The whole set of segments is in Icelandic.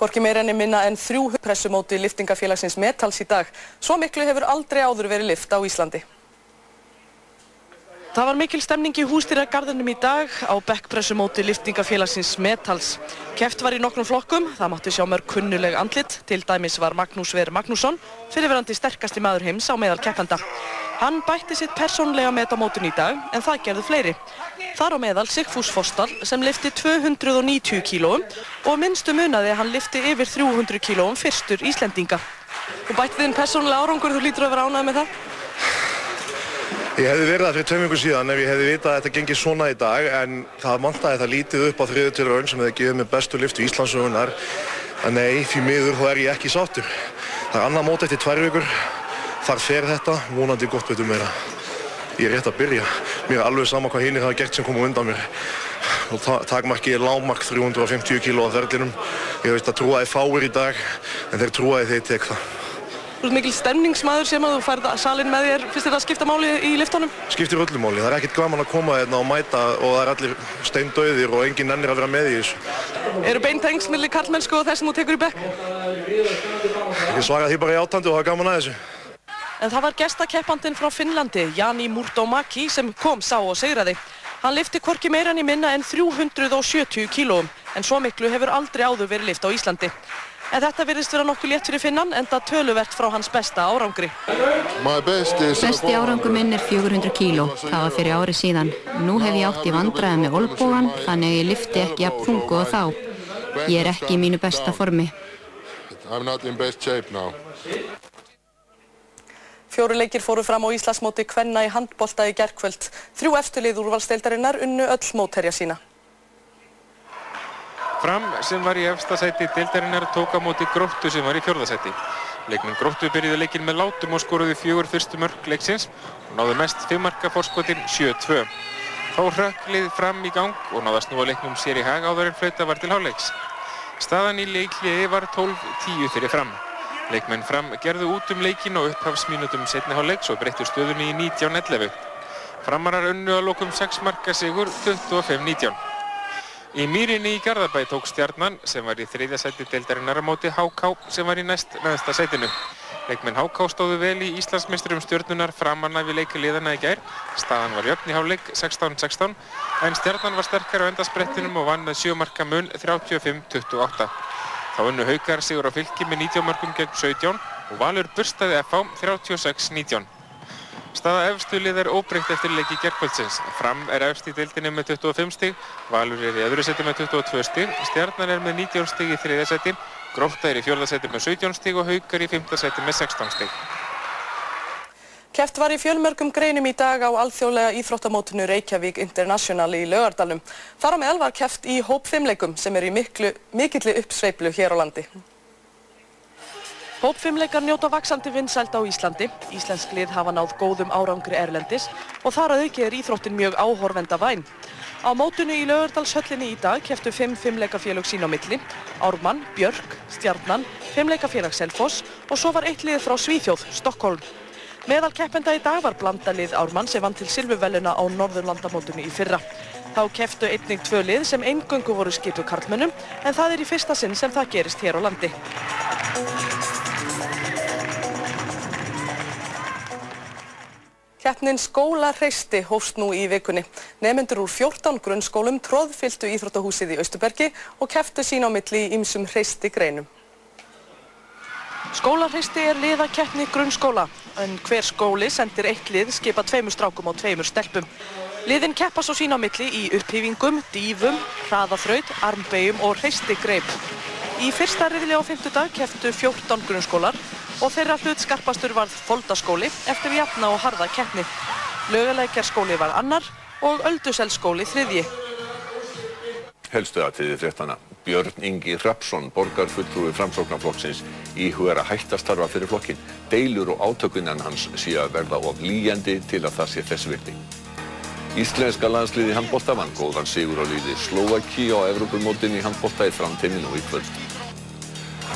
Gorki meira enni minna en þrjú pressumóti liftingafélagsins Metals í dag. Svo miklu hefur aldrei áður verið lift á Íslandi. Það var mikil stemning í hústýragarðinum í dag á bekkpressumóti liftingafélagsins Metals. Keft var í nokkrum flokkum, það mátti sjá mörg kunnuleg andlit, til dæmis var Magnús Ver Magnússon, fyrirverandi sterkasti maður heims á meðal keppenda. Hann bætti sitt persónlega met á mótun í dag, en það gerðu fleiri. Þar á meðal Sigfús Fostal sem lifti 290 kílóum og minnstu munaði að hann lifti yfir 300 kílóum fyrstur Íslendinga. Þú bætti þinn persónlega árangur, þú lítur að vera ánægð með það? Ég hefði verið það fyrir ykkur síðan ef ég hefði vitað að þetta gengir svona í dag en það mantaði það lítið upp á þriðu til raun sem hefði gefið mig bestu lift í Íslandsögunar en nei, því miður þá er ég ekki sáttur. Það er annað mót eftir tvær vikur, þar fer þetta, vonandi gott betur meira. Ég er rétt að byrja. Mér er alveg sama hvað hinnir hafa gert sem komu undan mér. Og takmarki er lágmark 350 kg á þerlinum. Ég veist að trúaði fáir í dag en þeir trúaði þeir tek það. Þú ert mikil stemningsmaður sem að þú færð salin með þér. Fyrst er það að skipta máli í liftónum? Skiptir öllu máli. Það er ekkert gaman að koma hérna og mæta og það er allir steindauðir og enginn ennir að vera með í þessu. Eru beintengs millir kallmennsku og þess sem þú tekur í bekk? Ég svaraði því bara í átandi og er gaman að þessu. En það var gestakeppandinn frá Finnlandi, Jani Murtomaki, sem kom, sá og segraði. Hann lifti hvorki meirann í minna en 370 kílóum, en svo miklu hefur aldrei áður verið lift á Íslandi. En þetta virðist vera nokkuð létt fyrir finnan en það töluvert frá hans besta árangri. Besti árangur minn er 400 kíló. Það var fyrir ári síðan. Nú hef ég átt í vandræði með olbúan þannig að ég lifti ekki að pungu og þá. Ég er ekki í mínu besta formi. Fjóru leikir fóru fram á Íslandsmóti Kvenna í handbolta í gerkvöld. Þrjú eftirlið úrvalsteildarinnar unnu öll mótherja sína. Fram sem var í efsta sæti deildarinnar tók á móti Gróttu sem var í fjórðasæti. Leikmenn Gróttu byrjuði leikin með látum og skoruði fjögur fyrstu mörg leiksins og náðu mest fimmmarka fórskotin 7-2. Þá hrökklið fram í gang og náða snúa leiknum sér í hag áður en flauta var til háleiks. Staðan í leikliði var 12-10 fyrir fram. Leikmenn fram gerðu út um leikin og upphafsmínutum setni háleiks og breyttu stöðunni í 19-11. Framarar unnu að lokum 6 marka sigur 25-19. Í mýrinni í Garðabæ tók Stjarnan sem var í þriðja sæti deildarinnar á móti HK sem var í næst neðsta sætinu. Leikmenn HK stóðu vel í Íslandsmeisturum stjórnunar framanna við leikiliðana í gær. Staðan var jöfn í háleik 16-16 en Stjarnan var sterkar á endasprettinum og vann með 7 marka mun 35-28. Þá unnu Haukar sigur á fylki með 19 markum gegn 17 og Valur burstaði FH 36-19. Staða efstu lið er óbreykt eftir leiki gerðkvöldsins. Fram er efst í deildinni með 25 stig, Valur er í öðru seti með 22 stig, Stjarnan er með 19 stig í þriðja seti, Grótta er í fjórða seti með 17 stig og Haukar í fymta seti með 16 stig. Keft var í fjölmörgum greinum í dag á alþjóðlega íþróttamótinu Reykjavík International í Laugardalum. Þar á meðal var keft í hópfimmleikum sem er í miklu, mikilli uppsveiflu hér á landi. Hópfimmleikar njóta vaksandi vinsæld á Íslandi. Íslensk lið hafa náð góðum árangri erlendis og þar að auki er íþróttin mjög áhorfenda væn. Á mótunu í Laugardalshöllinni í dag keftu fimm fimmleikafélög sín á milli. Ármann, Björk, Stjarnan, fimmleikafélag Selfoss og svo var eitt lið frá Svíþjóð, Stokkólm. Meðal keppenda í dag var blandalið Ármann sem vann til silfurveluna á Norðurlandamótunu í fyrra. Þá keftu einnig tvö lið sem eingöngu voru skipu karlmönnum en það er í fyrsta sinn sem það gerist hér á landi. Keppnin Skólarhreisti hófst nú í vikunni. Nefnendur úr 14 grunnskólum tróðfylgtu Íþróttahúsið í Austurbergi og kepptu sín á milli í ymsum hreisti greinum. Skólarhreisti er liðakeppni grunnskóla, en hver skóli sendir eitt lið skipa tveimur strákum og tveimur stelpum. Liðin keppa svo sín á milli í upphýfingum, dýfum, hraðaþraut, armbegjum og hreistigreip. Í fyrsta riðli á fymtudag kepptu 14 grunnskólar og þeirra hlut skarpastur varð Foldaskóli eftir jafna og harða keppni. Laugalækjarskóli var annar og Ölduselsskóli þriðji. Helstu aðtiði fréttana. Björn Ingi Rapsson, borgarfulltrúi framsóknarflokksins, íhugar að hætta starfa fyrir flokkin. Deilur og átökunan hans sé að verða of líjandi til að það sé þess virti. Íslenska landsliði handbólta vann góðan sigur á liði Slovaki á Evrópumótin í handbólta í framtíminu og í kvöld.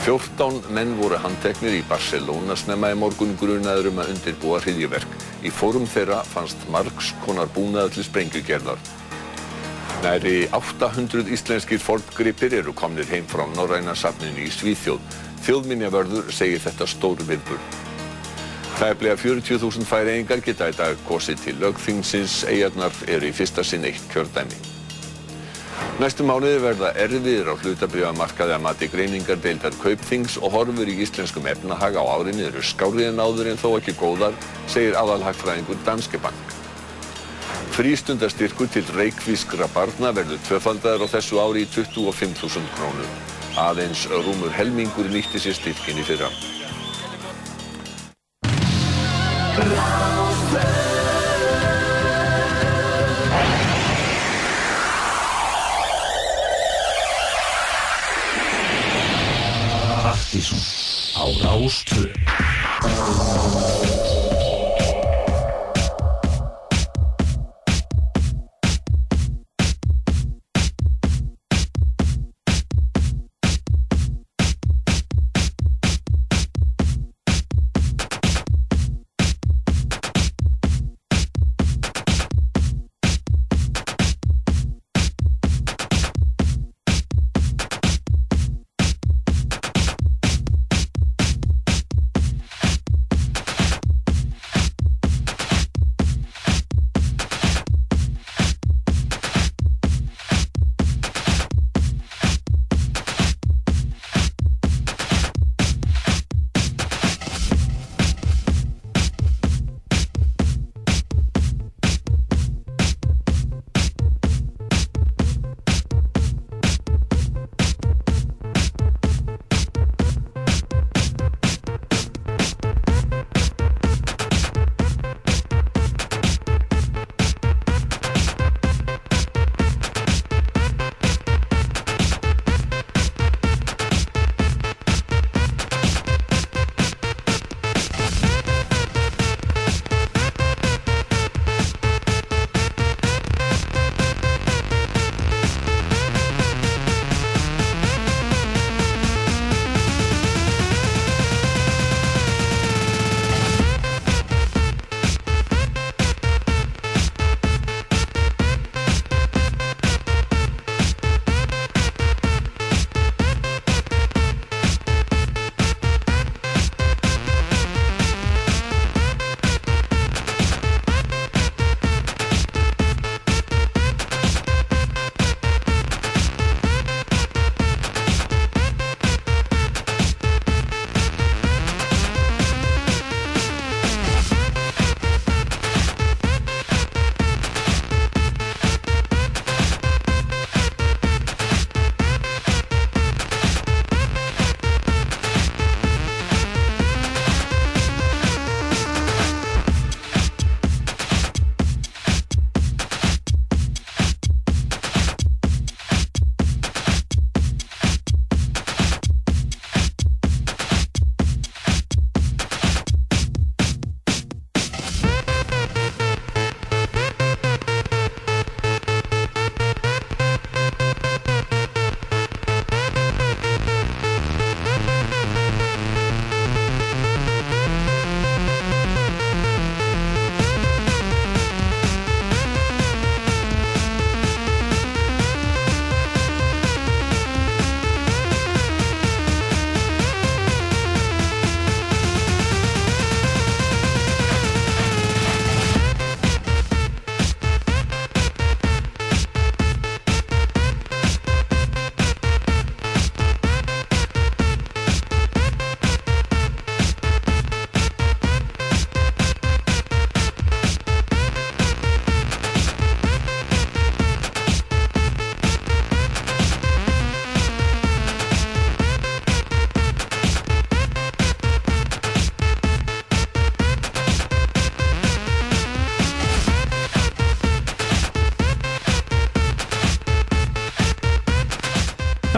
14 menn voru handteknir í Barcelona snemma í morgun grunaður um að undirbúa hryðjuverk. Í fórum þeirra fannst margs konar búnaða til sprengjugerðar. Næri 800 íslenskir forngripir eru komnir heim frá Norræna safninu í Svíþjóð. Þjóðminjavörður segir þetta stóru viðburð. Tæplega 40.000 færiðingar geta í dag kosið til lögþingsins. Eigarnar eru í fyrsta sinn eitt kjördæmi. Næstu mánuði verða erfiðir á hlutabriðamarkaði að mati greiningar deildar kaupþings og horfur í íslenskum efnahag á árinni eru skárið en áður en þó ekki góðar, segir aðalhagfræðingur Danske Bank. Frístundastyrkur til reikvískra barna verður tvöfaldar á þessu ári í 25.000 krónur. Aðeins rúmur helmingur nýtti sér styrkin í fyrra. Partíson á Rástvö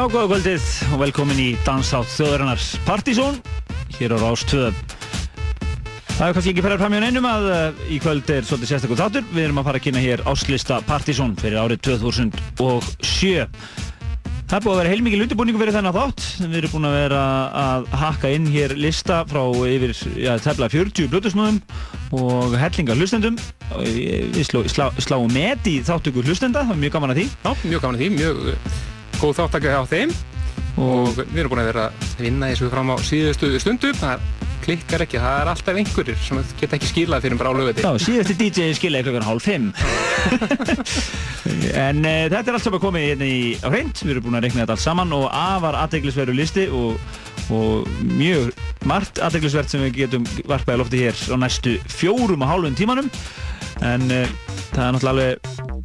Já, góða kvöldið og velkomin í Dansátt þjóðarinnar Partizón hér á Rás 2. Það er kannski ekki ferðar fram í neinum að uh, í kvöld er svolítið sérstaklega þáttur. Við erum að fara að kynna hér áslista Partizón fyrir árið 2007. Það er búið að vera heilmikið lundibúningu fyrir þennan þátt. Við erum búin að vera að hakka inn hér lista frá yfir ja, tefla 40 blötusnúðum og hellinga hlustendum. Við slá, slá, sláum með í þáttöku hlustenda, það er mjög gaman að því. Já, mjög gaman að því, mjög góð þáttöku á þeim og, við erum búin að vera að vinna þessu fram á síðustu stundu. Það klikkar ekki, það er alltaf einhverjir sem geta ekki skilað fyrir bara á lögviti. Já, síðusti DJ skilaði klokkan hálf 5. en uh, þetta er allt saman komið hérna í á hreint, við erum búin að rekna þetta allt saman og afar aðdeglisverðu listi og, og mjög margt aðdeglisvert sem við getum varpaði lofti hér á næstu fjórum og hálfum tímanum en uh, það er náttúrulega alveg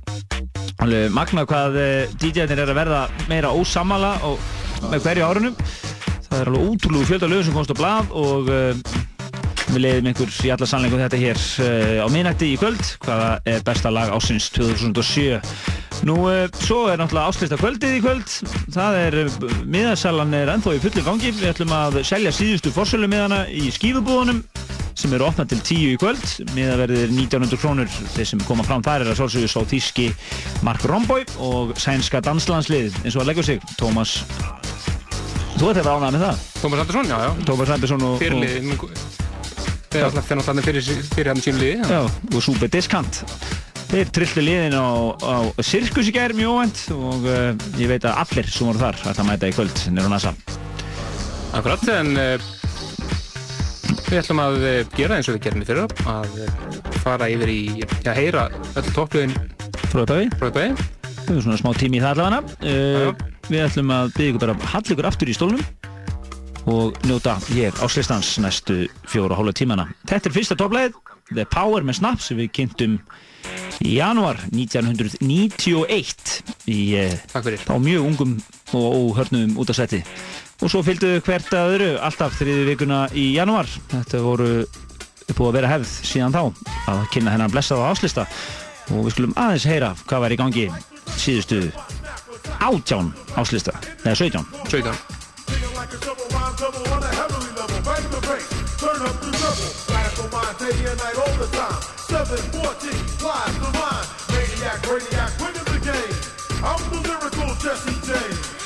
magna hvað uh, DJ-nir er að verða meira ósamala og með hverju árunum það er alveg ótrúlega fjölda lögum sem komst á blad og uh, við leiðum einhver í alla sannleikum þetta hér uh, á minnætti í kvöld hvaða er besta lag ásins 2007 nú svo er náttúrulega áslista kvöldið í kvöld. Það er miðarsalan er ennþá í fulli gangi. Við ætlum að selja síðustu fórsölu miðana í skífubúðunum sem eru opnað til 10 í kvöld miðaverðir 1900 krónur þeir sem koma fram þar er að svolsögja svo þíski Mark Romboy og sænska danslandslið eins og að leggja sig Tómas Þú ert eitthvað ánægð með það? Tómas Andersson, já, já. Tómas Andersson og... Fyrirlið, þeir náttúrulega fyrir, fyrir hann sínu liði. Já, og Súper Diskant. Þeir trillu liðin á, á Sirkus í gerð mjög óvænt og uh, ég veit að allir sem voru þar ætla að mæta í kvöld nýra á NASA. Akkurat, en uh, við ætlum að uh, gera eins og við gerum í fyrra, að fara yfir í, já, heyra öll toppluðin frá uppæði. Frá uppæði. Það er svona smá tími í það allavega við ætlum að byggja ykkur bara að halla ykkur aftur í stólunum og njóta hér á slistans næstu fjóra hóla tímana. Þetta er fyrsta topplæðið, The Power með Snap sem við kynntum í januar 1991 í eh, þá mjög ungum og óhörnum út af seti. Og svo fylgduðu hvert að öðru alltaf þriði vikuna í januar. Þetta voru búið að vera hefð síðan þá að kynna hennar blessaða áslista og við skulum aðeins heyra hvað var í gangi síðustu átján áslista, eða 17 17 Quality,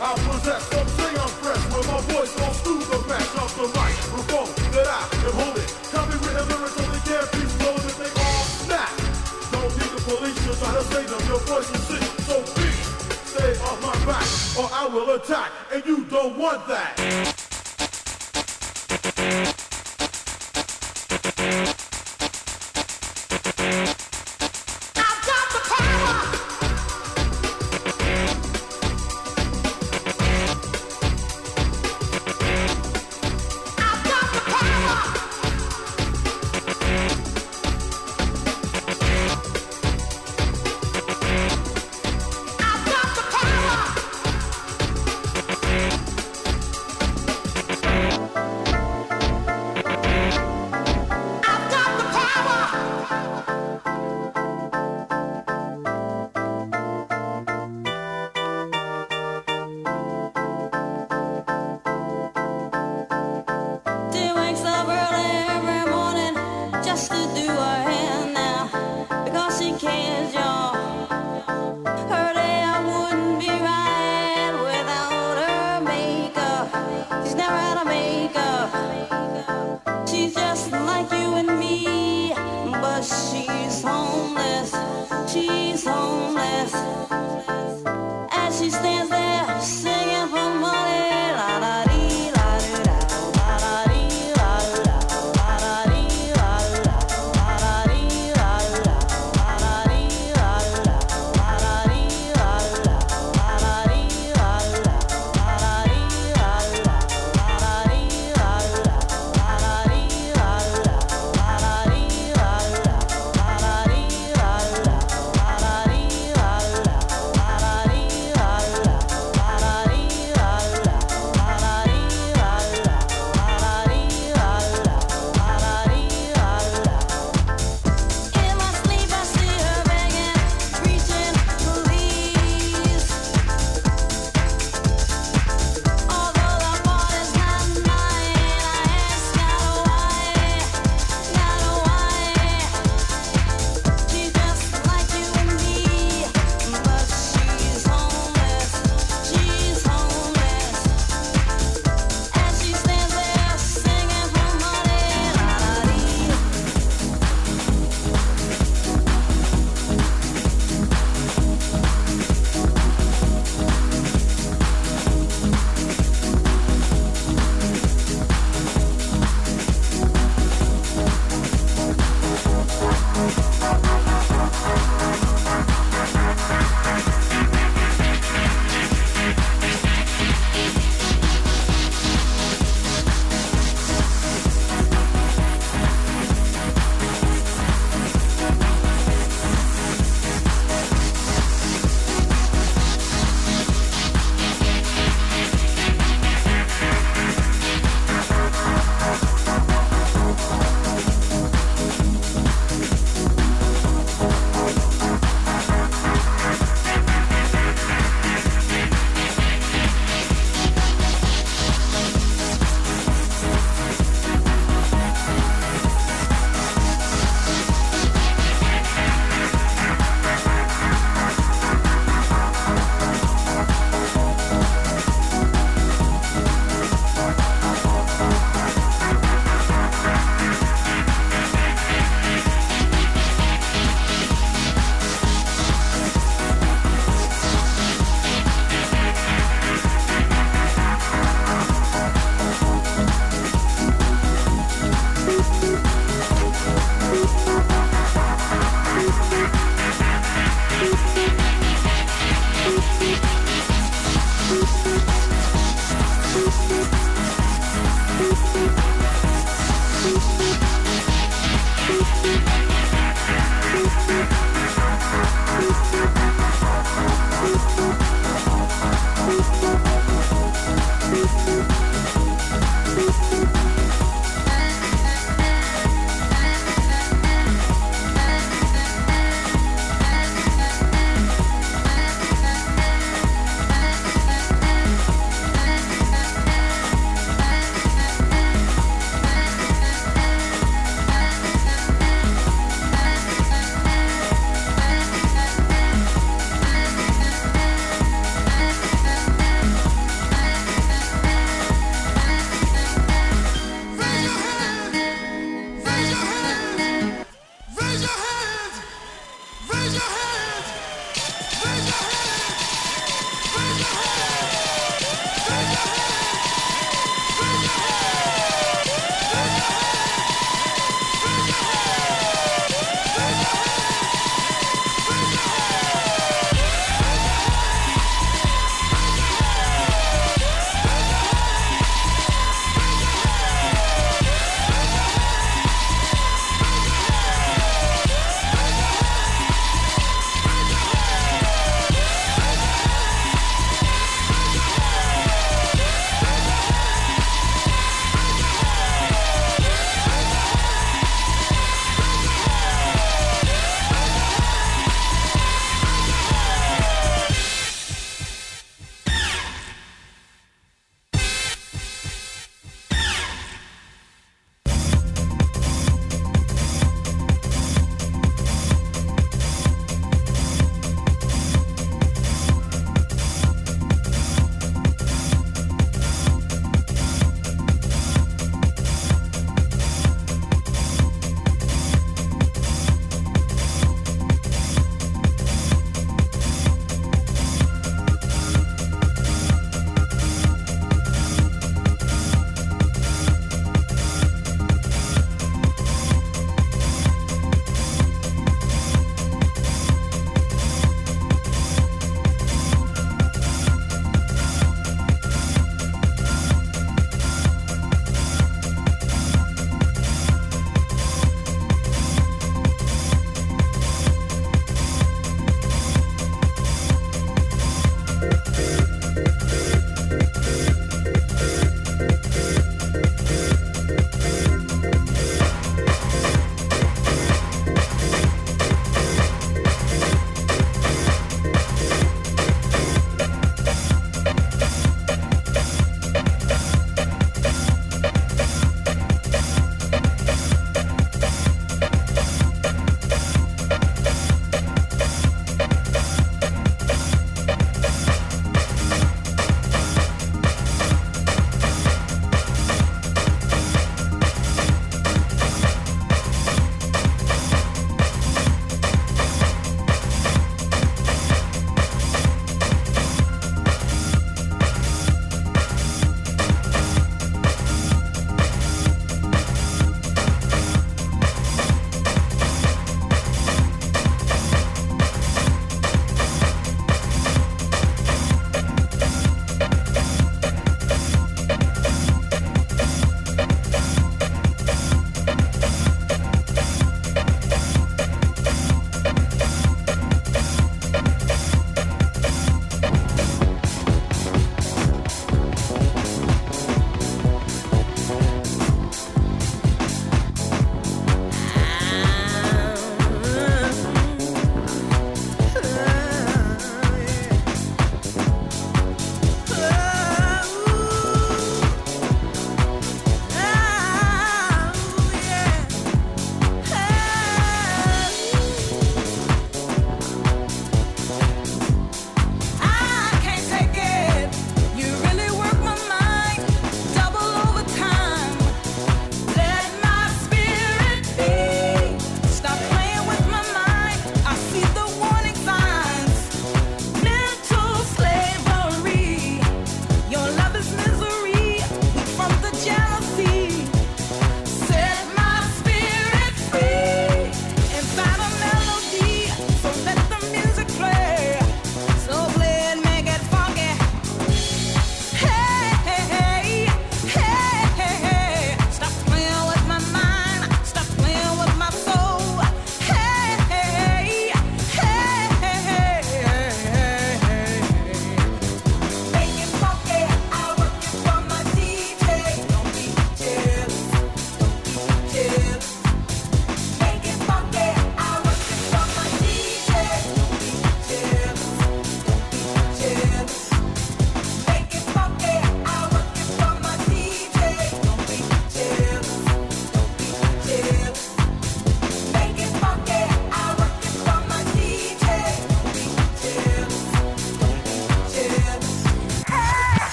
I possess, some say I'm fresh When my voice goes through the match of the microphone That I am holding Copywritten lyrics on the be stolen if they all snap. Don't need the police to try to save them Your voice is sick, so please Stay off my back or I will attack And you don't want that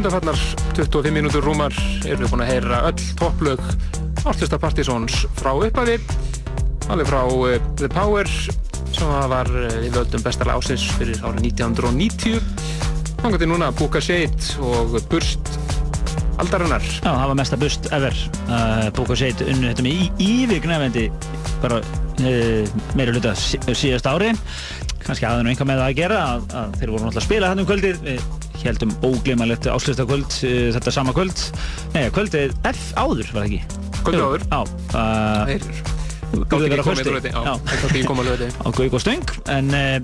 undanfarnar 25 mínútur rúmar erum við búin að heyra öll topplög Ártlista Partizóns frá upphafi alveg frá uh, The Power sem var uh, við völdum bestalega ásins fyrir árið 1990 Þannig að núna Búka Seit og Burst aldarinnar. Já, það var mesta burst ever. Uh, Búka Seit unnu þetta með ívignefendi bara meira hluta síðast ári kannski aðeins einhvað með það að gera að, að þeir voru náttúrulega að spila þannig um kvöldir við heldum óglimalegt áslöftakvöld þetta sama kvöld. Nei, kvöldið F áður var það ekki? Kvöldið áður. Á gátt ekki komið á Gauk og Stöng en uh,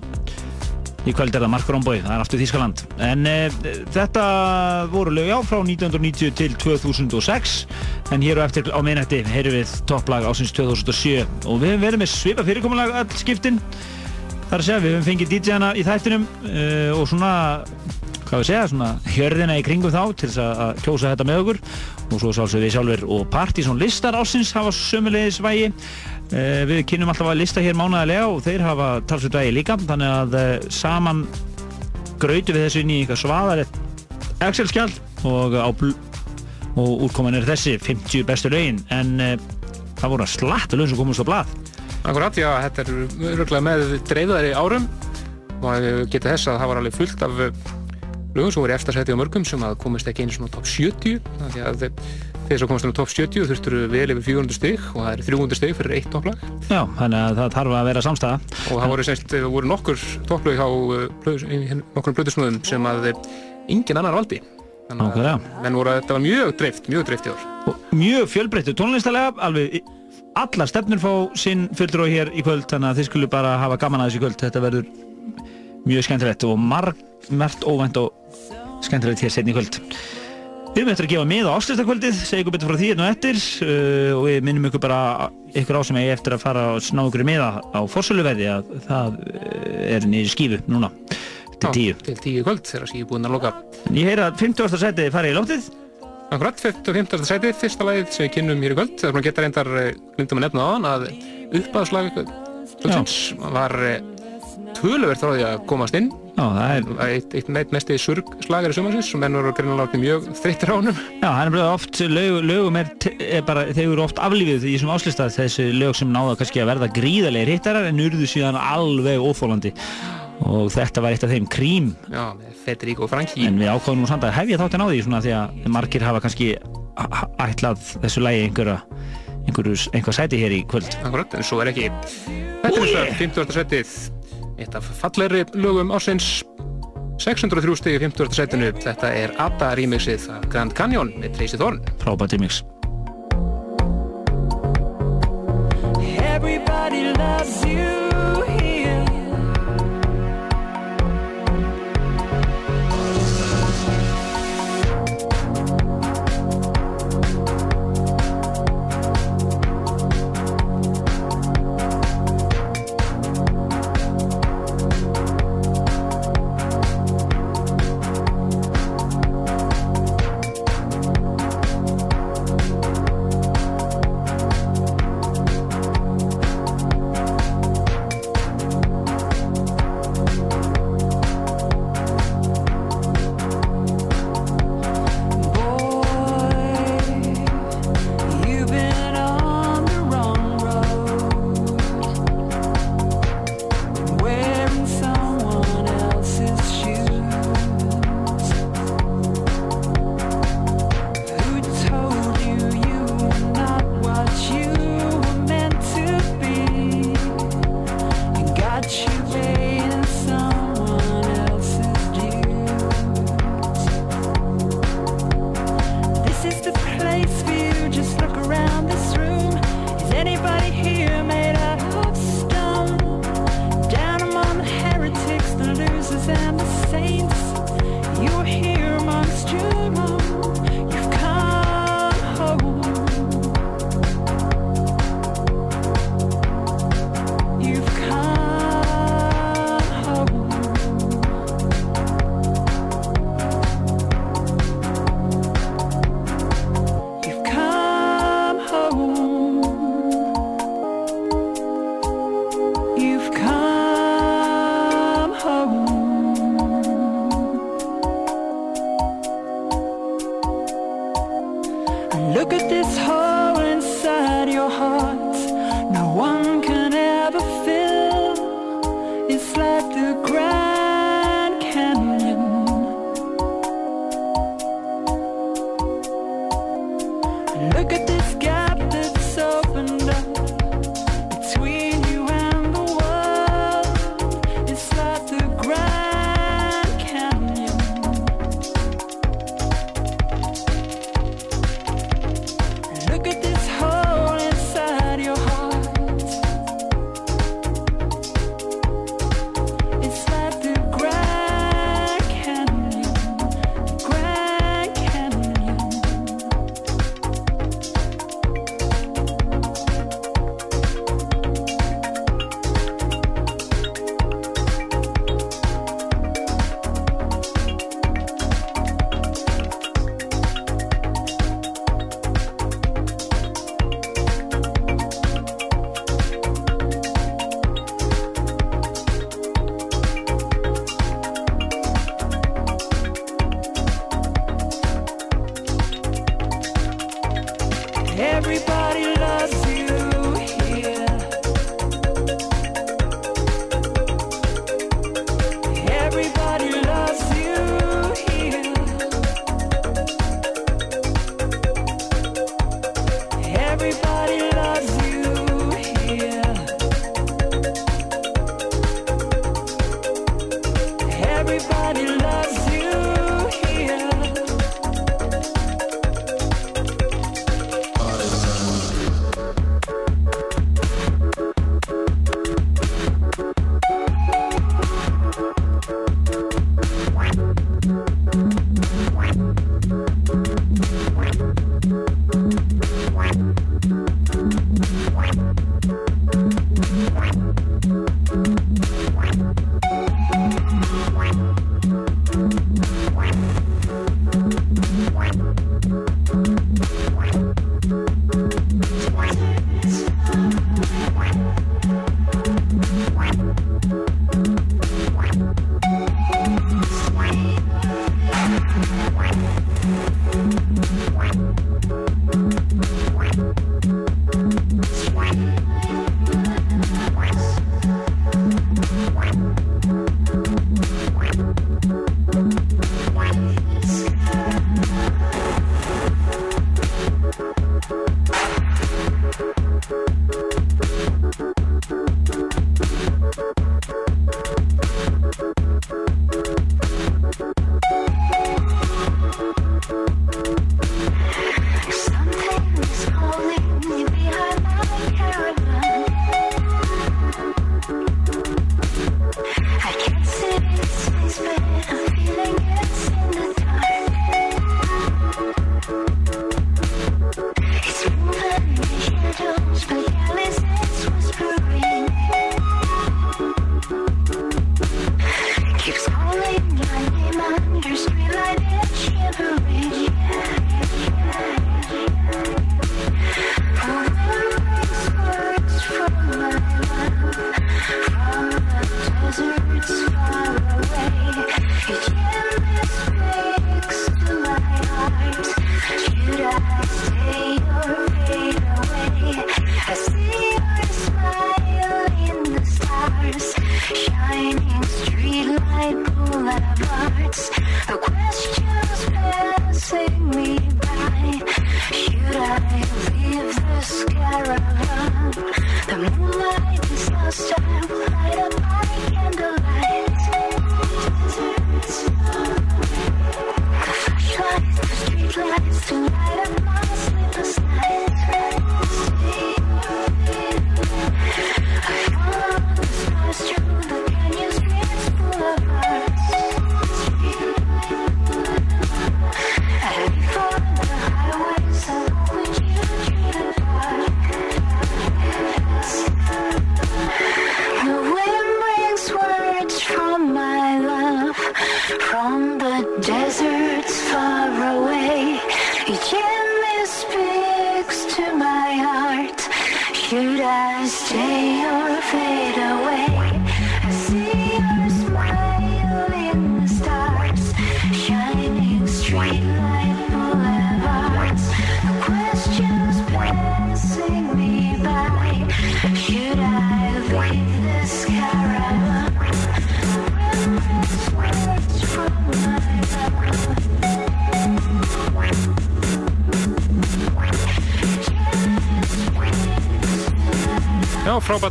í kvöld er það Mark Rombói það er aftur Þískaland en uh, þetta voru lög á frá 1990 til 2006 en hér og eftir á minnætti heyrum við topplag ásins 2007 og við hefum verið með svipa fyrirkomulag all skiptin. Þar að segja við hefum fengið DJ-ana í þættinum uh, og svona hvað við segja, svona hjörðina í kringum þá til þess að kjósa þetta með okkur. Og svo sálsum við sjálfur og Partizón listar ásins hafa sömulegis vægi. Uh, við kynum alltaf að lista hér mánaðilega og þeir hafa talsveit vægi líka. Þannig að uh, saman grautu við þessu inn í eitthvað svaðarett Excel-skjál og, og útkoman er þessi 50 bestu lögin. En það voru að slatta lögum sem komast á blad Akkurat, já, þetta er öruglega með dreifðari árum og geta þess að það var alveg fullt af lögum sem voru í eftirsæti á mörgum sem að komast ekki einu svona top 70 þannig að þeir sem komast á top 70 þurftur vel yfir 400 stygg og það er 300 stygg fyrir eitt topplag. Já, þannig að það þarf að vera samstæða og það voru, semst, voru nokkur topplag á uh, nokkur blöðusnöðum sem að engin annar valdi. Þannig að menn voru að þetta var mjög dreift, mjög dreift í ár. Og mjög fjölbreyttu tónlistalega alveg allar stefnur fá sinn fulltróð hér í kvöld þannig að þið skulle bara hafa gaman að þessu kvöld. Þetta verður mjög skemmtilegt og margt óvænt og skemmtilegt hér setni kvöld. Við eftir að gefa mið á áslustakvöldið, segja ykkur betur frá því hérna og eftir uh, og við minnum ykkur bara ykkur á sem ég eftir að fara og sná ykkur miða á fórsöluverði að það uh, er nýri skífu núna til tíu. Til tíu kvöld þegar skífu búinn að loka. Ég heyra að 50. seti farið í lóttið. Akkurat, 50. seti, fyrsta lagið sem við kynnum hér í kvöld. Það er búin að geta reyndar, glindum að nefna á hann, að kvöldsins var töluvert frá því að komast inn. Já, það er eitt, eitt neitt mesti surgslagari sumarsins sem ennur greina látið mjög þreyttir á húnum Já, hann er bara oft, lög, lögum er, er bara, þeir eru oft aflífið í þessum áslistað þessi lög sem náða kannski að verða gríðarlega hittarar en urðu síðan alveg óþólandi og þetta var eitt af þeim krím. Já, Federico Franchi. En við ákváðum nú samt að hefja þáttinn á því svona því að margir hafa kannski ætlað þessu lægi einhverja einhver sæti hér í kvöld. Akkurat, en svo er ekki Þetta er þess að 50. setið eitt af falleri lögum ásins 603 stegi 50. setinu þetta er Ada remixið af Grand Canyon með Tracy Thorn frábært remix. Everybody loves you this whole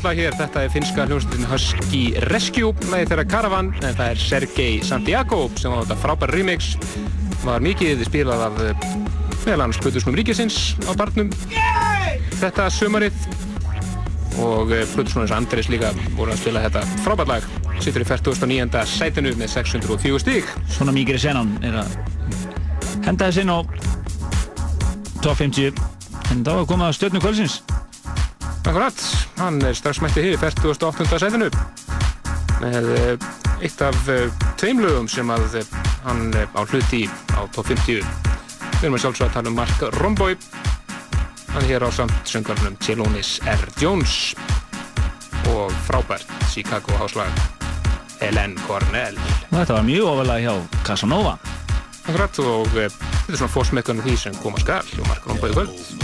lag hér. Þetta er finska hljómsveitin Husky Rescue með þeirra Caravan, en það er Sergei Santiago sem á þetta frábær remix. Var mikið spilað af eh, meðal annars Plutusnum Ríkisins á barnum þetta sömarið og eh, Andris líka voru að spila þetta frábært lag. Sittur í 49. sætinu með 604 stík. Svona mikið er senan er að henda þess inn á top 50 en þá er komið að stjórnu kvöldsins. Akkurat, hann er strax mættið hér í 48. setinu með eh, eitt af eh, tveim lögum sem að eh, hann á hluti á top 50. Við erum að sjálfsögða að tala um Mark Romboy hann er hér á samt söngarnum Tjelonis R. Jones og frábært Chicago háslag Helen Cornell. Þetta var mjög ofalega hjá Casanova. Akkurat og þetta er svona fórsmekkan því sem koma skall og Mark Romboy kvöld.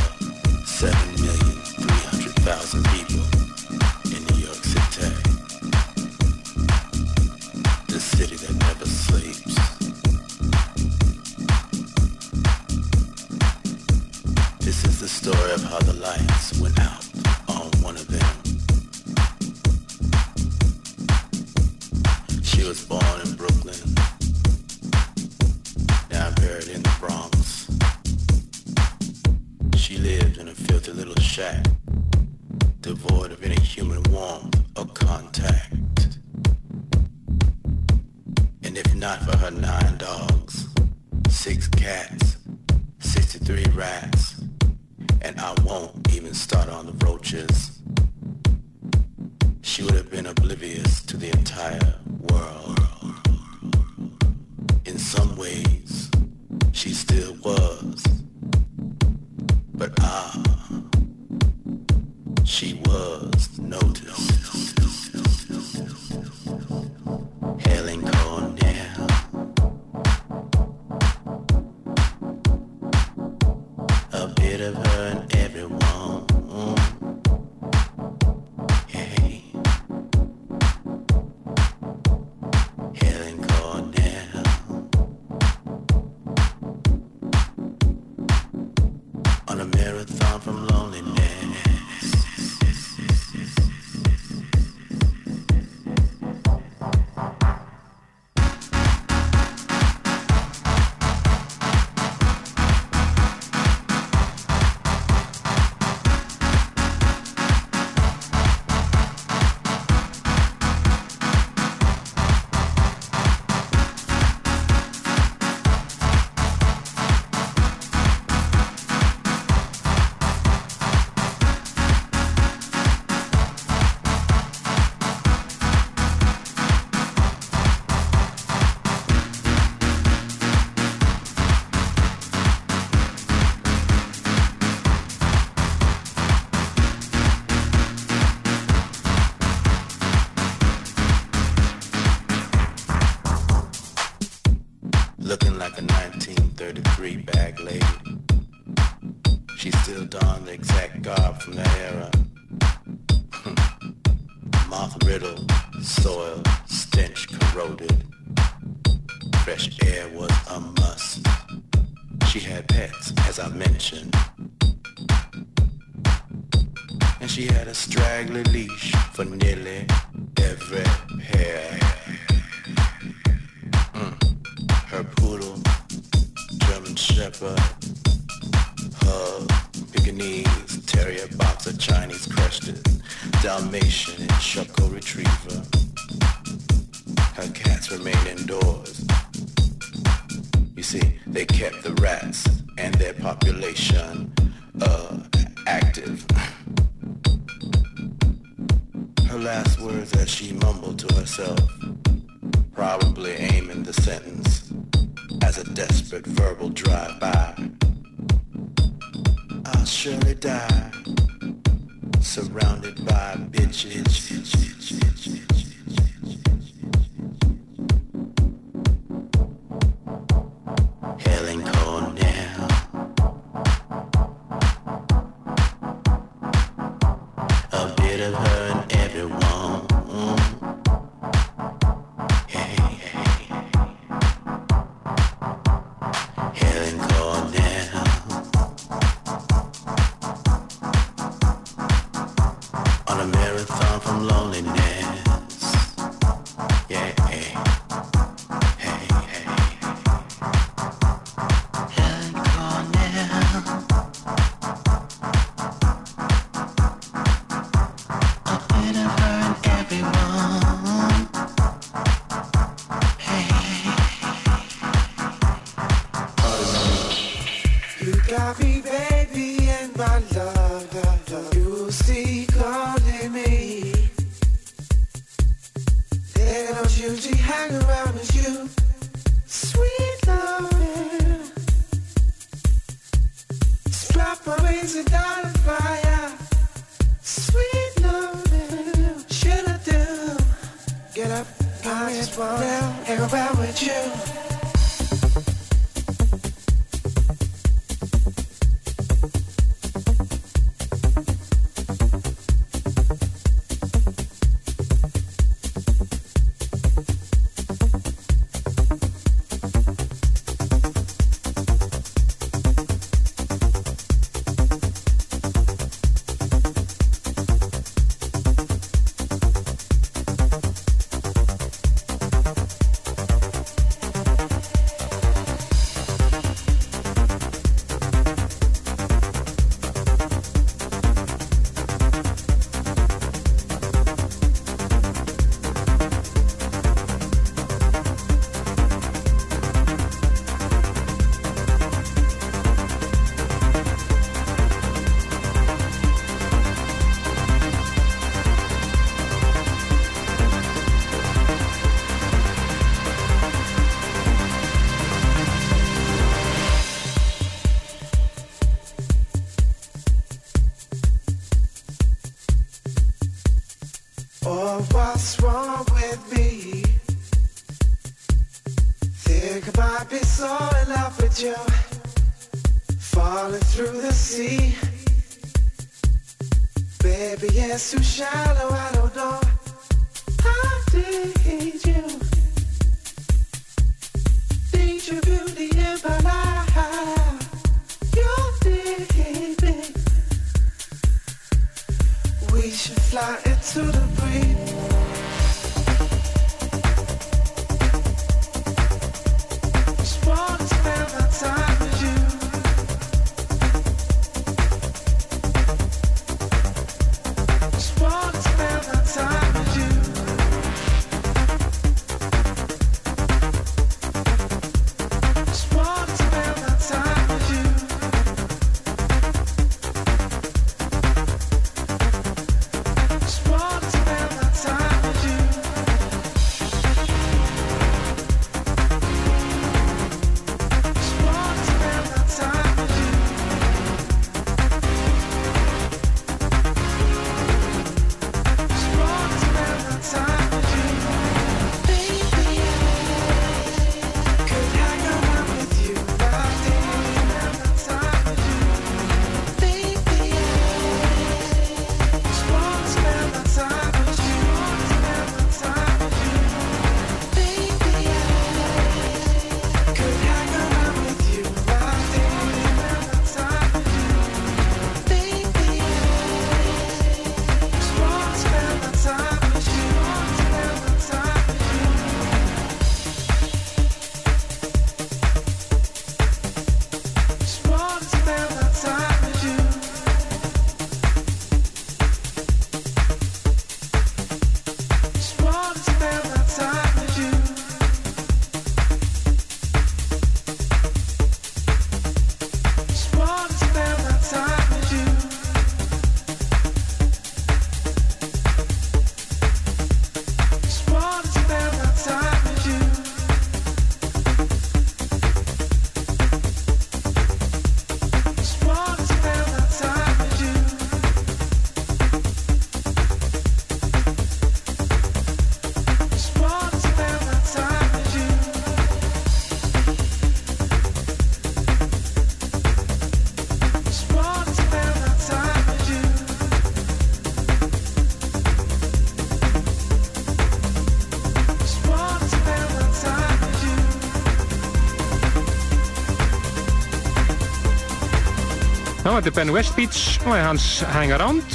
Þetta er Ben Westbeats og er hans Hang Around.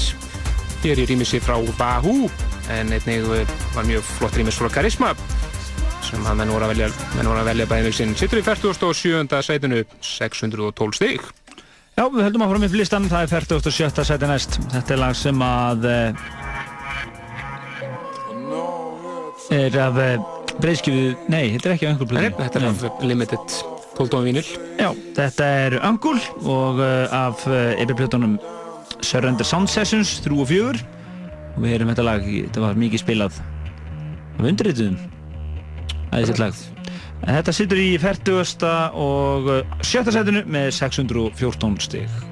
Hér í rýmissi frá Wahoo en einnig var mjög flott rýmis frá Karisma sem að menn voru að velja, voru að velja bæðið sinn sittur í 47. sætinu 612 stík Já, við höldum að fara með listan, það er 47. sæti næst. Þetta er lag sem að eh, er af eh, breyðskifu, nei, þetta er ekki einhver blöð Þetta er af Limited 12 vínil Já, þetta er Angul og uh, af yfirplötunum uh, Surrender Sound Sessions 3 og 4 og við heyrum þetta lag, þetta var mikið spilað af er sitt lag Þetta sittur í 40. og 7. Uh, setinu með 614 stygg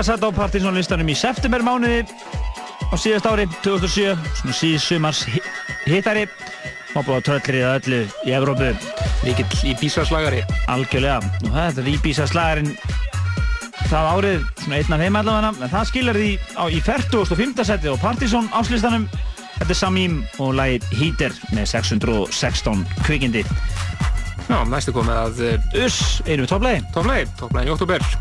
Lag satt á Partiðsson listanum í september mánuði á síðast ári, 2007, svona síðs sumars hittari og búið að tröllriða öllu í Evrópu. Mikill Íbísa-slagari. Algjörlega. Og þetta er Íbísa-slagarinn það árið, svona einn af þeim allavega, en það skilar því á, í 40.5. seti á Partiðsson áslistanum. Þetta er Samím og lagið Heater með 616 kvikindi. Já, næstu komið að uh, Uss, einu topplægi. Topplægi, topplægi í oktober.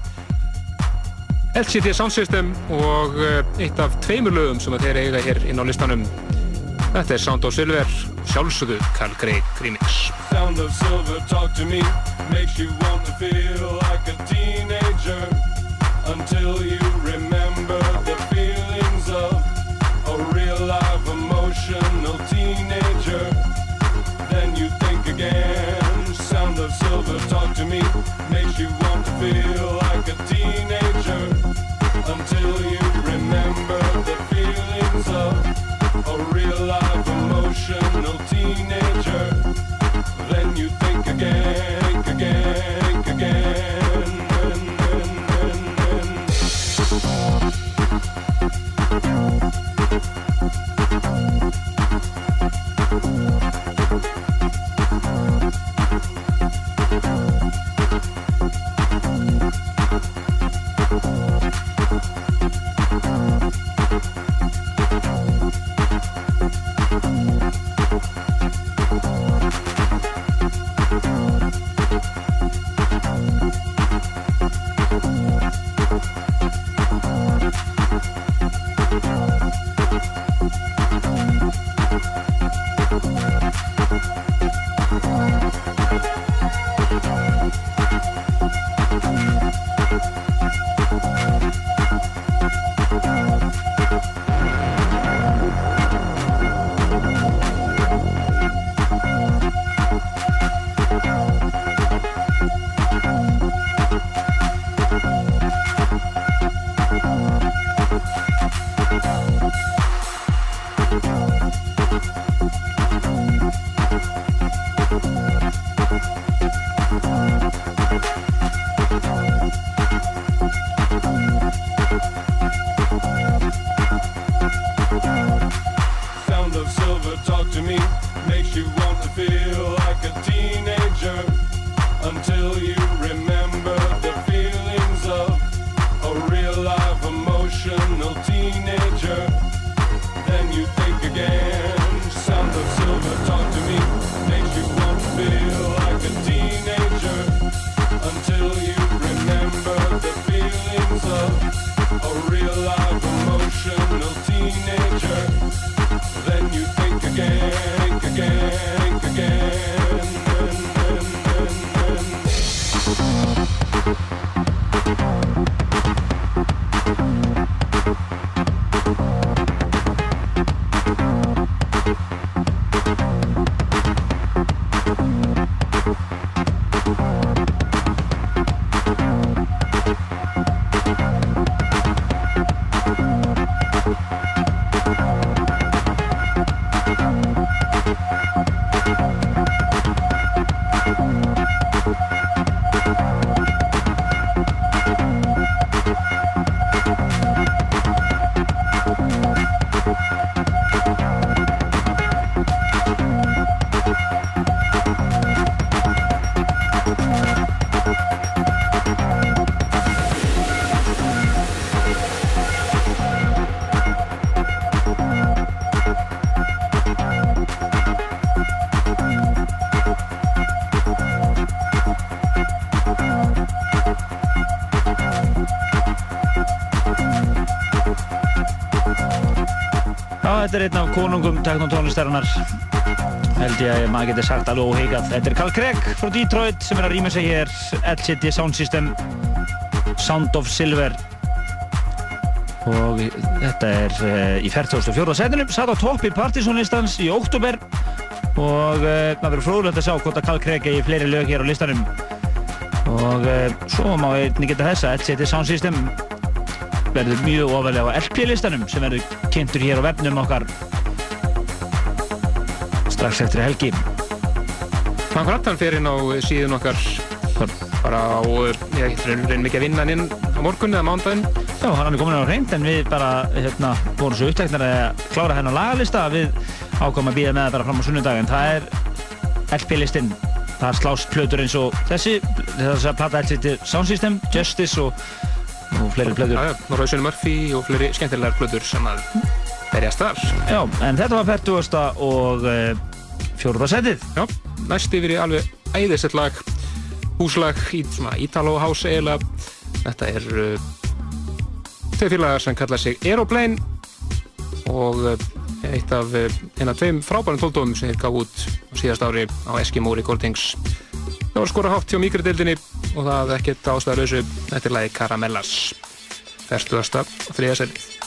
LCD Sound System og uh, eitt af tveimur lögum sem þeir eiga hér inn á listanum. Þetta er Sound of Silver, sjálfsögðu Carl Craig Remix. Sound of Silver talk to me makes you want to feel like a teenager until you remember the feelings of a real live emotional teenager. Then you think again, Sound of Silver talk to me makes you want to feel þetta er einn af konungum teknotónlistarinnar held ég að maður getur sagt alveg óheigað þetta er Carl Craig frá Detroit sem er að rýma sig hér. LCD Sound System Sound of Silver. Og þetta er uh, í 44. setinu. Satt á topp í Partizonlistans í óttúber og uh, maður verður fróðulegt að sjá hvort að Carl Craig er í fleiri lög hér á listanum. Og uh, svo má einnig geta þessa LCD Sound System verður mjög ofalega á LP-listanum sem verður kynntur hér á vefnum okkar strax eftir helgi Frank Rattan fer inn á síðun okkar bara á, ég reynum ekki að vinna hann inn á morgun eða mándaginn. Já, hann er komin á reynd en við bara, hérna, vorum svo uppteknar að klára hennar lagalista að við ákvæmum að býða með það bara fram á sunnudagin. Það er LP-listinn, það slást plötur eins og þessi, þess að platta LCT Sound System, Justice og, og fleiri plötur. Já, já, Norrauðsson Murphy og fleiri skemmtilegar plötur sem að berjast þar. Já, en þetta var 40. og e, fjóruða setið. Já, næst yfir í alveg æðisett lag húslag í svona Italo House eiginlega þetta er uh, þau félagar sem kalla sig Aeroplane og uh, eitt af uh, eina tveim frábærum tóldóum sem þeir gaf út á síðast ári á Eskimo Recordings það var skora hátt hjá mikrodeildinni og það er ekkert ástæðarauðsu þetta er lagi Caramellas færstuðasta þriðasælið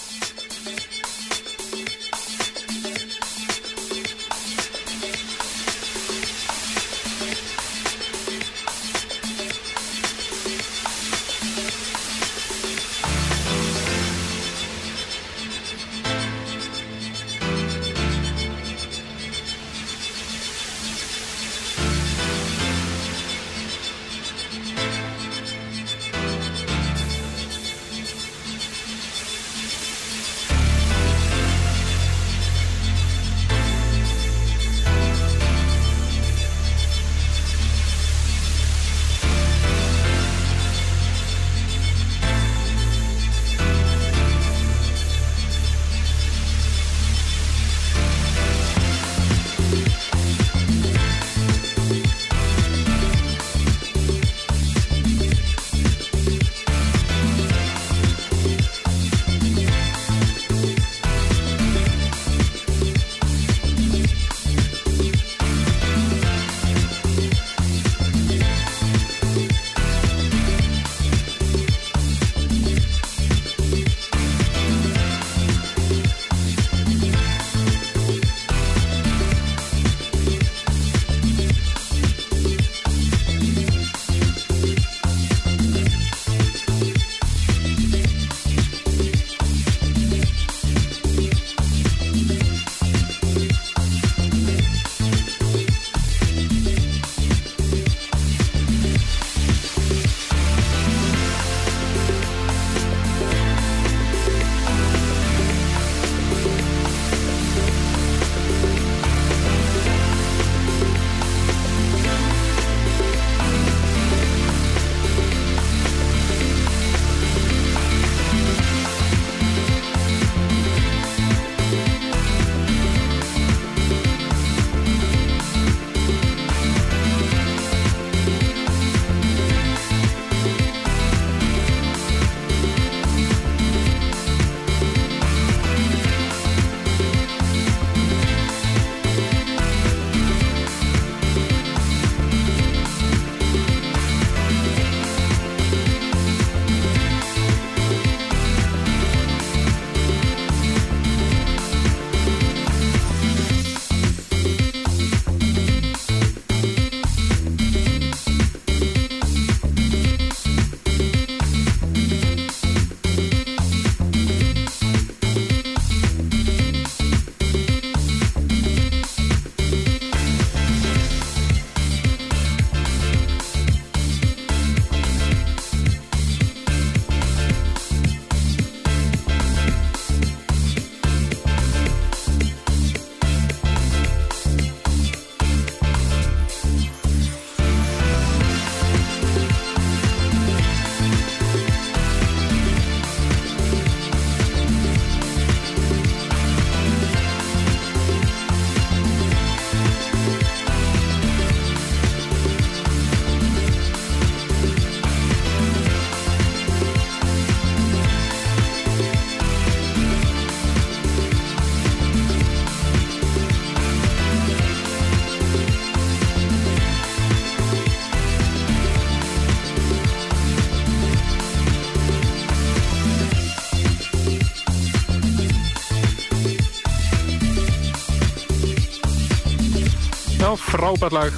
frábært lag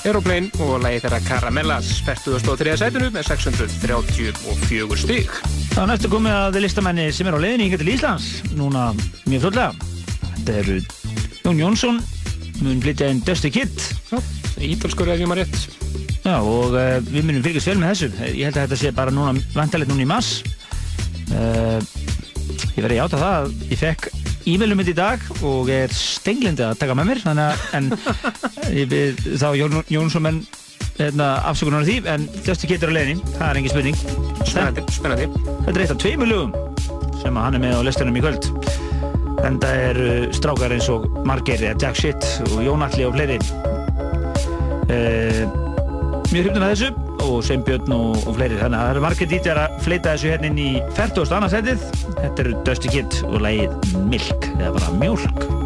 Aeroplane og lagi þeirra Caramellas 43. sætinu með 634 stík Það er næstu komið að listamenni sem er á leðinni hingað til Íslands núna mjög flotlega Þetta eru Jón Jónsson mun flytja einn Dusty Kid Ídalskur ef ég maður rétt Já, og uh, við munum fylgjast vel með þessu. Ég held að þetta sé bara núna, vantalegt núna í mass. Uh, ég verði átt að það að ég fekk e-mailum mitt í dag og er stenglindi að taka með mér, þannig að, en þá Jón, Jónsson menn hérna, afsökunar á því, en Kate er á leðinni, það er engin spurning. Spennandi, spennandi. Þetta er eitt af tveimur lögum sem hann er með á listunum í kvöld. Þetta er strákar eins og Marger, Jack Shit og Jón Alli og fleiri. Uh, mjög hrifnum að þessu og Svein Björn og, og fleiri þannig að það eru margir dítjar að fleita þessu hérna inn í 40. annarsætið þetta eru Dusty Kid og lægið Milk eða bara Mjölk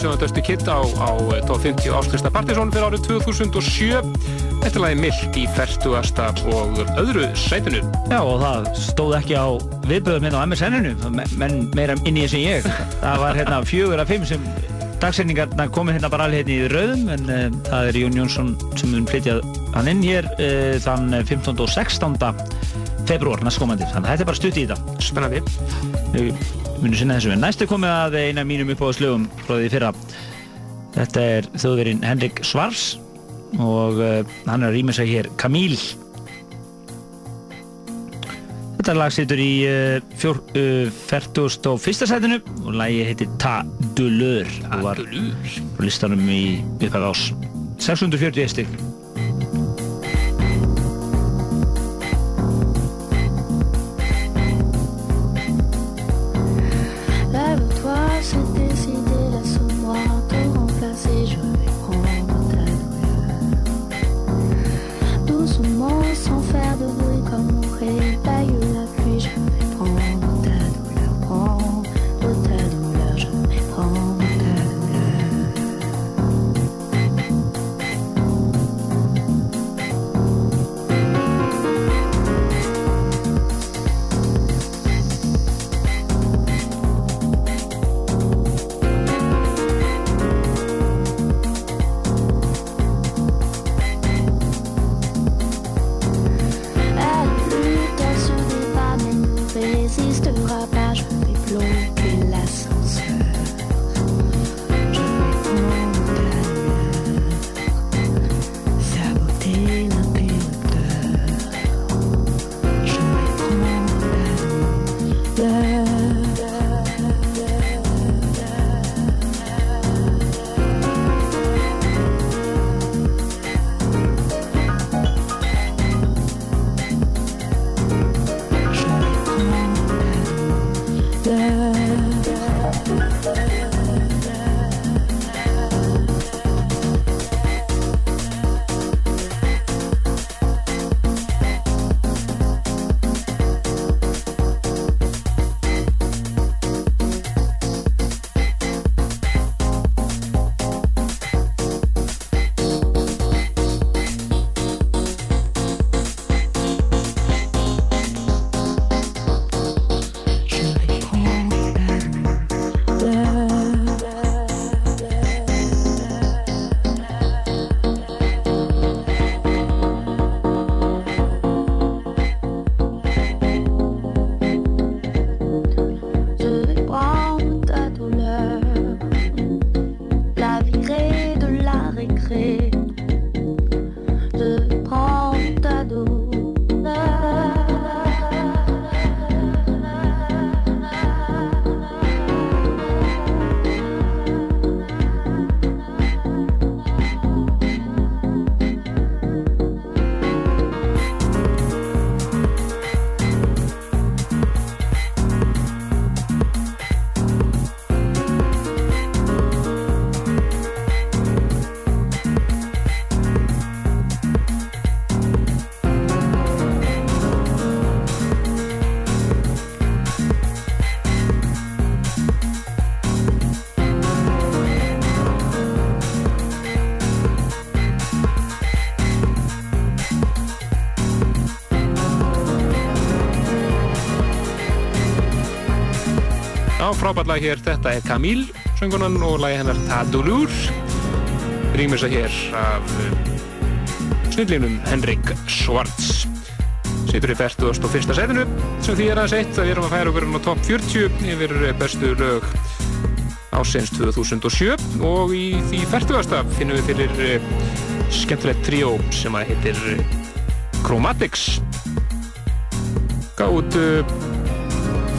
sem var Dusty Kid á, á eh, top 50 áslista Partizón fyrir árið 2007 Þetta lagi Milk í 40. og öðru sætinu Já og það stóð ekki á viðböðum hérna á MSN-inu menn meira inn í þessu ég það var hérna fjögur af fimm sem dagsendingarna komið hérna bara alveg hérna í rauðum en uh, það er Jón Jónsson sem mun flytjað hann inn hér uh, þann 15. og 16. februar næstkomandi, þannig að þetta er bara stutt í þetta Spennandi Við munum sinna þessu, en næstu komið að eina mínum uppáðslögum frá því fyrra. Þetta er þjóðverinn Henrik Svars og uh, hann er að rýma sig hér Camille Þetta lag situr í uh, uh, 41. sætinu og lagi heitir Ta Douleur og var á listanum í upphæð ás 640 stík frábært lag hér, þetta er Camille söngunan og lagi hennar Tadulur rýmur sig hér af snillínum Henrik Schwartz situr í 41. setinu sem því er að seitt að við erum að færa okkur á top 40 yfir bestu lög ásins 2007 og í því 40. finnum við fyrir eh, skemmtilegt tríó sem að heitir eh, Chromatics gátt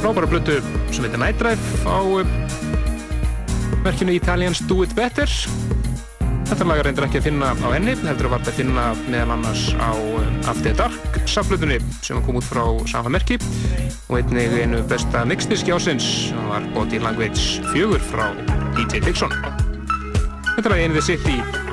frábæra blötu sem heitir Night Drive á uh, verkinu Italians Do It Better. Þetta lag er reyndir ekki að finna á henni heldur að varta að finna meðal annars á uh, After Dark saflutunni sem kom út frá sama merki. Og einnig einu besta mixdiski ásins var Body Language 4 frá DJ Dixon. Þetta lag er einið The City. Shine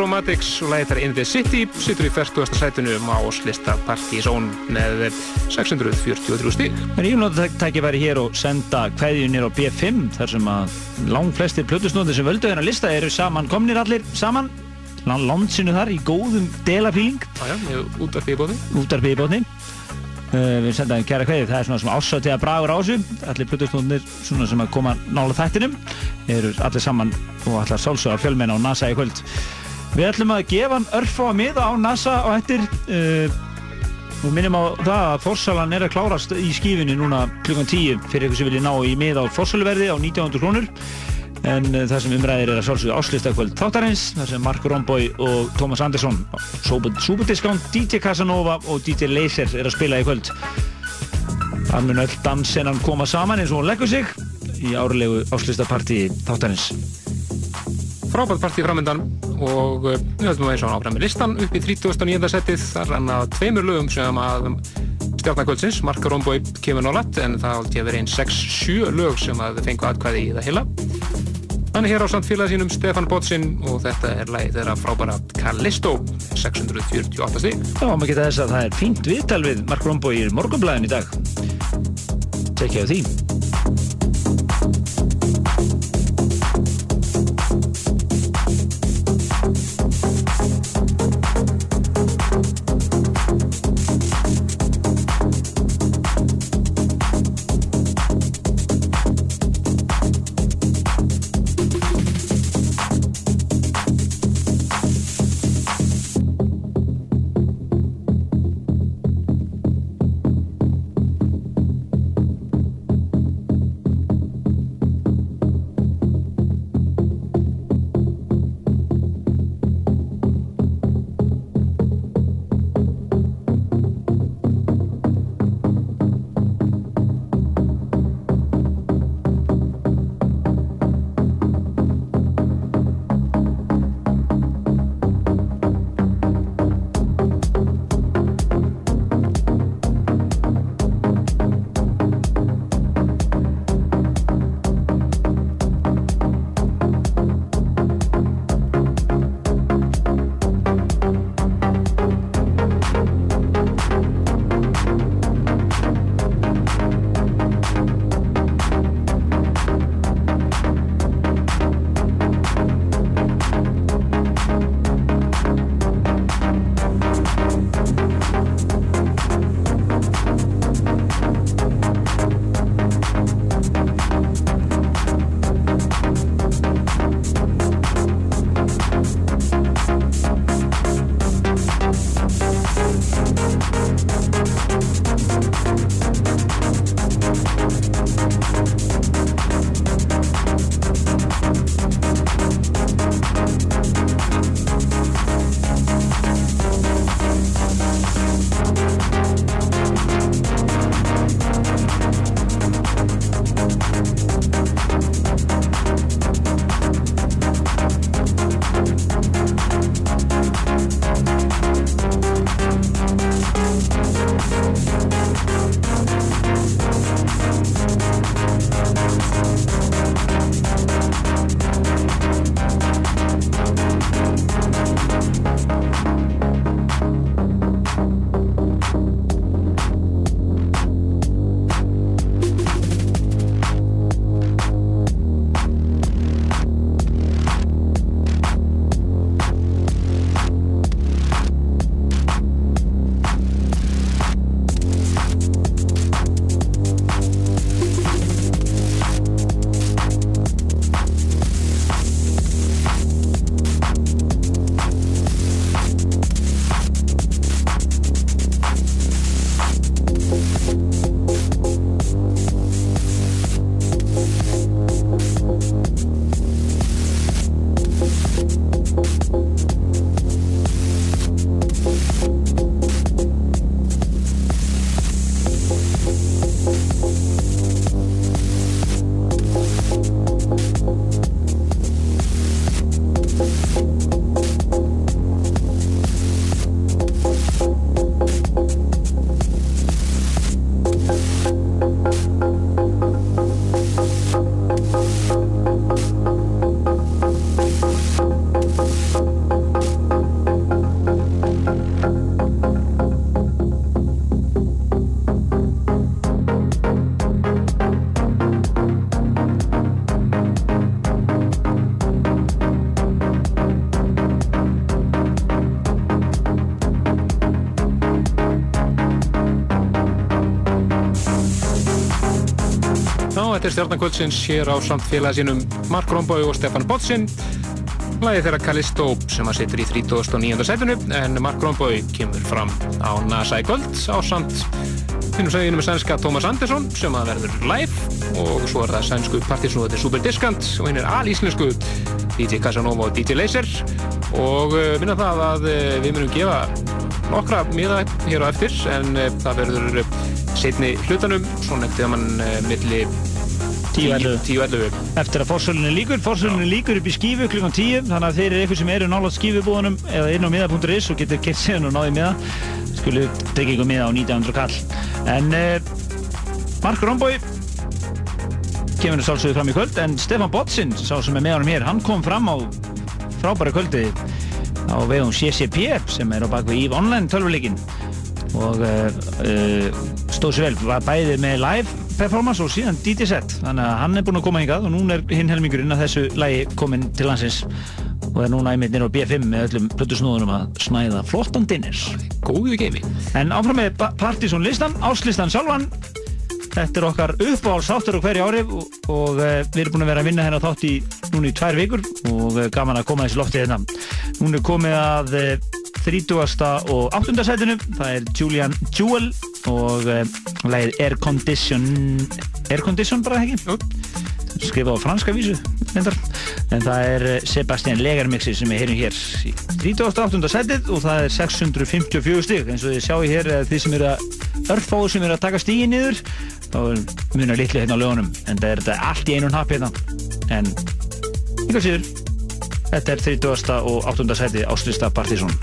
Chromatics og læðið þar In The City situr í 40. sætunum á slista Partizón með 643 stík. En ég vil nota tækifæri hér og senda kveðjunir á B5 þar sem að lang flestir plötusnóðir sem völdu þennan lista eru saman komnir allir saman landsinu þar í góðum delafíling Jájá, með útvarpið í bóði. Útvarpið í bóði Uh, við sendaðum kæra kveðið, það er svona sem ásöti að bragur á þessu, allir plötusnóðnir svona sem að koma nála þættinum eru allir saman og allar sálsögða fjölmenn á NASA í kvöld Við ætlum að gefa hann örf á að miða á NASA og eftir uh, og minnum á það að fórsalan er að klárast í skífinni núna klukkan 10 fyrir ykkur sem vilja ná í miða á fórsalverði á 1900 krónur. En uh, það sem umræðir er að sálsögðu áslistakvöld þáttarins þar sem Mark Romboy og Thomas Andersson Superdiscount, DJ Casanova og DJ Laser er að spila í kvöld. Það mun öll dansennan koma saman eins og hún leggur sig í árlegu áslistapartí þáttarins. Frábært partí framöndan og uh, við höfum eins og áfram með listan upp í 39. setið þar hann að tveimur lögum sem að stjárnarkvöldsins, Mark Romboy kemur nálat en það haldið að vera einn 6-7 lög sem að fengu aðkvæði í það heila Hann er hér á samt félag sínum Stefan Botsin og þetta er lagið þeirra frábæra Callisto 648 stík. Já, maður geta þess að það er fínt viðtal við Mark Romboy í morgunblæðin í dag. Tekja á því. Þetta er stjarnakvöldsins hér á samt félag sínum Mark Romboy og Stefan Bottsinn. Lagið þeirra Callisto sem að situr í 39. setinu en Mark Romboy kemur fram á NASA í kvöld á samt finnum seginu með sænska Thomas Andersson sem að verður live og svo er það sænsku partysnúðið Super Discount og hinn er alíslensku DJ Casanova og DJ Laser og uh, minna það að uh, við munum gefa nokkra miða hér á eftir en uh, það verður setni hlutanum svona eftir að mann milli 10-11 10-11 eftir að fórsölunni líkur, fórsölunni líkur upp í skífu klukkan 10, þannig að þeir eru eitthvað sem eru nálátt skífubúðunum eða inn á miða.is og getur kert síðan og náði miða. Skulu tekja ykkur miða á 1900 kall. En uh, Mark Romboy kemur sálsögðu fram í kvöld en Stefan Bottsinn, sá sem er með honum hér hann kom fram á frábæra kvöldi á vegum CCP sem er á bakvið EVE Online tölvuleikin og uh, stóð sér vel, var bæðið með live performance og síðan DJ set þannig að hann er búinn að koma hingað og núna er hinn helmingurinn að þessu lægi komin til landsins og er núna einmitt nýra á B5 með öllum plötusnúðunum að snæða flottan dinners Góðu geimi en áfram með Partizón listan, áslistan sjálfan þetta er okkar uppáhaldsáttur á hverju ári og, og uh, við erum búin að vera að vinna hérna þátt í núna í tvær vikur og uh, gaman að koma þessi lofti hérna núna er komið að uh, 30. og 8. sætinu það er Julian Jewel og lagið Air Condition Air Condition bara ekki skrifað á franska vísu reyndar. en það er eh, Sebastian Legarmixi sem við heyrum hér í 38. setið og það er 654 stig eins og þið sjáu hér eða þið sem eru að örfáðu sem eru að taka stígi niður þá munar litlu hérna á lögunum en það er þetta allt í einun happ hérna en ykkur síður þetta er 30. og 8. setið Áslista Partizón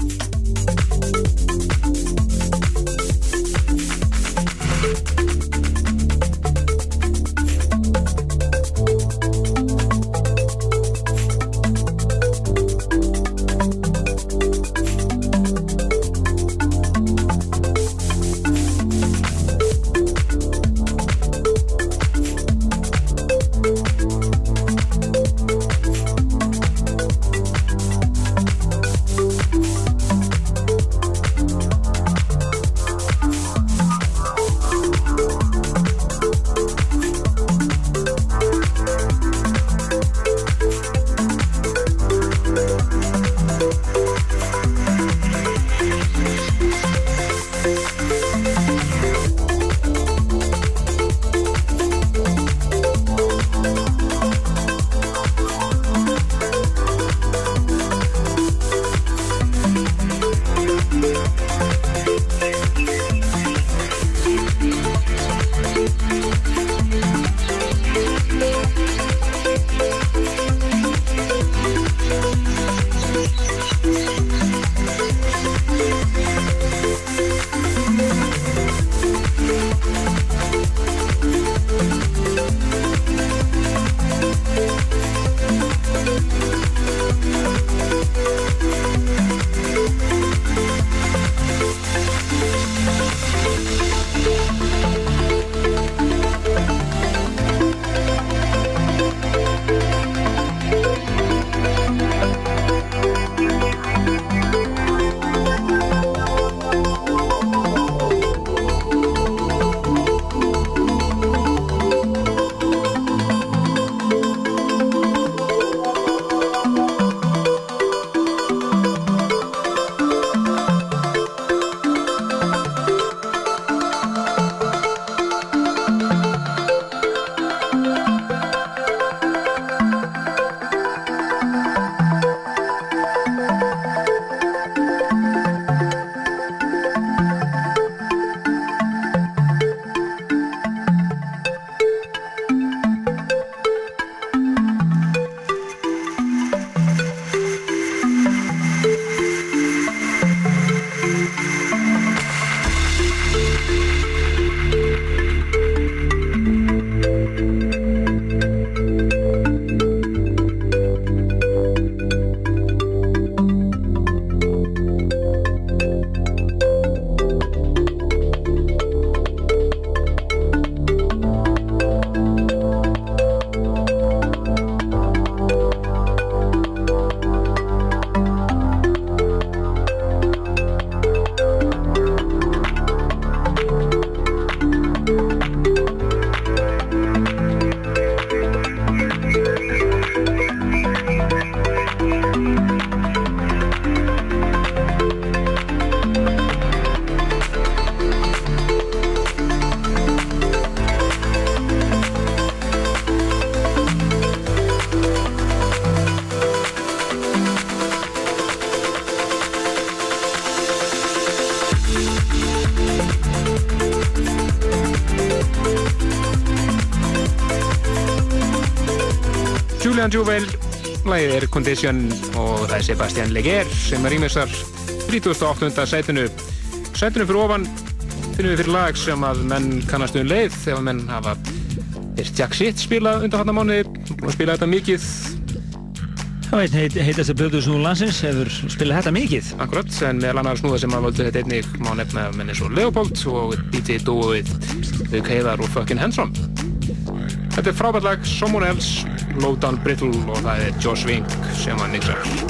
Julian Jouvel, lagið er Condition og það er Sebastian Leger sem er rýmisar 38. sætinu. Sætinu fyrir ofan finnum við fyrir lag sem að menn kannast um leið þegar menn hafa er Jack Shit spilað undan hann að mánuði, búin að spila þetta mikið. Það veit, heit, heitast að Böðu Snúð landsins hefur spilað þetta mikið. Akkurat, en meðal annar snúða sem að völdu þetta einnig má nefna menn eins og Leopold og DJ Dóið, Vuk Heiðar og Fucking Handsome. Þetta er frábært lag, Someone Else, Low Down Brittle og það er Josh Wink sem að nixar.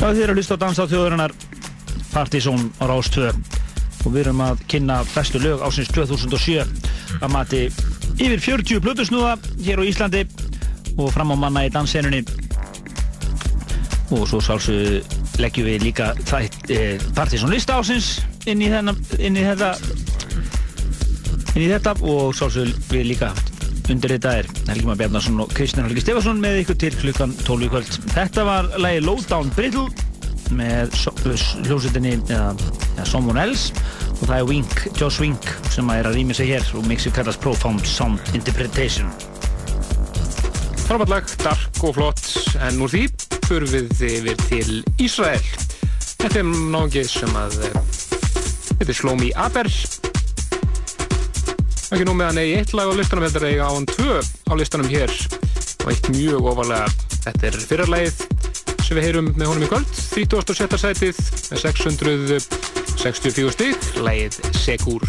Já, þið eru að hlusta á Dansa á þjóðurinnar Partizón á Rástvö og við erum að kynna bestu lög ásins 2007 að mati yfir 40 blötusnúða hér á Íslandi og fram á manna í danssenunni og svo sálsögðu leggjum við líka e, Partizón lista ásins inn í, þennan, inn í þetta inn í þetta. Og sálsögðu við líka undir þetta er Helgi Már Bjarnarsson og Kristján Helgi Stefansson með ykkur til klukkan 12 kvöld. Þetta var lægi Lowdown Brittle með hljómsveitinni eða, eða Someone Else. Og það er Wink, Josh Wink sem er að rýmja sig hér og mixið kallast Profound Sound Interpretation. Frábært lag, dark og flott. En úr því förum við yfir til Ísrael. Þetta er náðungið sem að þetta er Shlomi Aber. Ekki nú með hann eigi eitt lag á listanum þetta er eiga á hann tvö á listanum hér og eitt mjög ofalega þetta er fyrrarlægið sem við heyrum með honum í kvöld 37. sætið með 664 stygg lægið Segur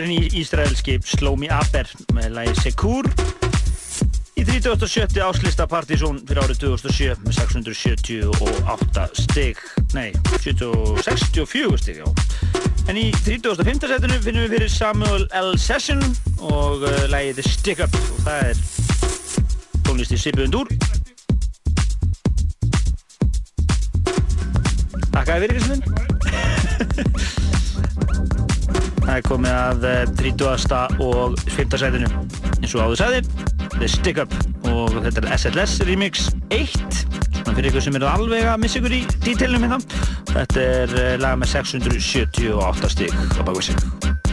er henni ísraelski Slómi Aber með lægi Sekur í 37. áslista Partizón fyrir árið 2007 með 678 stygg nei, 64 stygg en í 35. setinu finnum við fyrir Samuel L. Session og uh, lægið The Stick Up og það er tónlist í Sipuðundur Takk fyrir Kristinn Það er komið að eh, 30. og 5. sæðinu eins og áður sæði The Stick Up og þetta er SLS Remix 1 Svona fyrir ykkur sem eru alveg að missa ykkur í dítilnum hérna Þetta er eh, laga með 678 stygg á bakvísið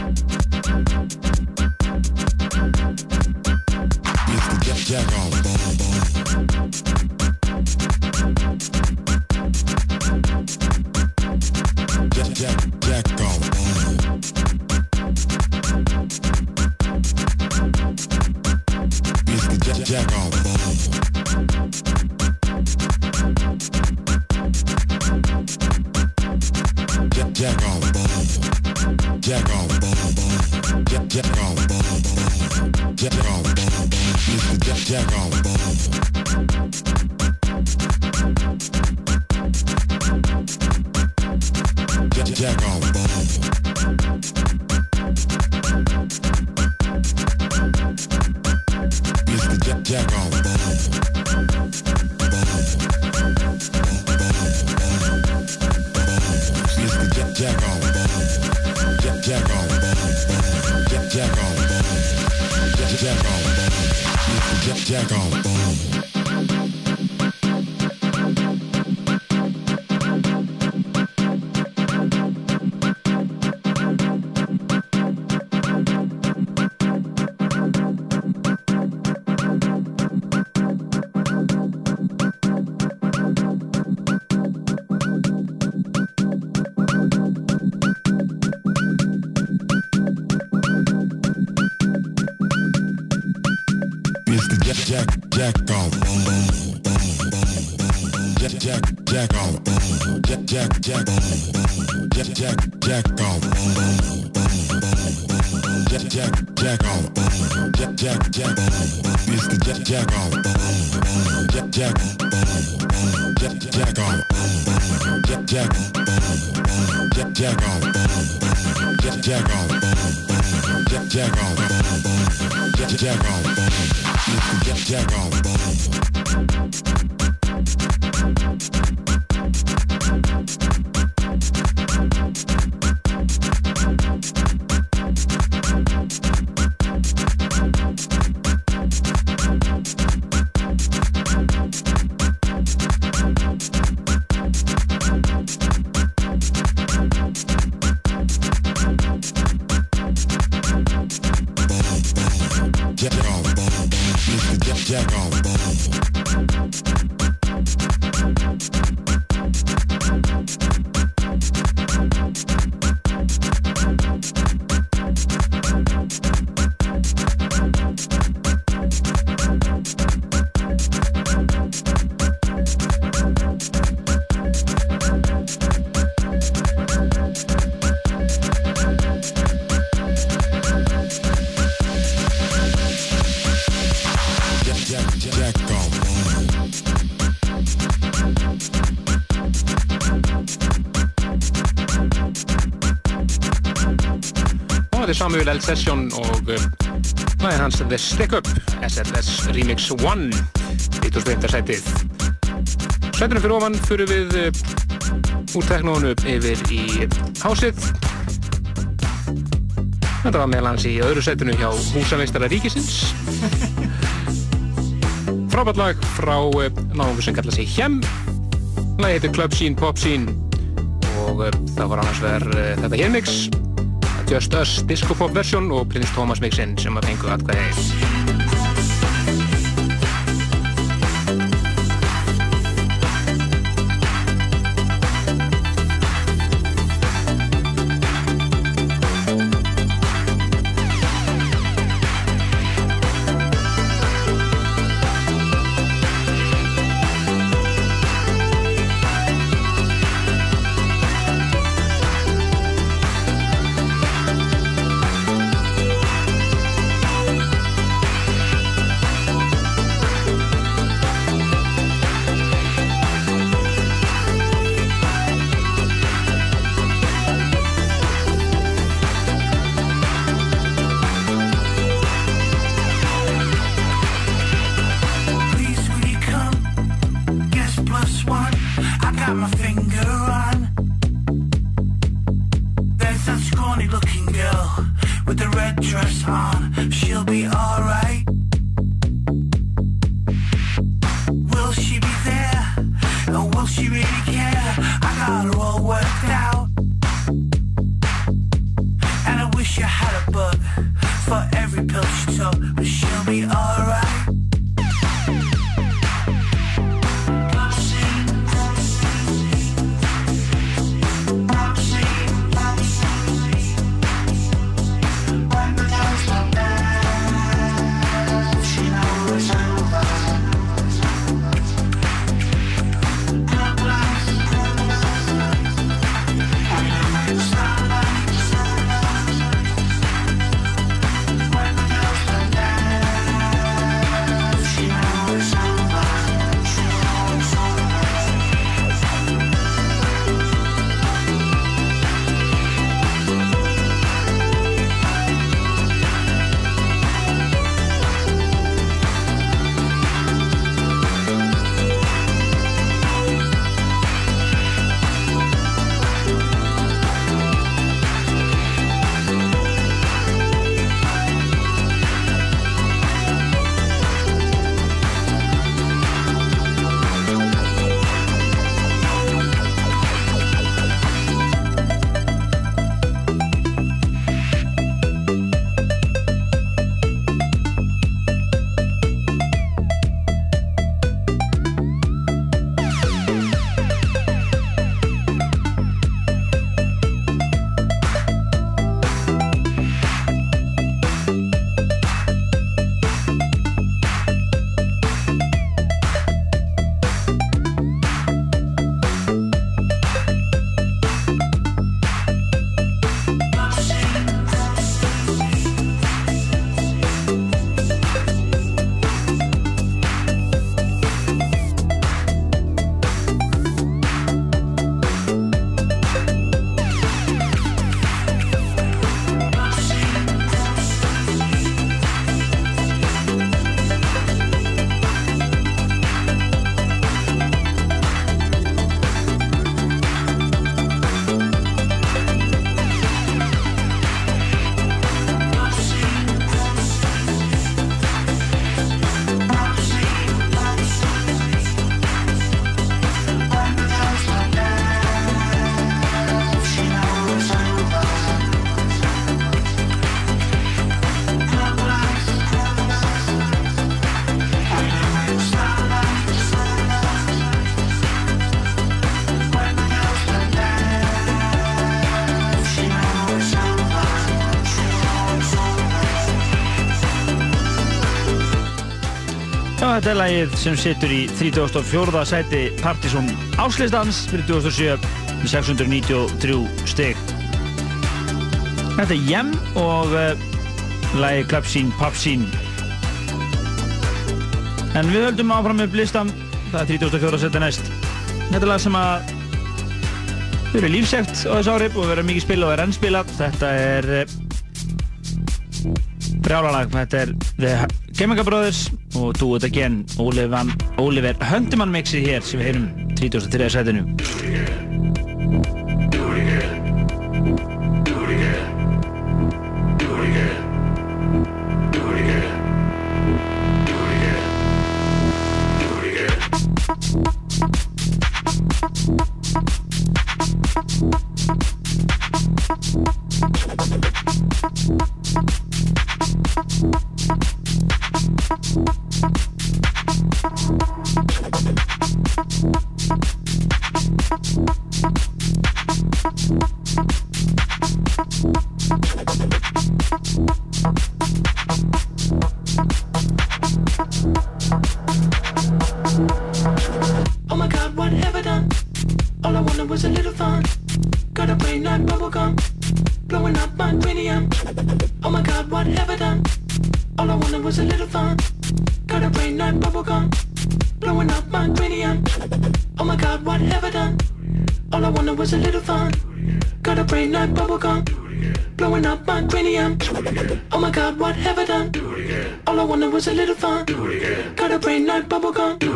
Samuel L. Session og eh, hlæðin hans The Stick Up SLS Remix 1 2005. setið Setjum fyrir ofan fyrir við eh, úr teknónu yfir í hásið Þetta var meðal hans í öðru setinu hjá Húsameistara Ríkisins Frábært lag frá eh, náðungur sem kallaði sig Hjem Hlæði heitir Club Scene Pop Scene og það var annars verður þetta Hemmix Just Us Disco Pop versjón og Prins Tómas mixinn sem að fengu atkvæðið þetta er lagið sem situr í 34. sæti Partizón Áslistans fyrir 2007 með 693 stygg. Þetta er Jem og uh, lagið Klapsín, Papsín. En við höldum áfram með listan, það er 34. sæti næst. Þetta er lag sem að þau eru lífsegt á þessu ári og verður mikið spila og er enn spilað. Þetta er uh, brjálalag, þetta er The Chemical Brothers og Do It Again Oliver, Hundimann mixið hér sem við heyrum 33. setinu Got a brain like bubblegum,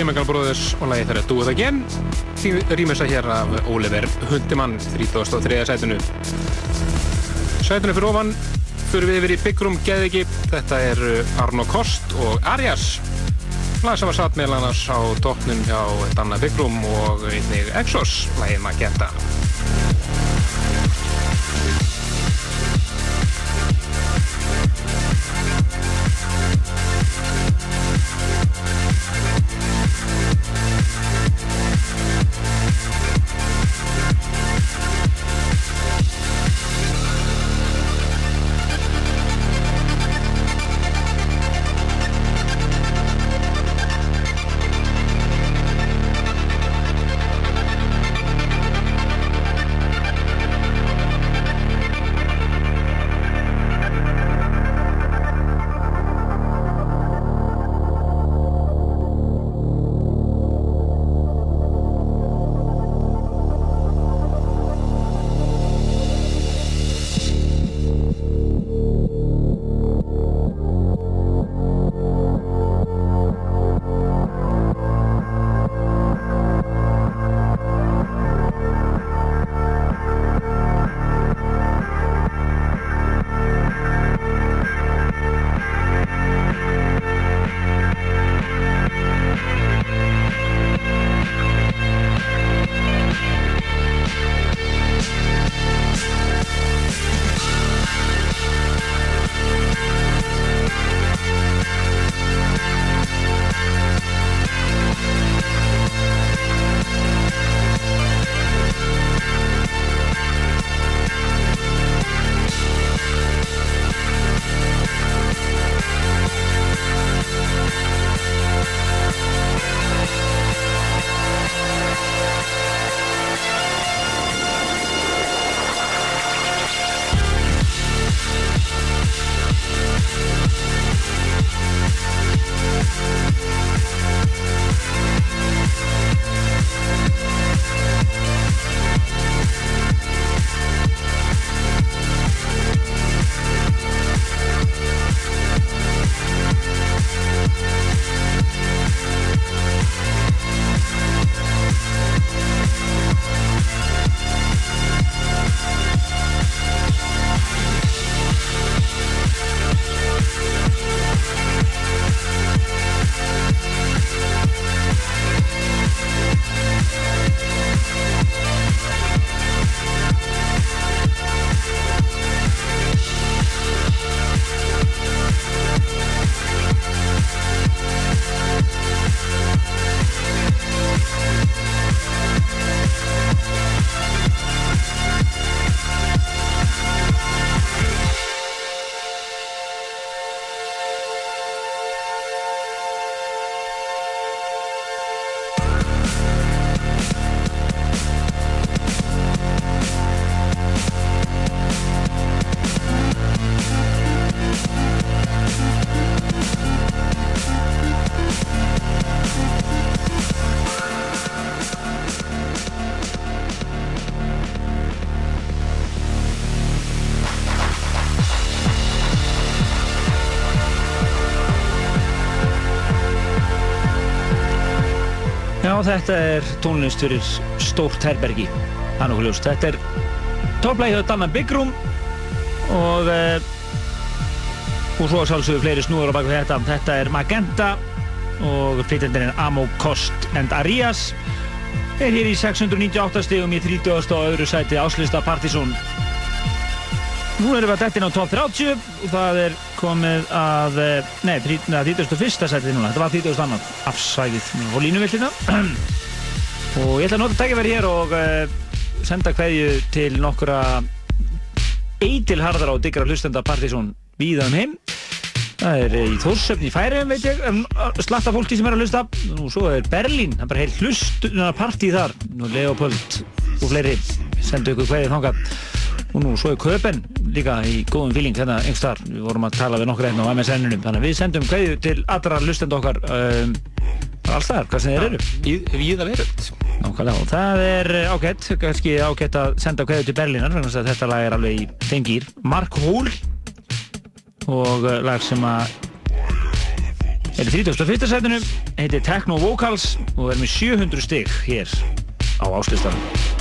Chemical Brothers og lagi þeirra Do It Again. Því rýmur sér hér af Oliver Hundimann 33. sætunu Sætunu fyrir ofan fyrir við yfir í Room Geðviki. Þetta er Arno Kost og Arias. Lag sem var satt meðal annars á tóknum hjá Danna Room og einnig Exos lagið Magenta þetta er tónlist fyrir stórt herbergi. Það er nokkuð ljóst. Þetta er topplægi hjá Danna Room og, uh, og svo sálsögur fleiri snúður á baka þetta. Þetta er Magenta og flytjandinn er Amo Kost and Arias. Er hér í 698 stegum í 30. og öðru sæti áslista Partizón. Nú erum við að dettin á top 30 og það er komið að, eh, nei, 31. sætið núna, þetta var 30. annan afsæðið og línuvillina. Og ég ætla að nota tækifæri hér og uh, senda hverju til nokkura eitilharðara og diggra hlustenda Partizón víða um heim. Það er í Þórsöfn í Færiðum veit ég, um, slatta fólki sem er að hlusta. Og svo er Berlín, það er bara heil hlustunarpartí partí þar, Leopold og fleiri, sendu ykkur hverju þangað. Og nú svo er Köpen líka í góðum fíling hérna einhver starf við vorum að tala við nokkur einn á MSN-unum þannig að við sendum kveðju til allra lustend okkar um, alls þar, hvað sem þeir eru. Víða veröld. Nákvæmlega, og það er ágætt kannski ágætt að senda kveðju til Berlínar þetta lag er alveg í gýr Mark Hól og uh, lag sem að er í 31. setinu heitir Techno Vocals og er með 700 stygg hér á áslistanum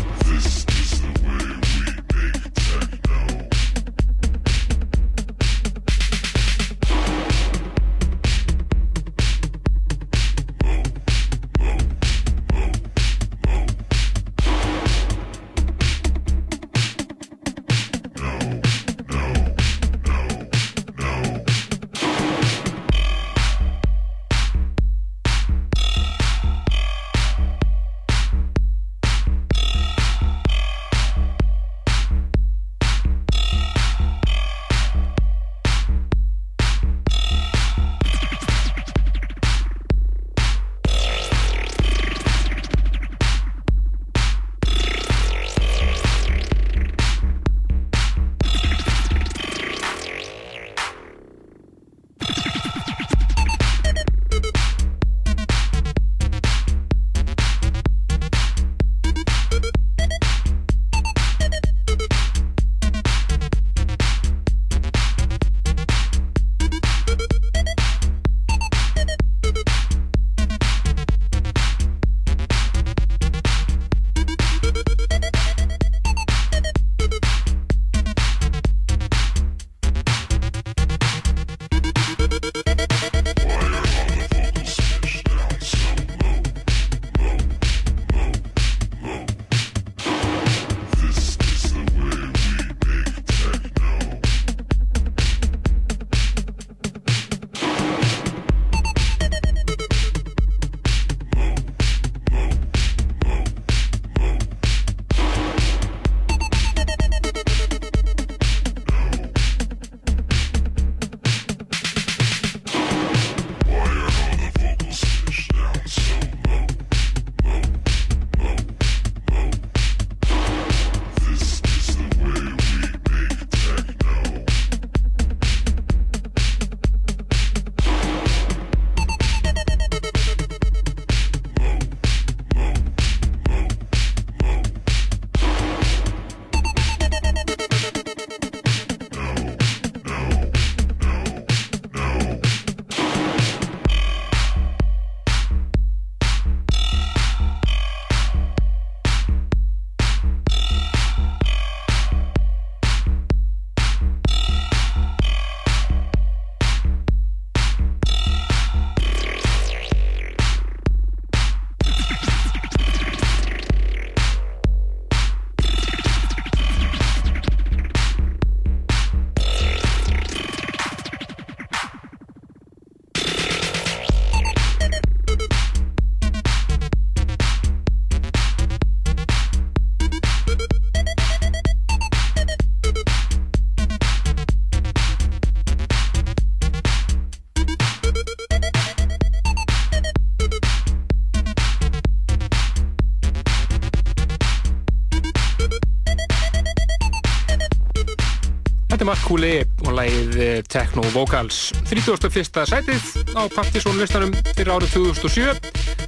Cooley og lagið eh, Techno Vocals 31. sætið á Partizón listanum fyrir árið 2007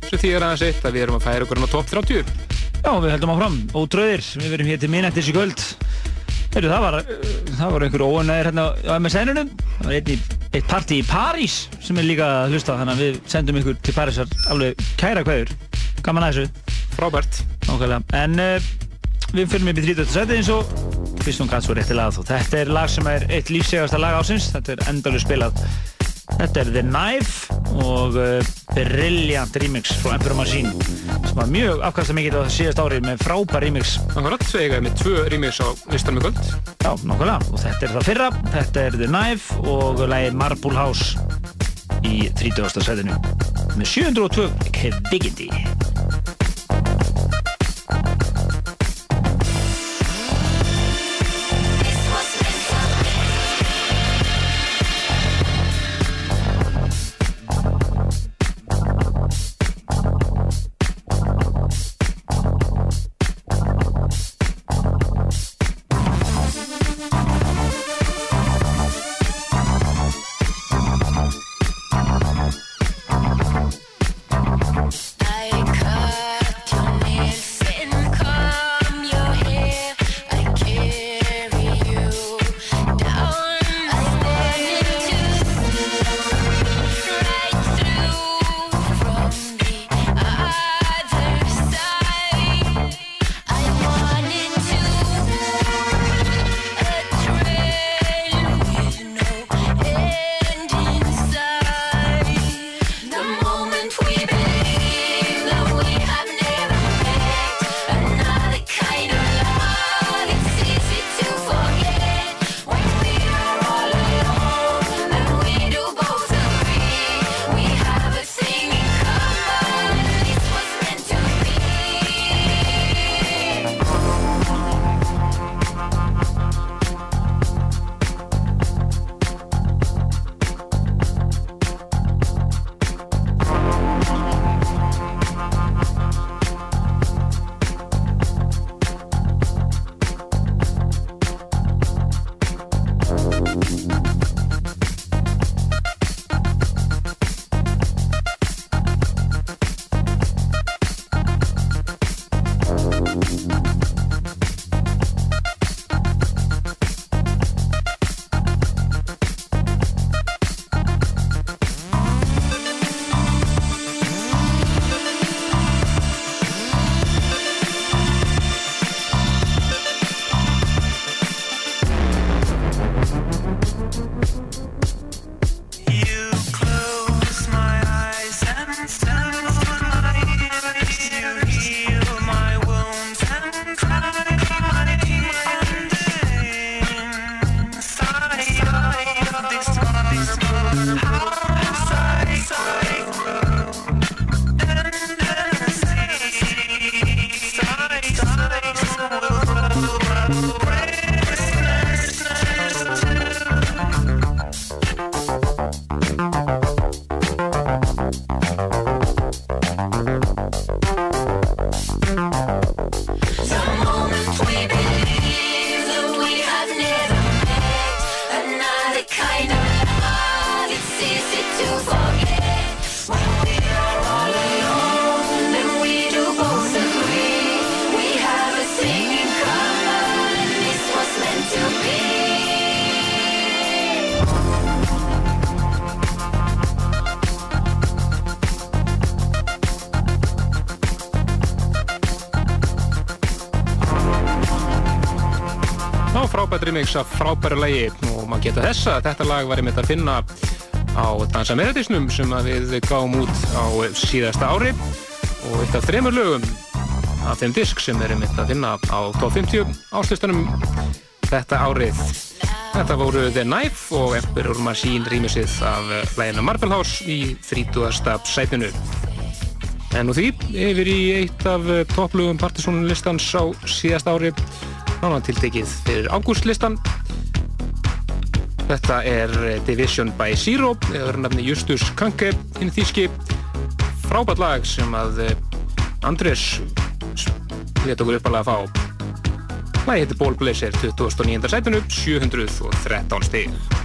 sem því er aðeins eitt að við erum að færa okkur á top 30 Já, við heldum áfram, ótröðir, við verum hér til minnættis í kvöld. Heyrðu, það var, var einhver óanæðir hérna á MSN-unum. Það var einn í, eitt partí í París sem er líka að hlusta, þannig að við sendum ykkur til Parísar alveg kæra kveður. gaman að þessu. Frábært. Nákvæmlega. En uh, við fyrir upp í 30. seti eins og Kristján Gatsvo rétti lagað og þetta er lag sem er eitt lífsegasta lag ásins. Þetta er endalur spilað. Þetta er The Knife og uh, brilliant remix frá Emperor Machine sem var mjög afkvæmst mikið á síðast árið með frábær remix. Akkurat, eigaði með tvö remix á listanum í kvöld. Já, nákvæmlega. Og þetta er það fyrra. Þetta er The Knife og lagið Marble House í 30. setinu með 702 kvikindi. Remix af frábæru lagi og maður geta þessa að þetta lag var einmitt að finna á Dansa Meredisnum sem að við gáum út á síðasta ári og eitt af þremur lögum af þeim disk sem er einmitt að finna á top 50 áslistanum þetta árið. Þetta voru The Knife og Emperor Machine rýmisið af læginu Marble House í 30. sætinu. En nú því, yfir í eitt af topplugum partysónunlistans á síðast ári, nána tiltekið fyrir ágústlistan. Þetta er Division by Zero, eða nafni Justus Kanke, hinn þýski. Frábært lag sem að eh, Andrés leta okkur uppalega að fá. Lagi heitir Ball Blazer, 29. sætinu, 713 stig.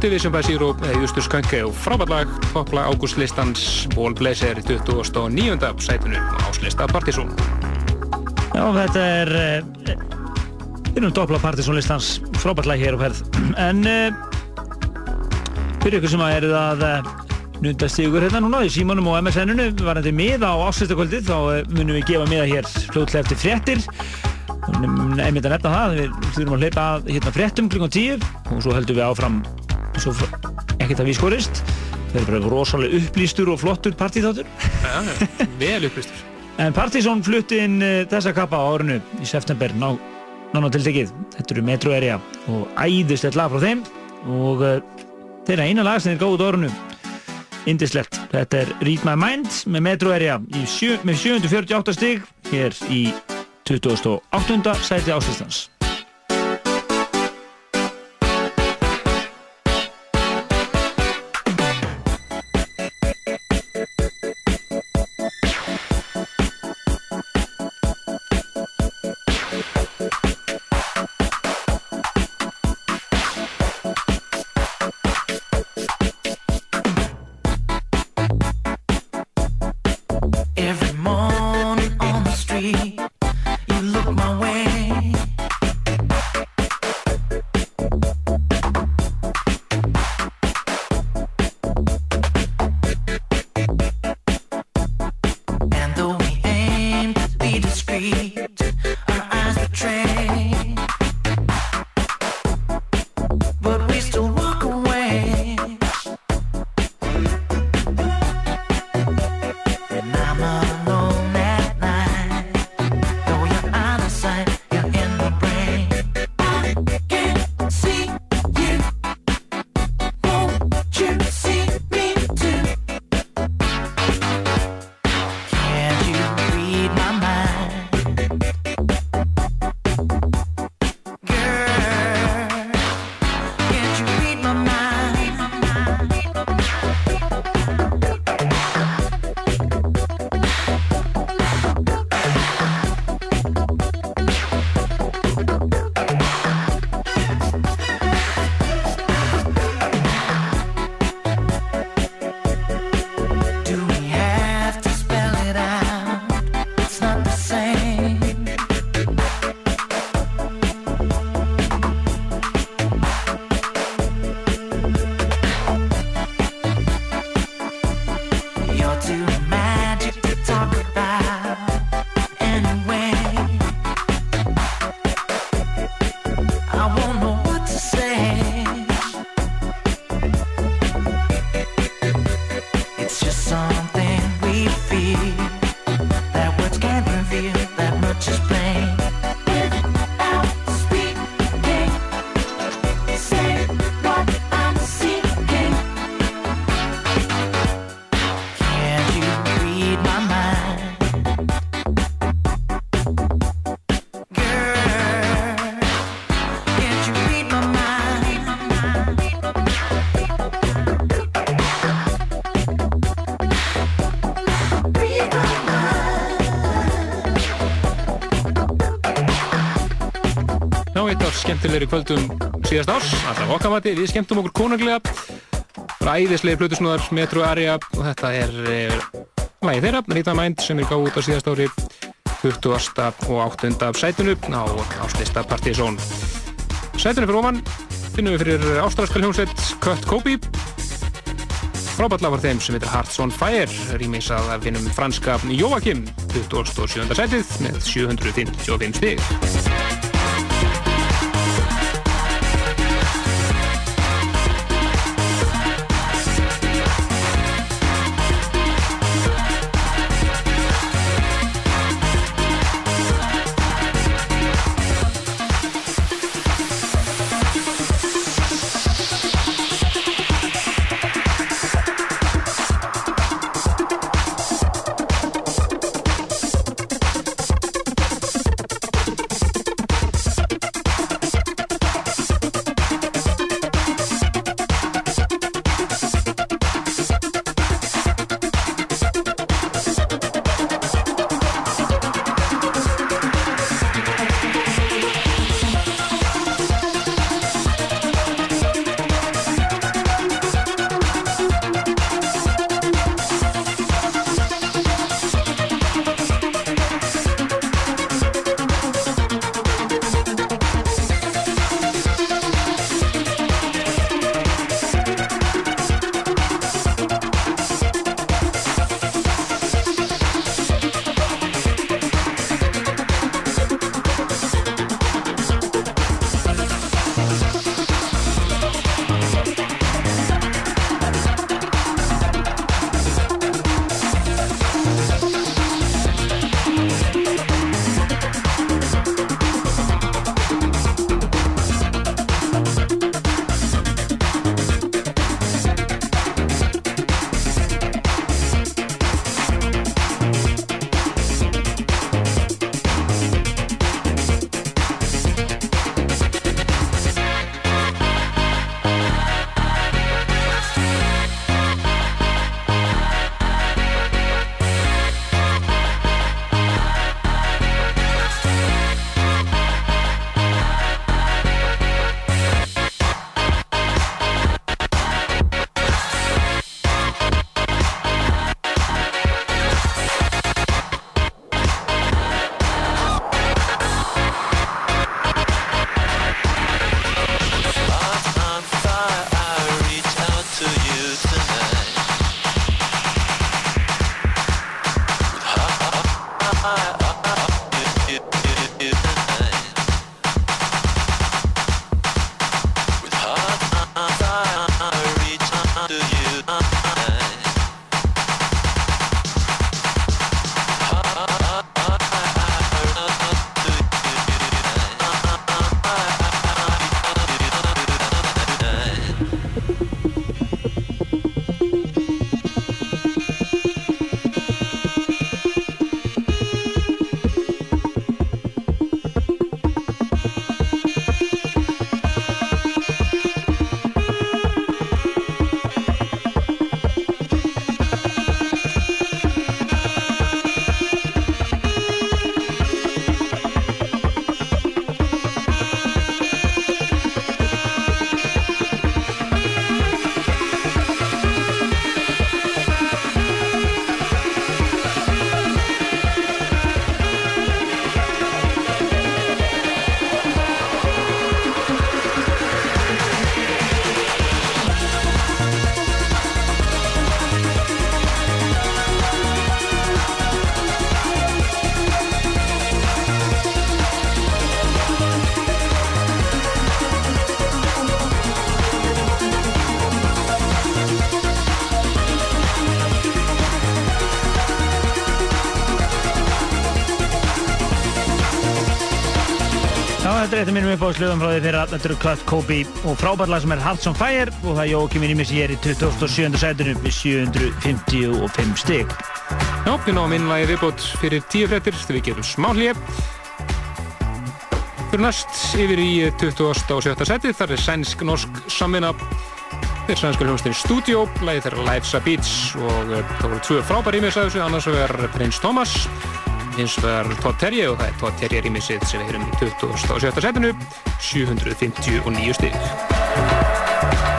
Division by Zero eða Justus Könke og frábært lag topplag ágústlistans í 29. sætinu á áslista Partizón. Já, þetta er uh, innum doppla partysónlistans frábært lag hér á ferð. En uh, fyrir ykkur sem að eru að uh, nundast ykkur hérna núna í símanum og MSN-unu varandi miða á áslistakvöldið þá munum við gefa miða hér fljóðlega eftir fréttir einmitt að nefna það, við þurfum að hleypa að hérna fréttum klukkan 10 og svo heldum við áfram svo ekkert að við skorist það er bara rosalega upplýstur og flottur partíþáttur Já, já, vel upplýstur. En Partizón flutti inn uh, þessa kappa á árinu í september ná, nána tiltekið. Þetta eru Metro Area og æðislegt lag frá þeim og uh, þeirra eina lag sem gáðu út á árinu indislegt. Þetta er Read My Mind með Metro Area sjö, með 748 stig hér í 28. sæti áslustans. Skemmtilegri kvöldum síðast árs, alltaf okkar mati, við skemmtum okkur konunglega. Ræðislegi flutusnúðar, Metro Area og þetta er eh, lagið þeirra, Rita Mind, sem er gáð út á síðast ári 20. og 8. sætinu á áslista Partizón. Sætinu fyrir ofan finnum við fyrir ástralskal hljómsveit Cut Kobe. Frábært lag var þeim sem heitir Hearts on Fire, rýmis að finnum franska Joachim, 27. sætið með 755 stig. Eitt af mínum uppáðslögum frá því fyrir að þetta eru Kurt Kobe og frábært lag sem er Hearts on Fire og það er Jókim Ímis ég er í 2007. sætunum með 755 stygg. Já, við náum inn lagi viðbót fyrir tíu frettir þegar við gerum smá hlið. Fyrir næst yfir í 27. seti, þar er sænsk-norsk samvinna. Þeir sænskur hljómsnir Studio, lagi þeirra Life's a Beach og það voru tvö frábær þessu, annars vegar Prince Thomas, hins vegar Todd Terje og það er Todd Terje rýmisið sem við heyrum í 27. setinu, 759 stík.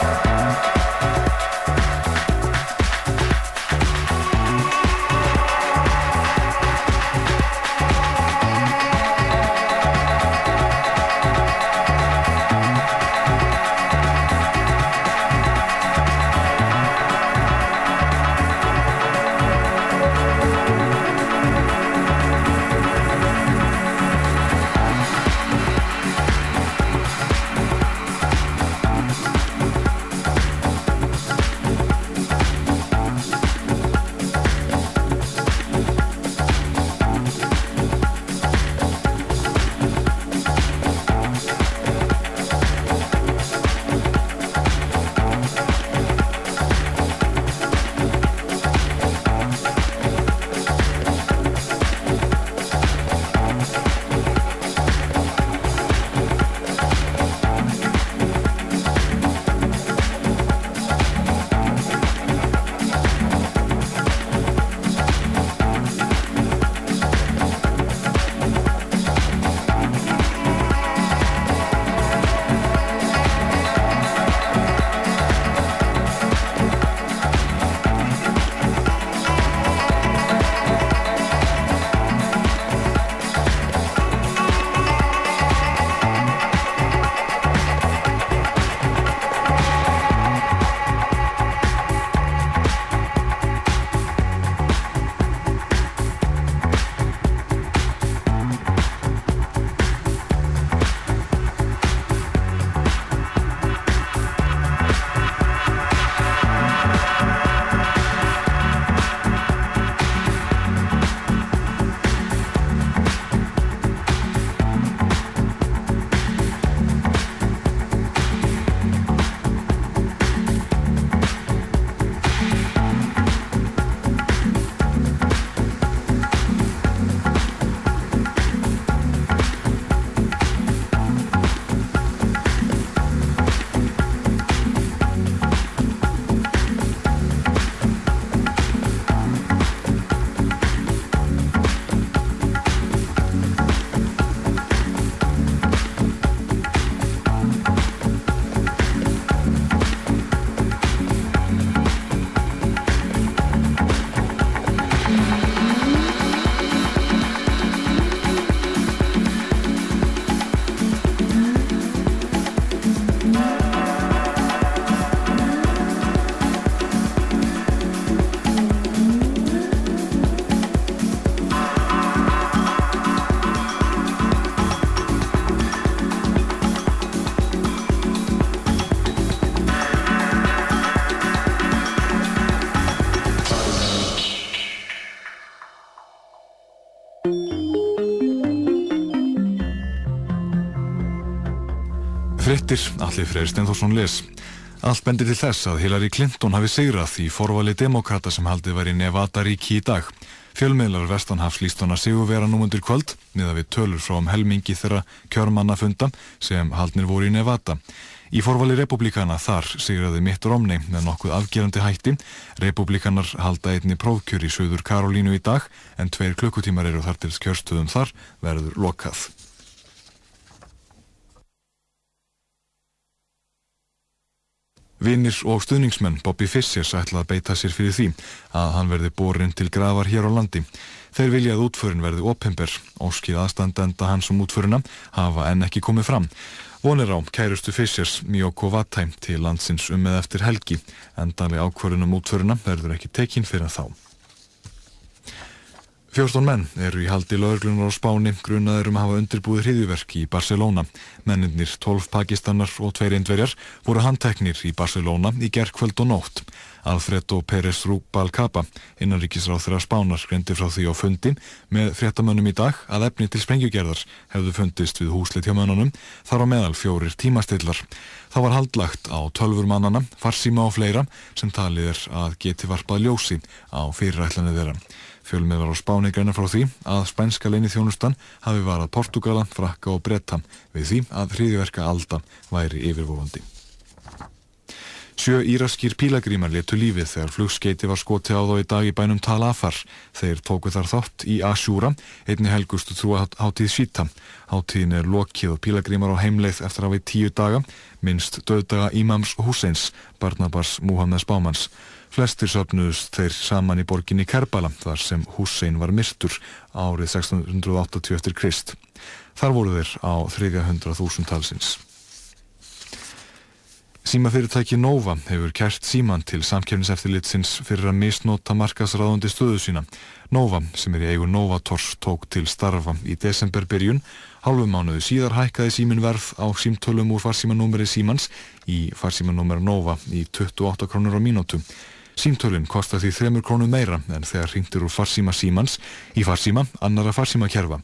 Frettir, Alli Freyr Steinforsson les. Allt bendir til þess að Hillary Clinton hafi sigrað í forvali demokrata sem haldið var í Nevada ríki í dag. Fjölmiðlar Vestanhafs líst hana sigurvera nú undir kvöld, niða við tölur frá um helmingi þeirra kjörmannafunda sem haldnir voru í Nevada. Í forvali republikana þar sigraði Mitt Romney með nokkuð afgerandi hætti. Republikanar halda einni prófkjör í Suður Karolínu í dag en tveir klukkutímar eru þar til kjörstöðum þar verður lokað. Vinnir og stuðningsmenn Bobby Fissers ætla að beita sér fyrir því að hann verði borin til grafar hér á landi. Þeir vilja að útförin verði opimber, óskið aðstandenda hans um útförina hafa enn ekki komið fram. Vonir á kærustu Fissers Miyoko Watheim til landsins um með eftir helgi, endali ákvörunum útförina verður ekki tekinn fyrir þá. 14 menn eru í haldi lögurlunar á Spáni grunaður um að hafa undirbúið hriðjuverk í Barcelona. Menninir 12 pakistanar og tveir indverjar voru handteknir í Barcelona í gerðkvöld og nótt. Alfredo Pérez Rubalcaba, innanríkisráð þeirra Spánar, greindi frá því á fundi með fréttamönnum í dag að efni til sprengjugerðar hefðu fundist við húslit hjá mönnunum, þar á meðal fjórir tímastillar. Það var haldlagt á tölfur mannana, farsíma og fleira sem talið er að geti varpað ljósi á fyrirætlanir þeirra. Fjölmiðlar á Spáni greina frá því að spænska leini þjónustan hafi varað Portugala, Frakka og Bretta við því að hriðiverka alda væri yfirvofandi. Sjö íraskir pílagrímar letu lífið þegar flugskeiti var skoti á þá í dag í bænum Tal Afar. Þeir tóku þar þátt í Ashura, einni helgustu trúaháttíð Sita. Háttíðin er lokið og pílagrímar á heimleið eftir að við tíu daga, minnst döðdaga Ímams Husseins, barnabars Muhammed Spámans. Flestir söpnuðust þeir saman í borginni Kerbala þar sem Hussein var myrtur árið 1680 eftir Krist. Þar voru þeir á 300.000 talsins. Símafyrirtæki Nova hefur kært síman til samkefniseftirlitsins fyrir að misnota markasráðundi stöðu sína. Nova, sem er í eigu Novators, tók til starfa í desemberbyrjun. Hálfum mánuðu síðar hækkaði símin verð á símtölum úr farsímanúmeri símans í farsímanúmer Nova í 28 krónur á mínútu. Símtölinn kostar því 3 krónur meira en þegar hringtir úr farsíma símans í farsíma annara farsímakerfa.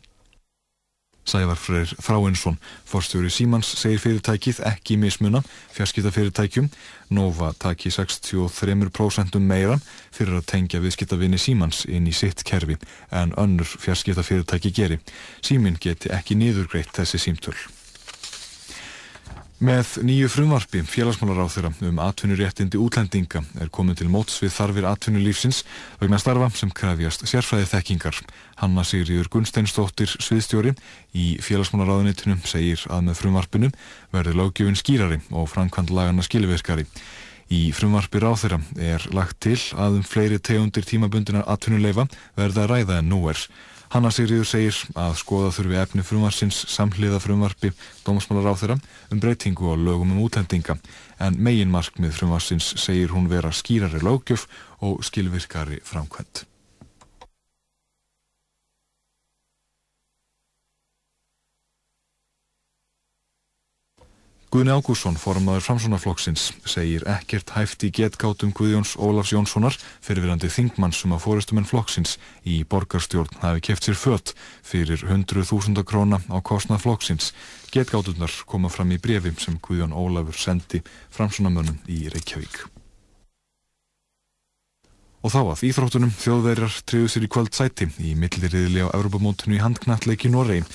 Sævar Freyr Þráinsson, forstjóri Símans, segir fyrirtækið ekki mismuna fjarskiptafyrirtækjum. Nova taki 63% meira fyrir að tengja viðskiptavinni Símans inn í sitt kerfi en önnur fjarskiptafyrirtæki geri. Símin geti ekki niðurgreitt þessi símtöl. Með nýju frumvarpi félagsmálaráþurra um atvinnuréttindi útlendinga er komin til móts við þarfir atvinnulífsins vegna starfa sem krefjast sérfræði þekkingar. Hanna Sigriður Gunnsteinsdóttir sviðstjóri í félagsmálaráðunitinu segir að með frumvarpinu verður löggjöfin skýrari og framkvæmt lagana skilvirkari. Í frumvarpi ráþurra er lagt til að um fleiri tegundir tímabundinar atvinnuleifa verða ræða en nú er. Hanna Sigriður segir að skoða þurfi efni frumvarsins samhliða frumvarpi dómasmálar á þeirra um breytingu og lögum um útlendinga en megin markmið frumvarsins segir hún vera skýrari lögjöf og skilvirkari framkvæmt. Guðni Ágússon, formaður Framsónaflokksins, segir ekkert hæft í getgátum Guðjóns Ólafs Jónssonar fyrirvirandi þingmann sem að fórustumenn flokksins í borgarstjórn hafi keft sér fött fyrir 100.000 króna á kostnað flokksins. Getgátunar koma fram í brefi sem Guðjón Ólafur sendi Framsónamönnum í Reykjavík. Og þá að íþróttunum þjóðverjar triðu sér í kvöld sæti í milliriðli á Europamótinu í handknalleiki Noregi.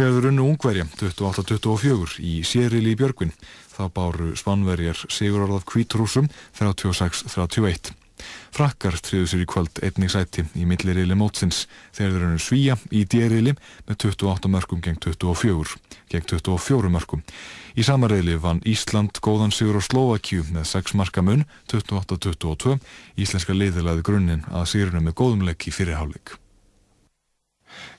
Þegar þau runnu ungverja 28-24 í sérili í Björgvin þá báru Svanverjar Sigur Orðaf Kvítrúsum 36-31. Frakkar triðu sér í kvöld einnig sæti í millirili mótsins þegar þau runnu Svíja í dérili með 28 mörgum gegn 24, gegn 24 mörgum. Í samarriðli vann Ísland góðan sigur á Slovakíu með 6 marka mun 28-22. Íslenska liðilaði grunninn að sigurinu með góðumleik í fyrirháleik.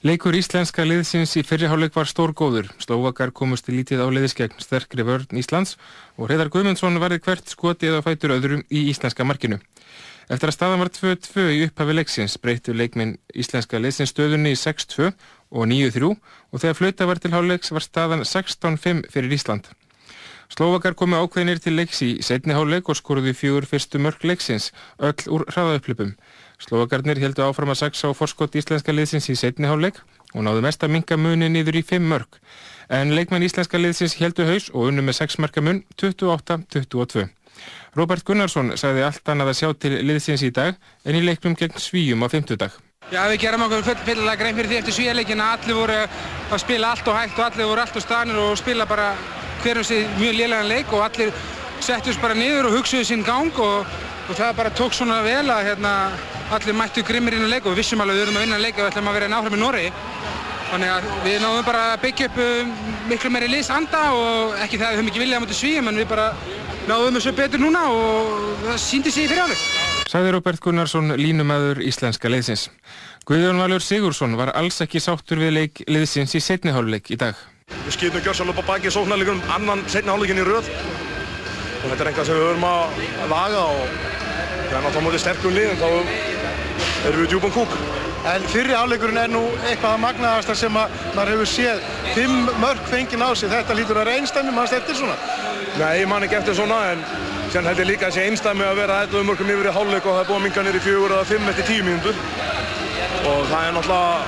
Leikur íslenska liðsins í fyrriháleik var stórgóður. Slóvakar komust í lítið áleiðis gegn sterkri vörn Íslands og Hreðar Guðmundsson varði hvert skotið á fætur öðrum í íslenska markinu. Eftir að staðan var 2-2 í upphafi leiksins breyttu leikminn íslenska liðsins stöðunni í 6-2 og 9-3 og þegar flauta var til háleiks var staðan 16-5 fyrir Ísland. Slóvakar komu ákveðinir til leiks í setni háleik og skoruði fjögur fyrstu mörg leiksins, öll úr hraðaupplöpum. Slovakarnir heldu áfram að sexa á forskott íslenska liðsins í setni háleik og náðu mest að minka muni niður í 5 mörg. En leikmenn íslenska liðsins heldu haus og unnu með 6 marka mun 28-22. Robert Gunnarsson sagði allt annað að sjá til liðsins í dag en í leiknum gegn Svíjum á 50 dag. Já, við gerum okkur fyllilega grein fyrir því eftir svíjarleikin að allir voru að spila allt og hægt og allir voru allt og stanir og spila bara hverjum sig mjög lélegan leik og allir settust bara niður og hugsuðu sín gang og, og það bara tók svona vel að hérna, allir mættu grimmir inn á leik og við vissum alveg að við erum að vinna leik og við ætlum að vera náfram í Norri. Þannig að við náðum bara að byggja upp um, miklu meiri liðsanda og ekki það að við höfum ekki viljað á móti svíjum en við bara náðum þessu betur núna og það síndi sig í fyrirháleik. Sagði Robert Gunnarsson línumæður íslenska liðsins. Guðjón Valur Sigursson var alls ekki sáttur við leik liðsins í setni háluleik í dag. Við upp á baki sóknarleikunum annan setni háluleikin í röð og þetta er eitthvað sem við höfum að laga og þegar náttúrulega mótið sterkum liðum þá erum við djúpan kúk. En fyrri áleikurinn er nú eitthvað að magnaðasta sem að maður hefur séð fimm mörg fengið á sig. Þetta lítur að vera einstæmi, mannst eftir svona? Nei, ég man ekki eftir svona en Sen held ég líka að sé einstæmi að vera 11 mörgum yfir í hálfleik og það er búið að minga í fjögur eða fimm eftir tíu mínútur. Og það er náttúrulega,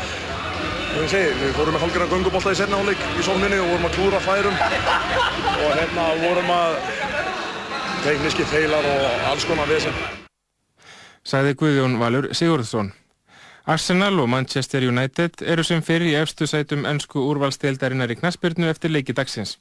ég segi, við fórum með hálfgerðan göngubólta í setna hálfleik í sókninni og vorum að klúra færum. Og hérna vorum að tekniski feilar og alls konar vesen. Sæði Guðjón Valur Sigurðsson. Arsenal og Manchester United eru sem fyrir í efstu sætum ennsku úrvalsdeildarinnar í knaspyrnu eftir leiki dagsins.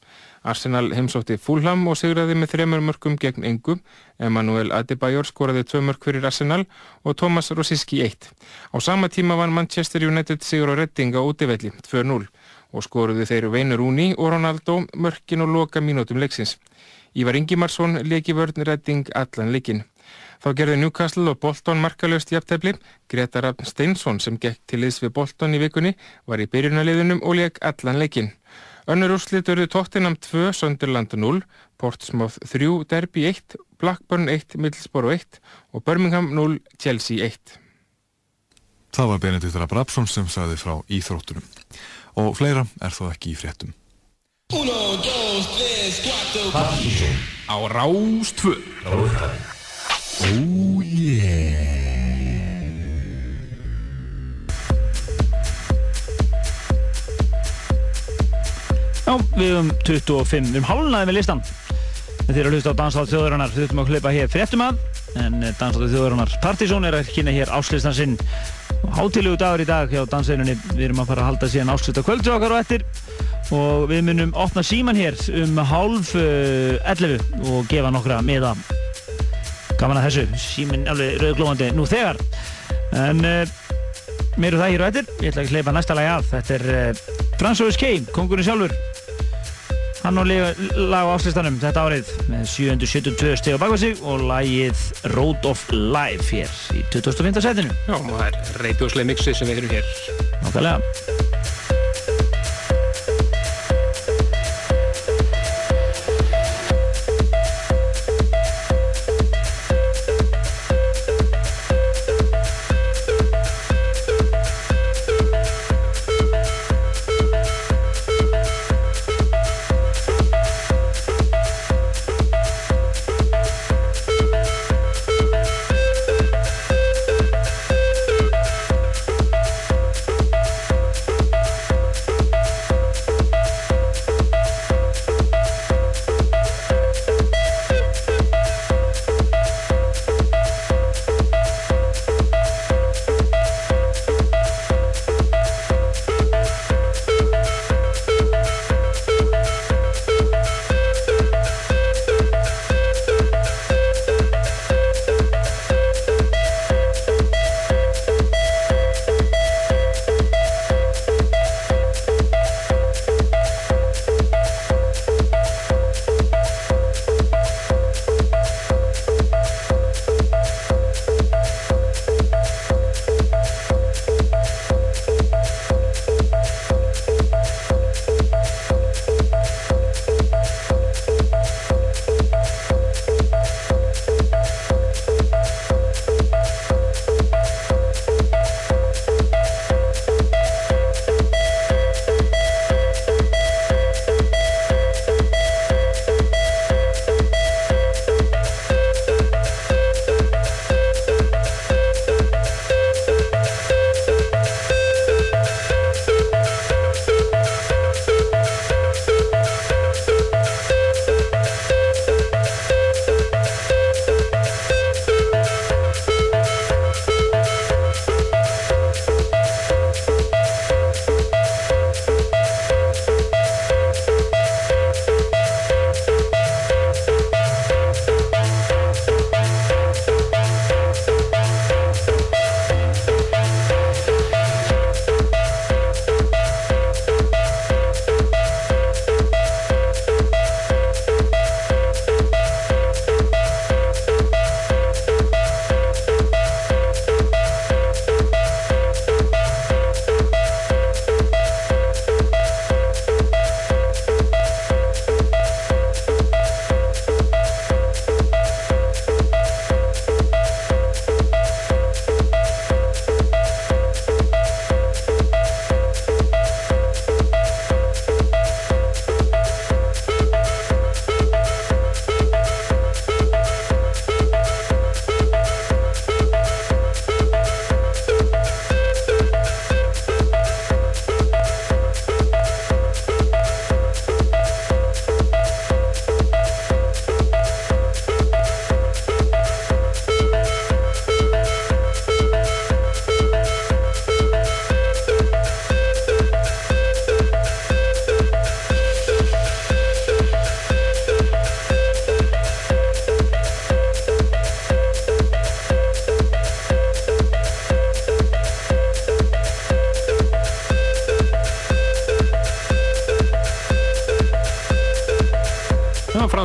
Arsenal heimsótti Fulham og sigraði með þremur mörgum gegn engu. Emmanuel Adebayor skoraði tvö mörg fyrir Arsenal og Thomas Rosiski eitt. Á sama tíma var Manchester United sigur á Redding á útivelli 2-0 og skoruði þeir Wayne Rooney og Ronaldo mörkin og loka mínútum leiksins. Ívar Ingimarsson leki vörn Redding allan leikin. Þá gerði Newcastle og Bolton markalöst jafntefli. Greta Raffn Steinsson sem gekk til liðs við Bolton í vikunni var í byrjunaliðunum og leik allan leikin. Önnur úrslit verður Tottenham 2, Sunderland 0, Portsmouth 3, Derby 1, Blackburn 1, Middlesbrough 1 og Birmingham 0, Chelsea 1. Það var Benedikt Rabrapsson sem sagði frá íþróttunum. Og fleira er þó ekki í fréttum. Partíson á Rástvö Oh yeah Já, við höfum 25, við höfum hálnaði með listan. Þið eru að hlusta á Danstátt þjóðurinnar, við þurfum að hlaupa hér fréttum að, en Danstátt þjóðurinnar Partizón er að kynna hér áslistan sinn. Hátilegu dagur í dag hjá dansveinunni, við erum að fara að halda síðan áslista kvöldu okkar og eftir og við munum opna síman hér um hálf uh, 11 og gefa nokkra miða. Gaman að þessu, símin alveg rauglóðandi nú þegar. En uh, mér og það hér og eftir, ég ætla ekki að hleypa næsta lagi að, þetta er uh, Franz O.S.K., kongurinn sjálfur. Hann á lag á áslistanum þetta árið með 772 steg á bakvað sig og lagið Road of Life hér í 2005. setinu. Já, og það er reytjóslega mixi sem við erum hér. Nákvæmlega.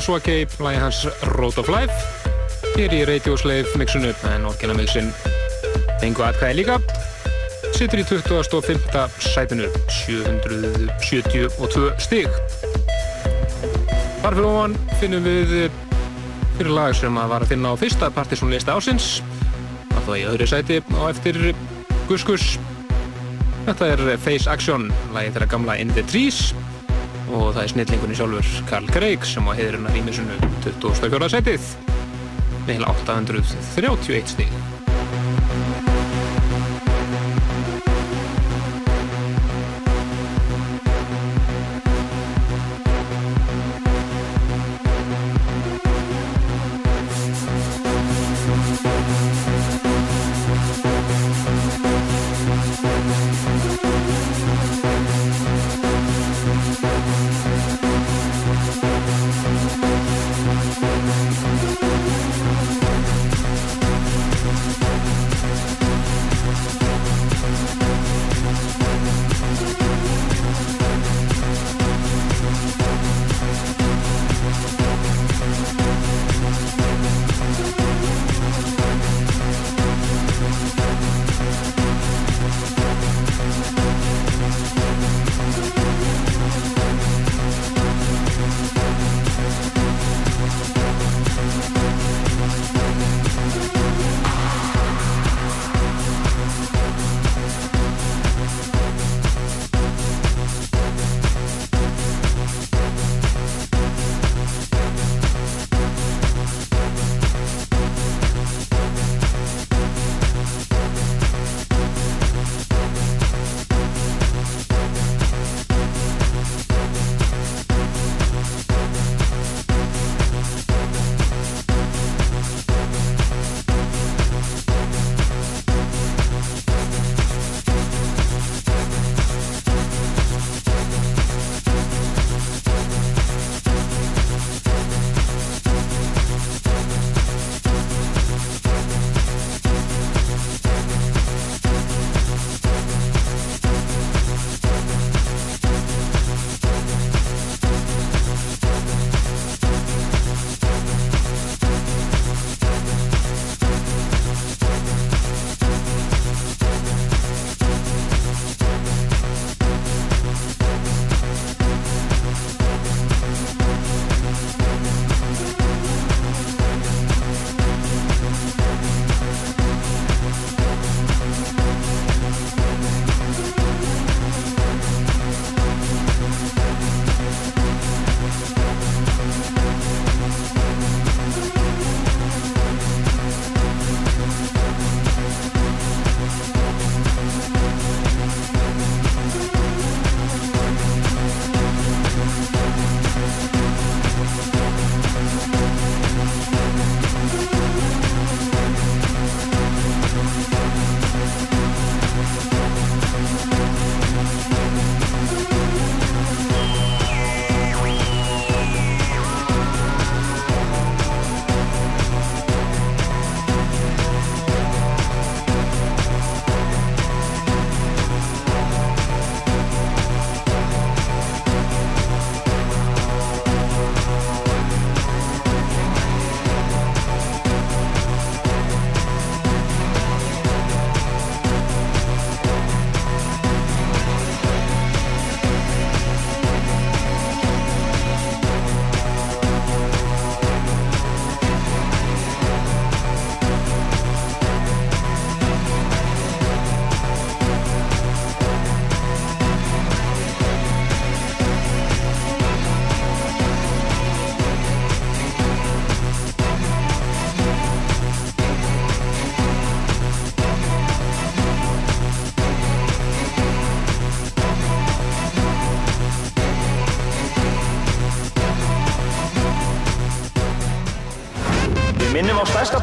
Það Cape, lagi hans Road of Life. Hér í Radio Slave mixunu en orginal mixin. Fengu atkvæði líka. Sittur í 25. sætinu 772 stig. Þar fyrir ofan finnum við fyrir lag sem að var að finna á fyrsta partysónlista ásins alltaf í öðru sæti á eftir Gus Gus Þetta er Face Action, lagi þeirra gamla In the Trees það er snillingunni sjálfur Karl Craig sem á heiðurinn að rýmisunu 24. setið með heila 831 stíg.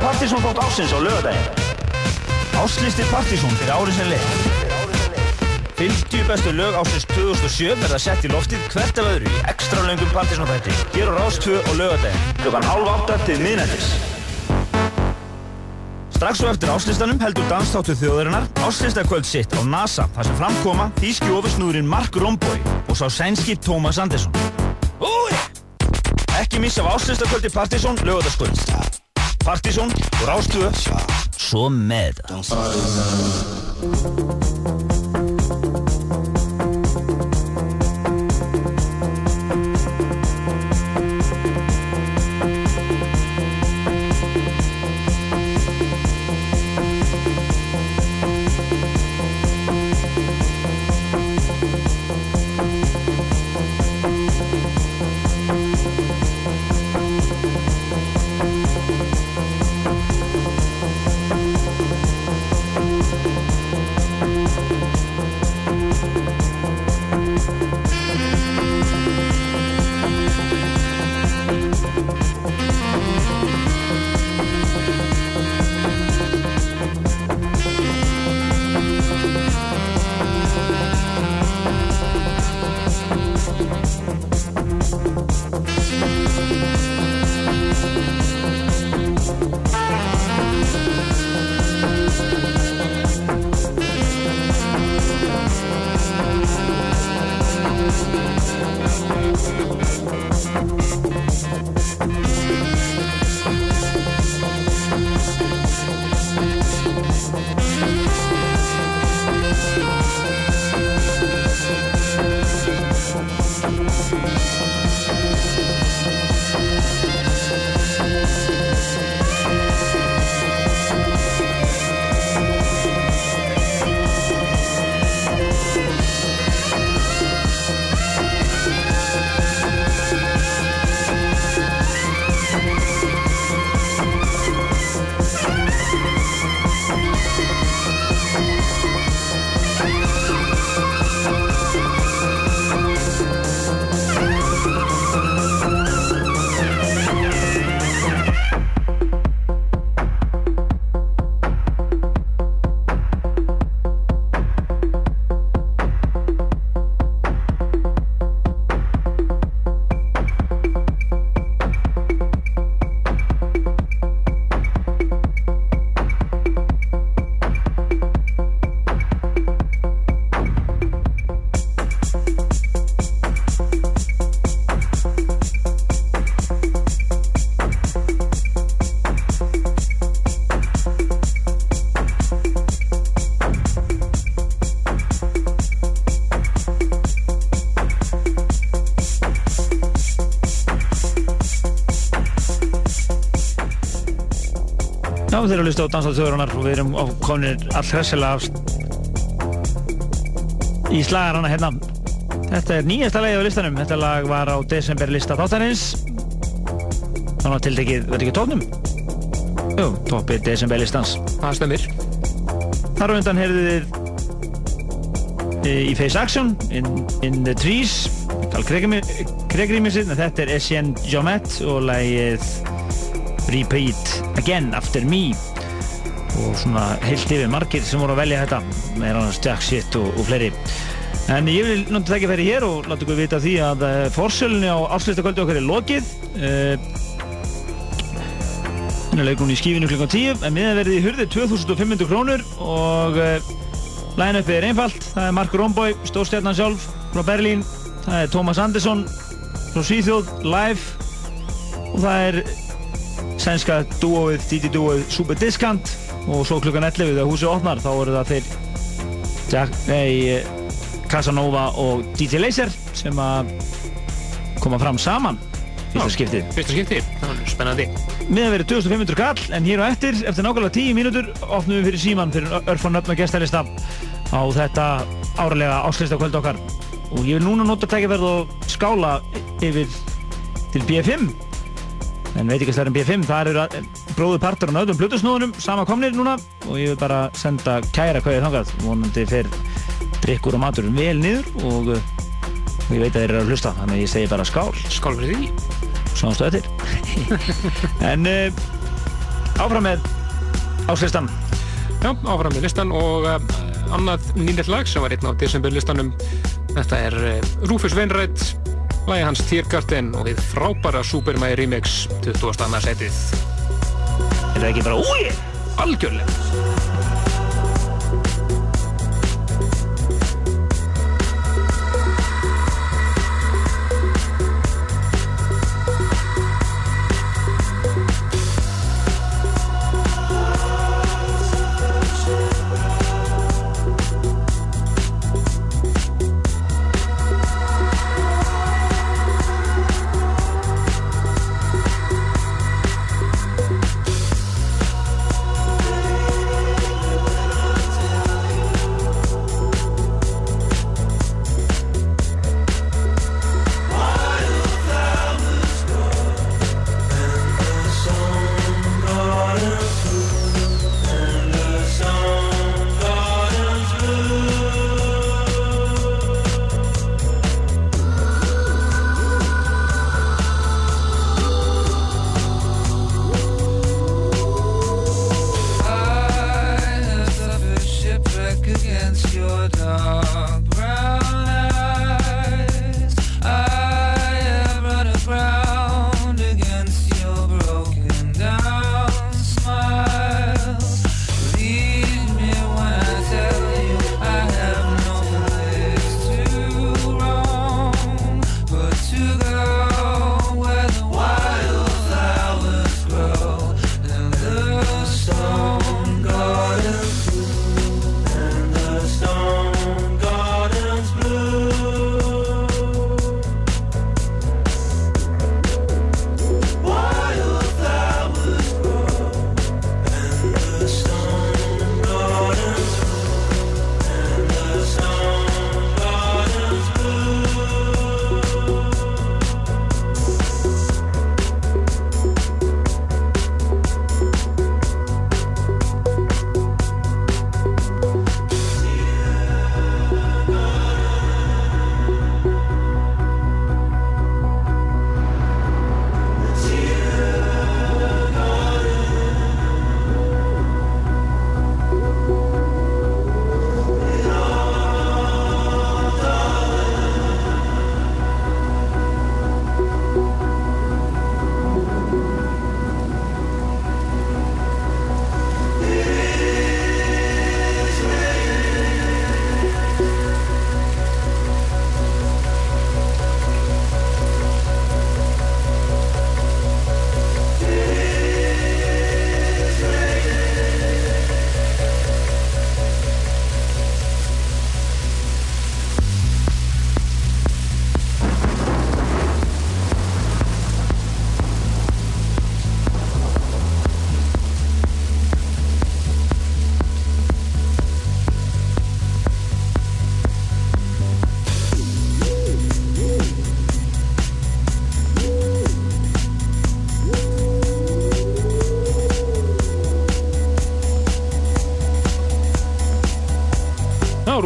Partysón þátt ásins á lögadaginn. Áslisti partysón fyrir árið sem leið. 50 bestu lög ásins 2007 verða sett í loftið hvert af öðru í ekstra löngum partysónþætti. Hér á Rás 2 og lögadaginn, klukkan halv átta til miðnættis. Strax svo eftir áslistanum heldur dansþáttu þjóðarinnar áslistakvöld sitt á NASA þar sem framkoma þýski ofisnúðurinn Mark Romboy og sá sænski Thomas Andersson. Úi! Ekki missa af áslistakvöldi Partizón lögataskvöld. Partizón og Rástöðu. Svo með þeir eru að hlusta á Dansað þjóðurinnar og við erum á kominir allhressilega í slagarana hérna. Þetta er nýjasta lagi á listanum. Þetta lag var á desemberlista þáttarins. Þannig að tildekið, veit ekki tóknum? Jú, toppið desemberlistans. Það stemir. Þar á undan heyrðu þið í Face Action, In, in the Trees, Karl Kregrimissinn, þetta er Etienne Jomet og lagið Repeat Again After Me. Og svona heilt yfir margir sem voru að velja þetta með annars Jack Shit og, og fleiri. En ég vil náttúrulega það ekki ferja hér og láta ykkur vita því að uh, forsölunni á afslutakvöldu okkar er lokið. Hennar leikur hún í skífinu kl. 10 en miðanverðið í hurði 2500 krónur og uh, line-upið er einfalt. Það er Mark Romboy, stórstjarnan sjálf frá Berlín, það er Thomas Andersson frá Svíþjóð, live. Og það er sænska dúóið, DJ-dúóið Super Discount. Og svo klukkan 11 þegar húsið opnar þá eru það þeir Jack, nei, Casanova og DJ Laser sem að koma fram saman. Fyrsta skiptið. Fyrsta skiptið, það er spennandi. Miðan verið 2500 kall en hér á eftir, eftir nákvæmlega 10 mínútur opnum við fyrir síman fyrir örfan nöfn og gestalista á þetta árlega áslista kvöld okkar. Og ég vil núna nota tækjaverð og skála yfir til B5 en veit ekki að það er um B5 það eru bróðu partur á nöðum blutusnúðunum sama komnir núna og ég vil bara senda kæra kvæðið þangað vonandi fer drikkur og matur vel niður og uh, ég veit að þeir eru að hlusta þannig að ég segi bara skál. Skál fyrir því. Sáumstu eftir. En uh, áfram með áslistan já, áfram með listan og uh, annað nýnett lag sem var einn á desemberlistanum. Þetta er Rufus Wainwright lagi hans Tiergarten og við frábæra Super Mario Remix 20. setið Er það ekki bara úi? Algjörlega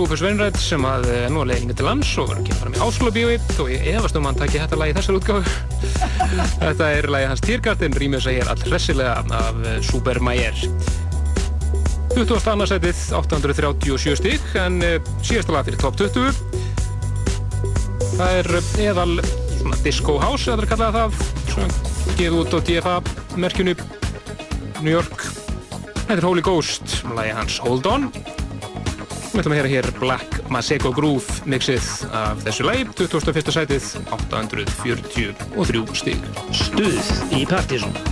Rufus Wainwright sem að eh, nú er leiðinga til lands og verður að kemur fram í Áslo bíói og ég efast um hann takki þetta lag í þessar útgáfu. þetta er lagi hans Týrgarten, rýmur þess að ég er all hressilega af eh, Super Mayer. 20. annarsætið, 837 stík, en eh, síðasta lag fyrir top 20. Það er eðal svona disco house, eða það er kallað það, svona geð út á DFA merkjunu New York. Þetta er Holy Ghost, lagi hans Hold On. Við ætlum að heyra hér Black Masego Groove mixið af þessu lagi, 21. sætið, 843 stík. Stuð í Partizón.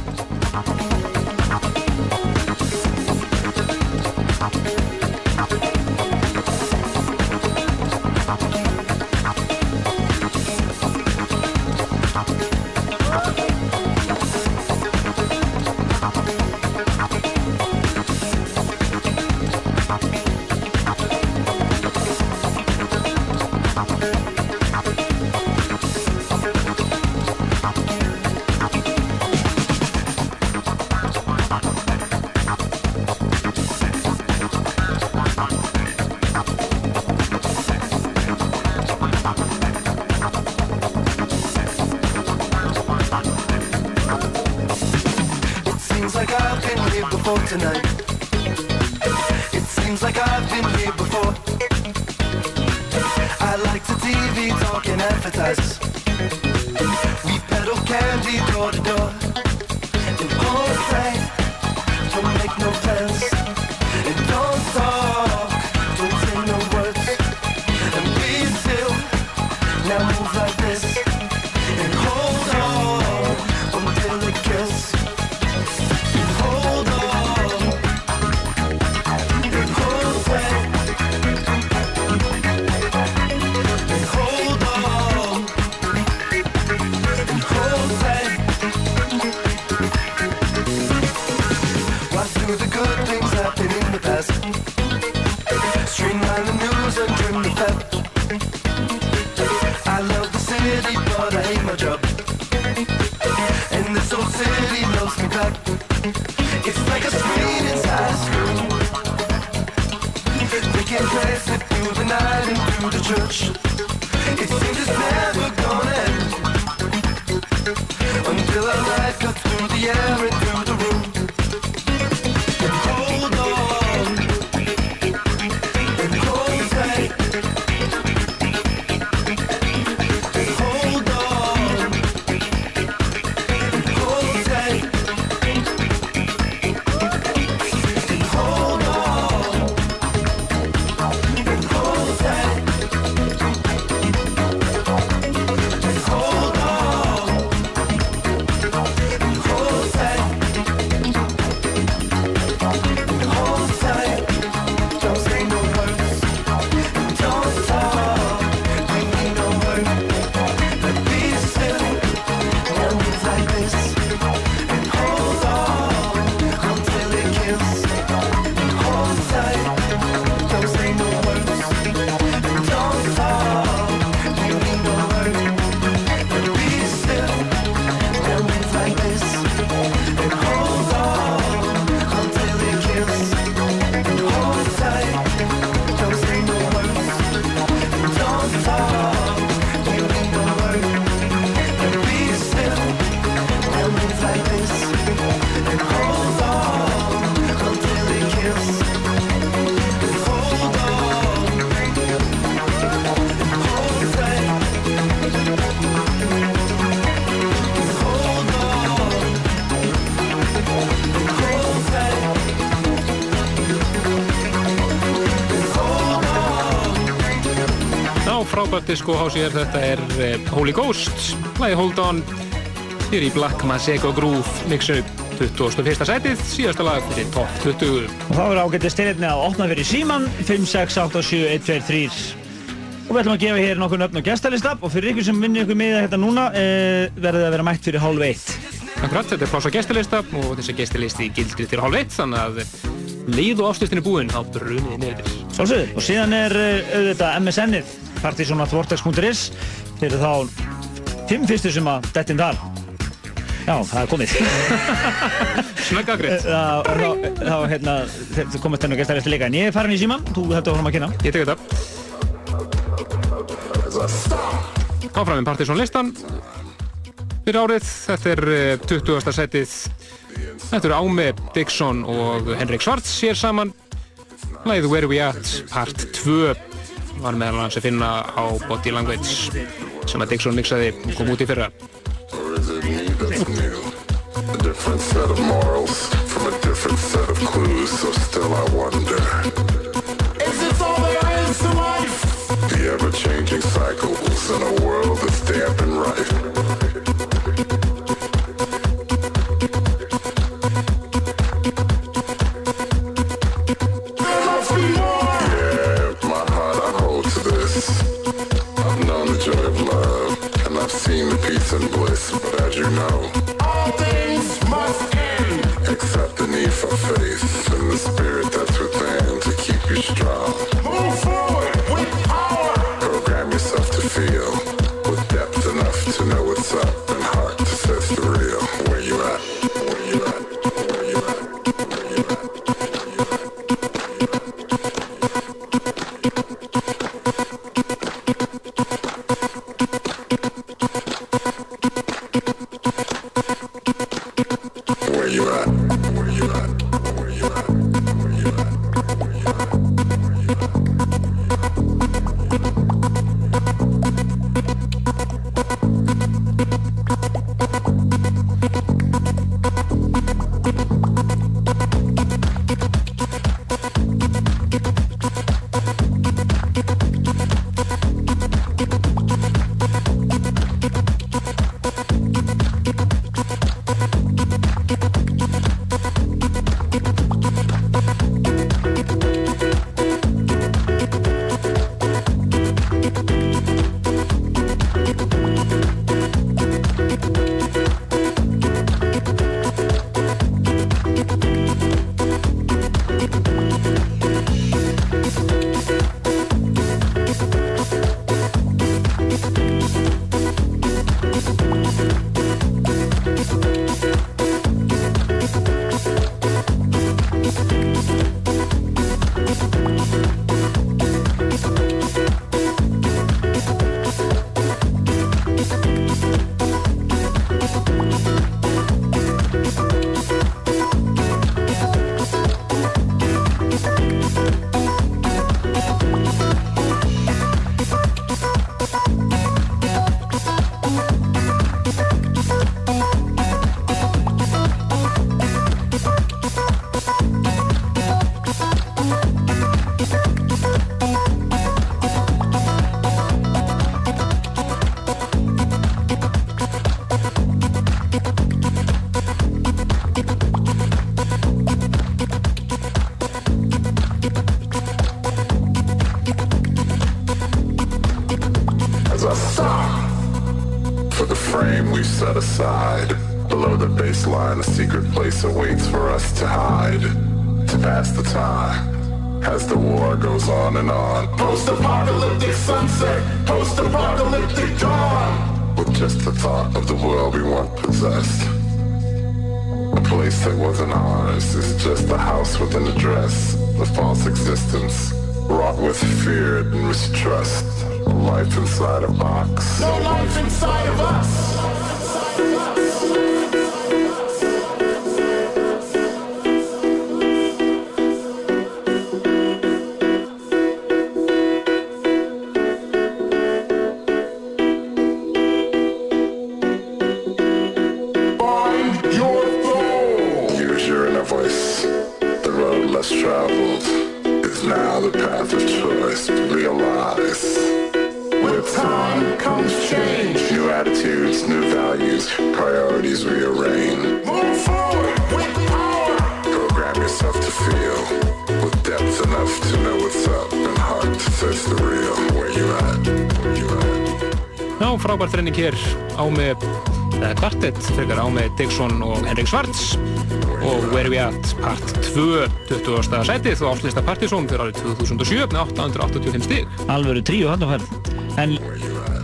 Tonight. Frábært disco house er þetta er eh, Holy Ghost, lagi Hold On. Hér í Black Masego Groove. Mixu 21. sætið síðasta lag fyrir top 20 Og þá er ágættið styrnirni að opna fyrir síman 5, 6, 8, 7, 1, 2, 3 Og við ætlum að gefa hér nokkur nöfn og gestalista og fyrir ykkur sem vinnir ykkur miða hérna núna e, verður það að vera mætt fyrir hálf eitt. Akkurat, þetta er pláss á gestalista og þessi gestalisti gildir til hálf eitt þannig að leið og áslustin er búinn á brunið niður. Sálsögðu, og síðan er eh, auðvitað MSN-ið partysónatvortex.is Þeir eru þá fimm fyrstu sem að dettin þar. Já, það er komið. Snöggagriðt Þá, hérna, þau komast þennan og gæst að leta líka. En ég er farin í síma, þú hefði áfram að kynna. Ég tek þetta. Áfram með partysónlistan Fyrir árið, þetta er eh, 20. setið. Þetta eru Ámi, e, Dixon og Henrik Svarts sér saman. Læðu Where We At, part 2 var meðal hans að finna á Body Language sem að Dixon mixaði og kom út í fyrra. hér á með kvartett frekar á með Dickson og Henrik Svarts og Where We At part 2 20. setið og áslista partysón fyrir árið 2007 með 885 stík Alvöru 3 og handaferð en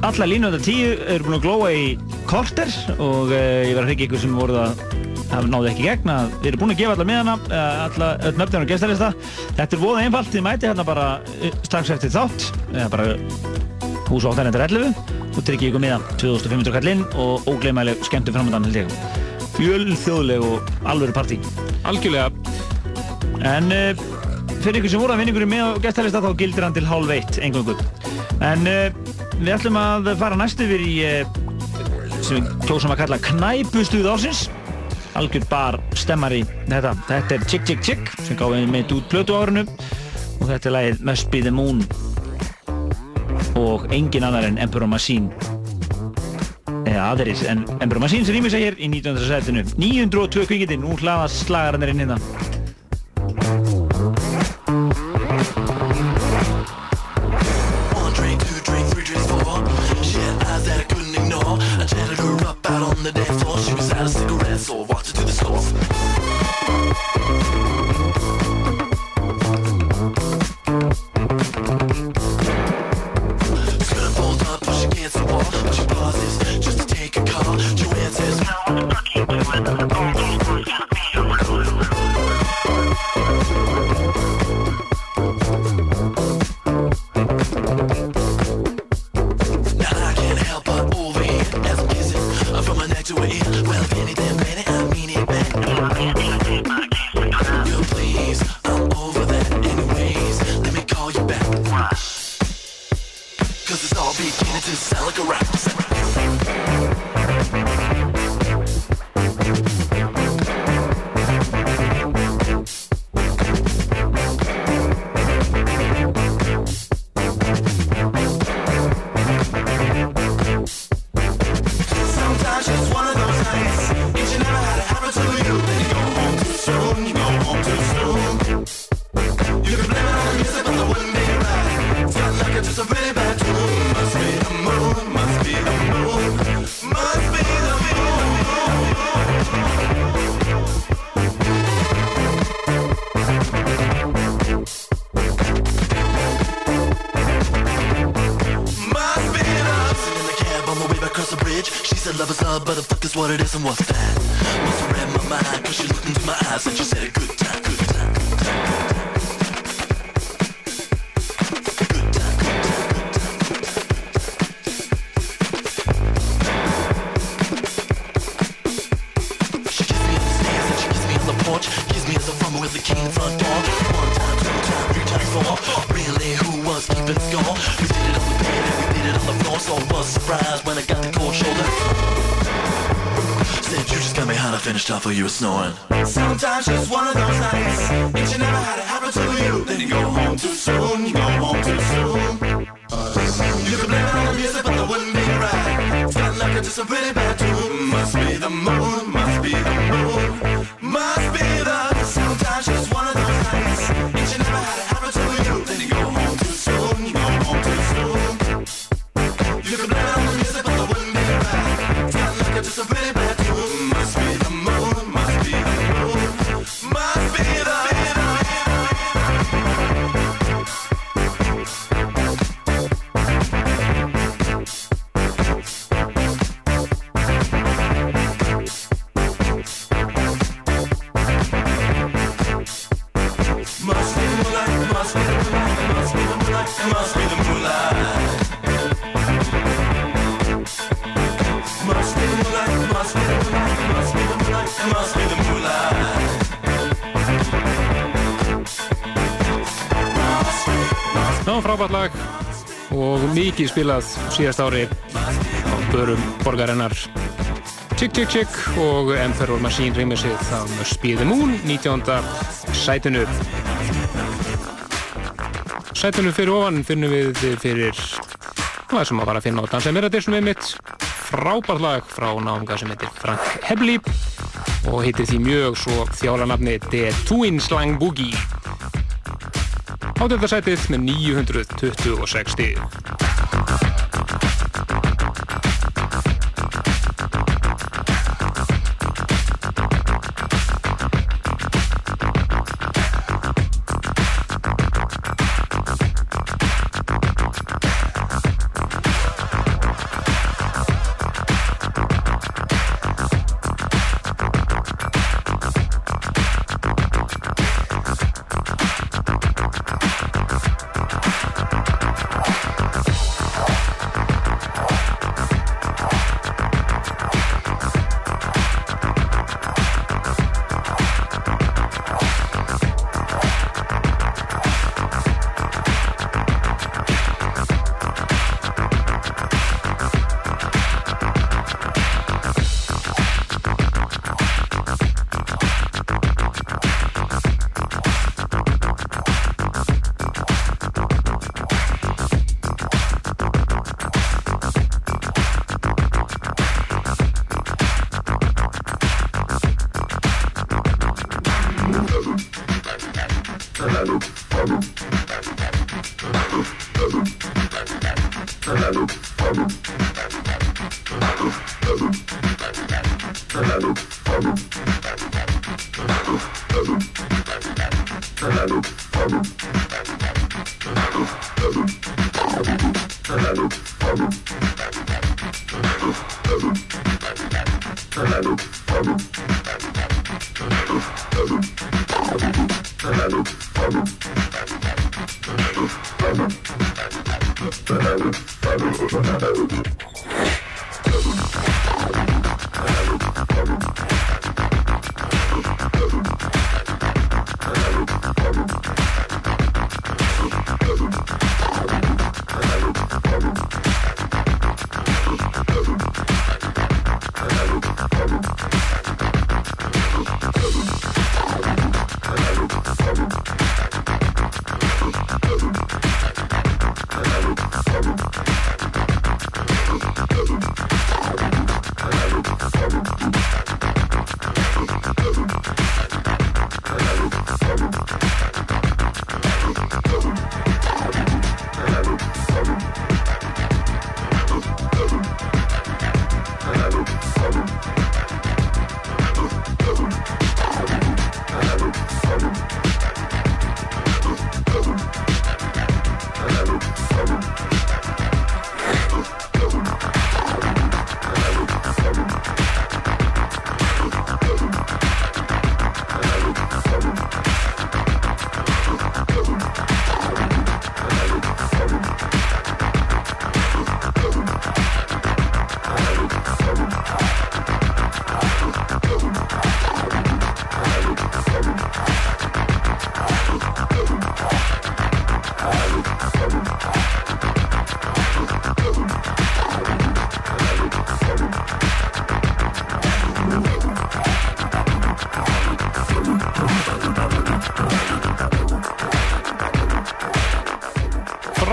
alla línöðar 10 eru búin að glóa í korter og eh, ég var að hryggja ykkur sem voruð að það náði ekki gegna, við erum búin að gefa alla miðana eh, alla öll nöfnir og gestarista þetta er voða einfalt, þið mæti hérna bara eh, strax eftir þátt eða bara hús 8.11 og tryggja ykkur miða 2500 kall inn og ógleymaðileg skemmtu framöndan held ég. Fjölþjóðleg og alvöru partí. Algjörlega. En uh, fyrir ykkur sem voru að vinna ykkur með á gestarlista þá gildir hann til hálf eitt engungu En uh, við ætlum að fara næst yfir í uh, sem við klósum að kalla knæpustuð ársins. Algjör bar stemmar í þetta. Þetta er Chick Chick Chick sem gáði með út plötu árinu. Og þetta er lagið Must Be The Moon og engin annar en Emperor Machine eða aðeins en Emperor Machine sem rýmur sig hér í 19. setinu 902 kvikindi, nú hlaðast slagarannir inn hérna what it is and what's just one. Mikið spilað síðast ári á börum borgarinnar Chick Chick Chick og Emperor Machine remixið Be The Moon 19. sætinu Sætinu fyrir ofan finnum við fyrir það sem að var að finna á Dansa Meradisnum við mitt frábært lag frá náðunga sem heitir Frank Hebli og heitir því mjög svo þjálanafni The Twin Slang Boogie Átölda sætið með 926 stig.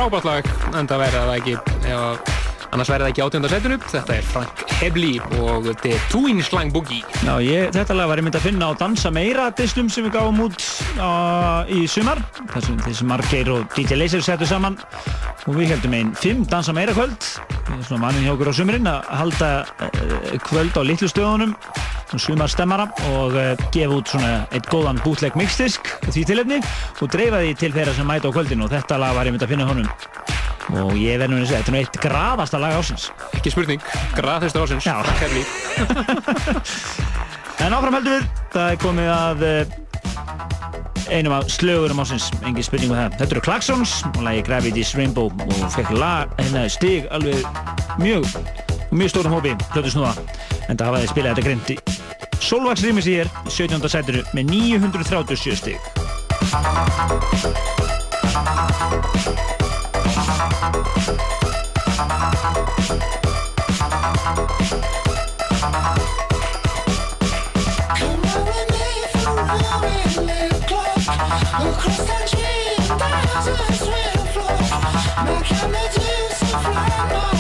Frábært lag, en það væri það ekki annars væri það ekki átjönda setinu. Þetta er Frank Hebli og The Twin Slang Boogie. Já, ég, þetta lag var ég myndi að finna á Dansa Meira dislum sem við gáum út á, í sumar þar sem þessi Margeir og DJ Laser settu saman. Og við heldum einn fimm Dansa Meira kvöld. Svona mannin hjá okkur á sumurinn að halda uh, kvöld á litlu stöðunum sumar stemmara og uh, gefa út svona eitt góðan bootleg mixdisk því tilefni og dreifa því til þeirra sem mæta á kvöldinu og þetta lag var ég myndi að finna honum og ég verður nú að segja, þetta er nú eitt grafasta lag ásins Ekki spurning, grafasta ásins En áfram heldur það er komið að uh, einum af slögurum ásins, engin spurning með það. Þetta eru Klaxons og lagi Gravity's Rainbow og fekk hérna stig alveg mjög, mjög stórum hópi, hljóttu snúða. En það hafaði spilað þetta grind í Solvax rýmis í hér, 17. sætinu með 937 stig. Across the street, back the swing floor. Can they do fly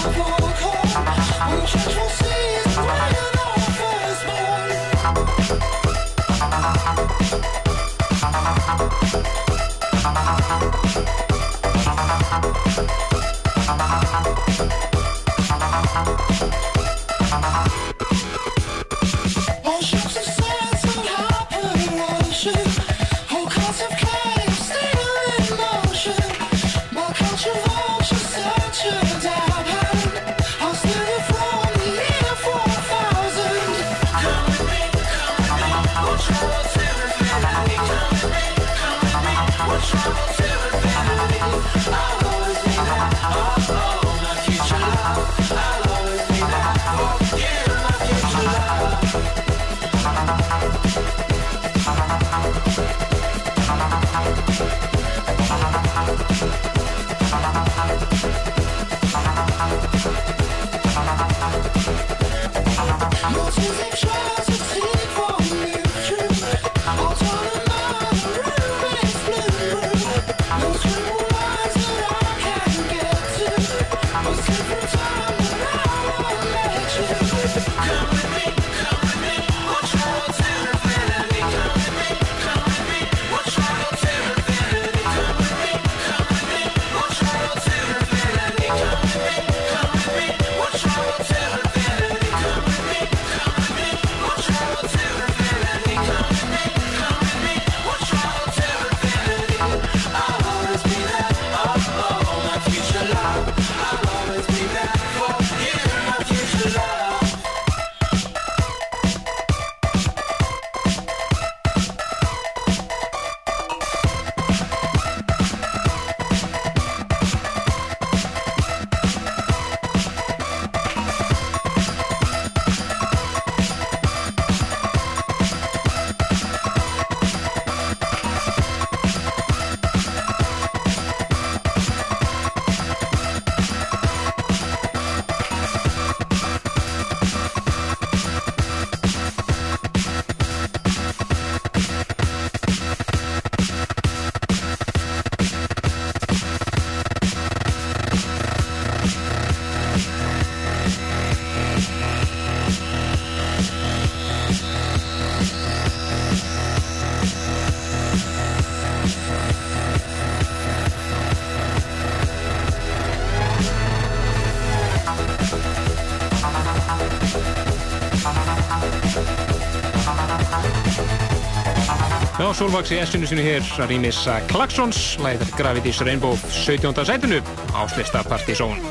Já, Solvax í S-inu sinu hér að rýmisa Klaxons, læðir Gravity's Rainbow 17. sætinu á slista Partizón.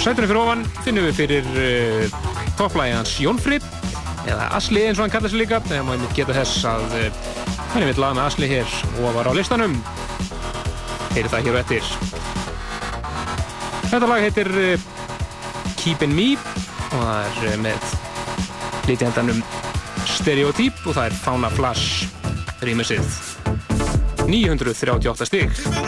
Sætinu fyrir ofan finnum við fyrir uh, topplægi hans Jónfri, eða Asli eins og hann kallar sig líka, þegar maður geta þess að uh, hann er mitt lag með Asli hér og var á listanum. Heyri það hér og eftir. Þetta lag heitir uh, Keepin' Me og það er uh, með lítjendanum Stereotyp og það er Fauna Flash rýmisið. 938 stík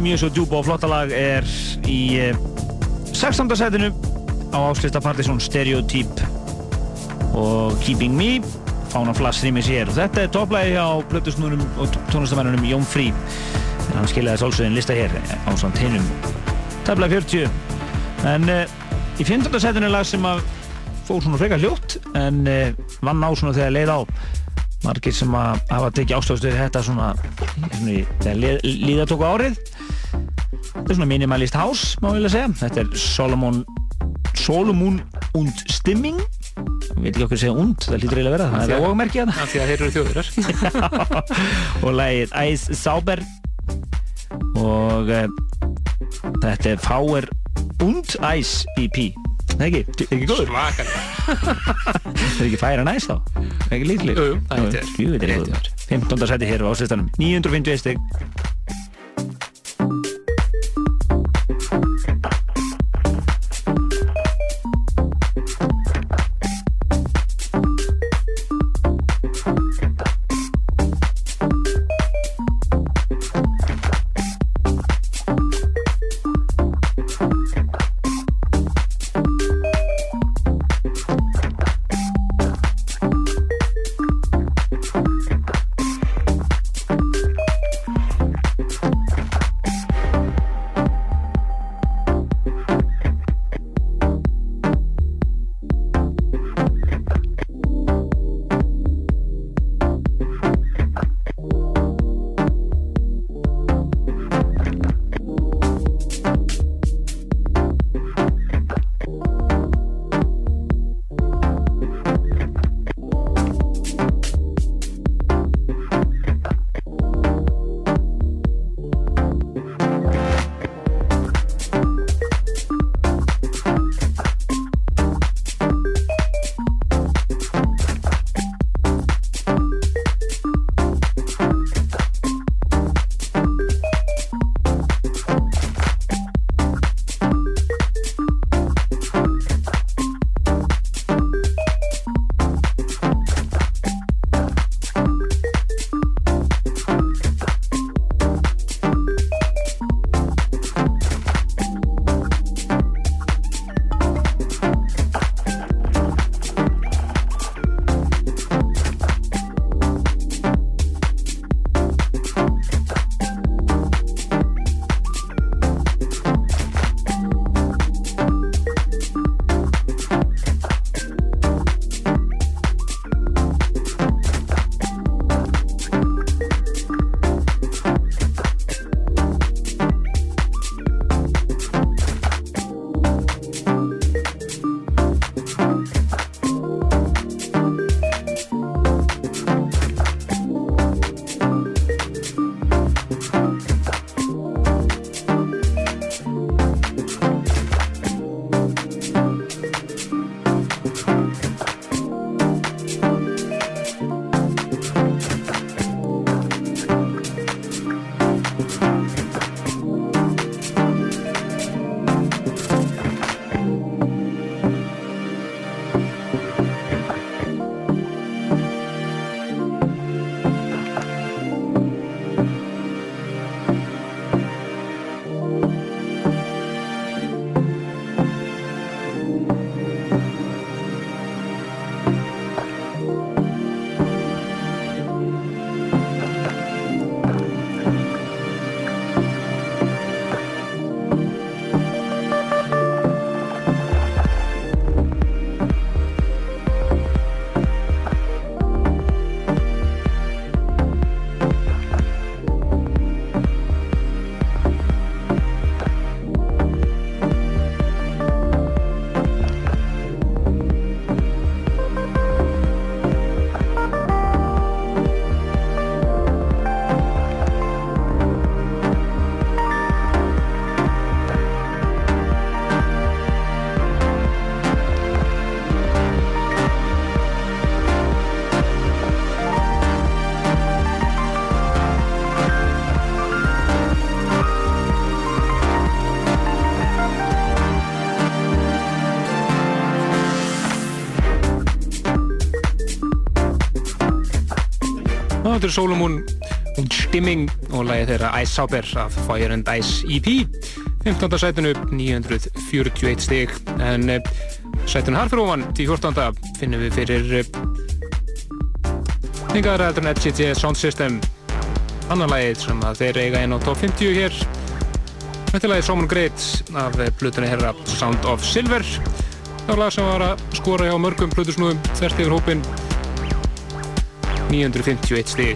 mjög svo djúpa og flotta lag er í eh, 16. setinu á áslista Partizón Stereotype og Keeping Me Fána Flass rýmis hér og þetta er topplægi á blötusnúrum og tónlistamennunum Jón Frí en hann skiljaði sálsögin lista hér á samt hinnum tafla 40 en uh, í 15. setinu er lag sem að fór svona frekar hljótt en uh, vann á svona þegar leið á margir sem að hafa tekið ástöðustu þetta svona, þegar líða tóku árið þetta er svona minimalist house má ég vilja segja þetta er Solomon Solomon und Stimming veit ekki okkur segja und, það lítur eiginlega að vera það, það er það ómerkið hana. Af því að þeir eru þjóðurar. og lagið Ice Sauber og uh, þetta er Power und Ice EP. Það er ekki, er ekki góður? Svakalega. Það er ekki færa næst þá? Það er ekki líklega? Jú, jú, það er er góður. 15. seti hér á áslistanum. 951 stig. Er Solomon und Stimming og lagið þeirra Ice Sauber af Fire and Ice EP 15. sætinu 941 stig en uh, sætinu harfur ofan til 14. finnum við fyrir uh, yngaðra heldur en NCT Sound System annan lagið sem að þeir eiga inn á top 50 hér Þetta er lagið Someone Great af blutunni herra Sound of Silver var lag sem var að skora hjá mörgum blutusnúðum þvert yfir hópin 951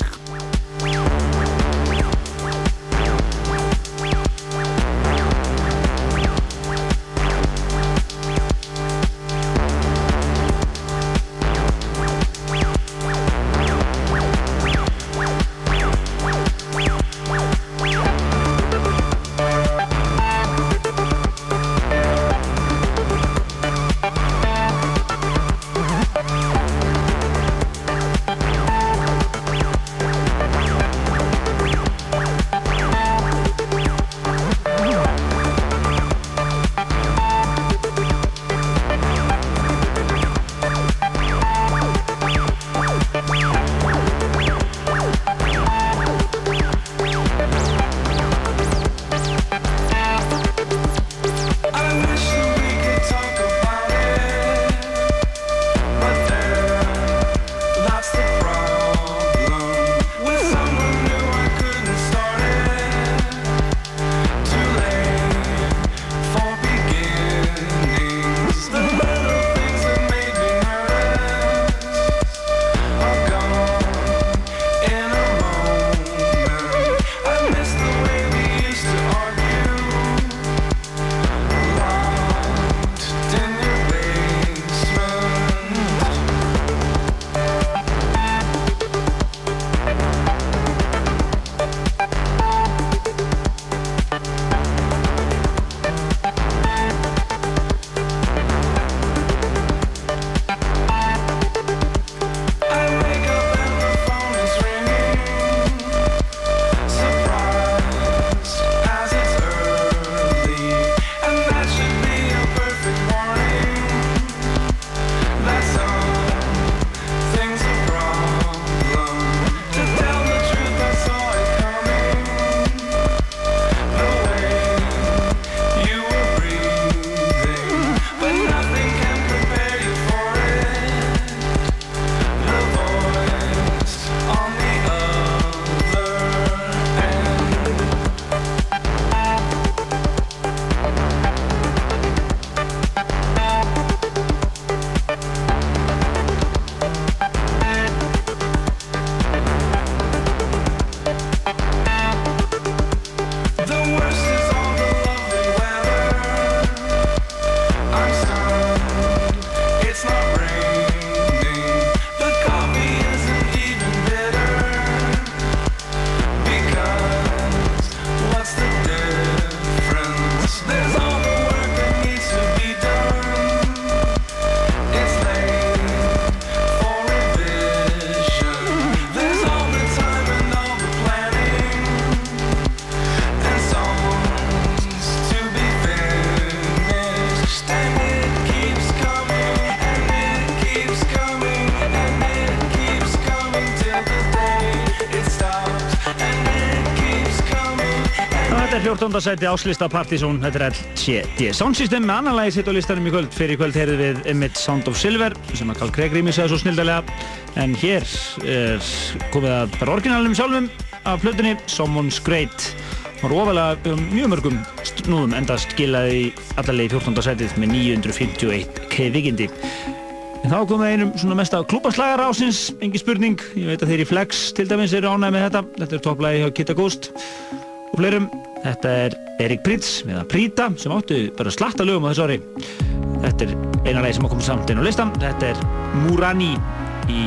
stig 14. sæti áslista Partizón, þetta er LCD Sound System með annan lagi sitt á listanum í kvöld fyrir í kvöld heyrðum við Emmett Sound of Silver sem að Carl Craig rýmisæði svo snildalega en hér er komið að bara orginalum sjálfum af plötunni Someone's Great var ofalega um mjög mörgum snúðum enda skilaði í allarlegi 14. sætið með 951 k-vikindi En þá komum við einum svona mesta klúbaslagar ásins, engi spurning. Ég veit að þeir í Flex til dæmis eru ánægð með þetta. Þetta er topplægi hjá Kitta Ghost og fleirum. Þetta er Erik Pritz með að Prita sem áttu bara slatta lögum á þessu ári. Þetta er eina lagi sem á komið samt inn á listan. Þetta er Murani í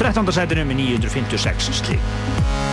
13. sætinu með 956 stík.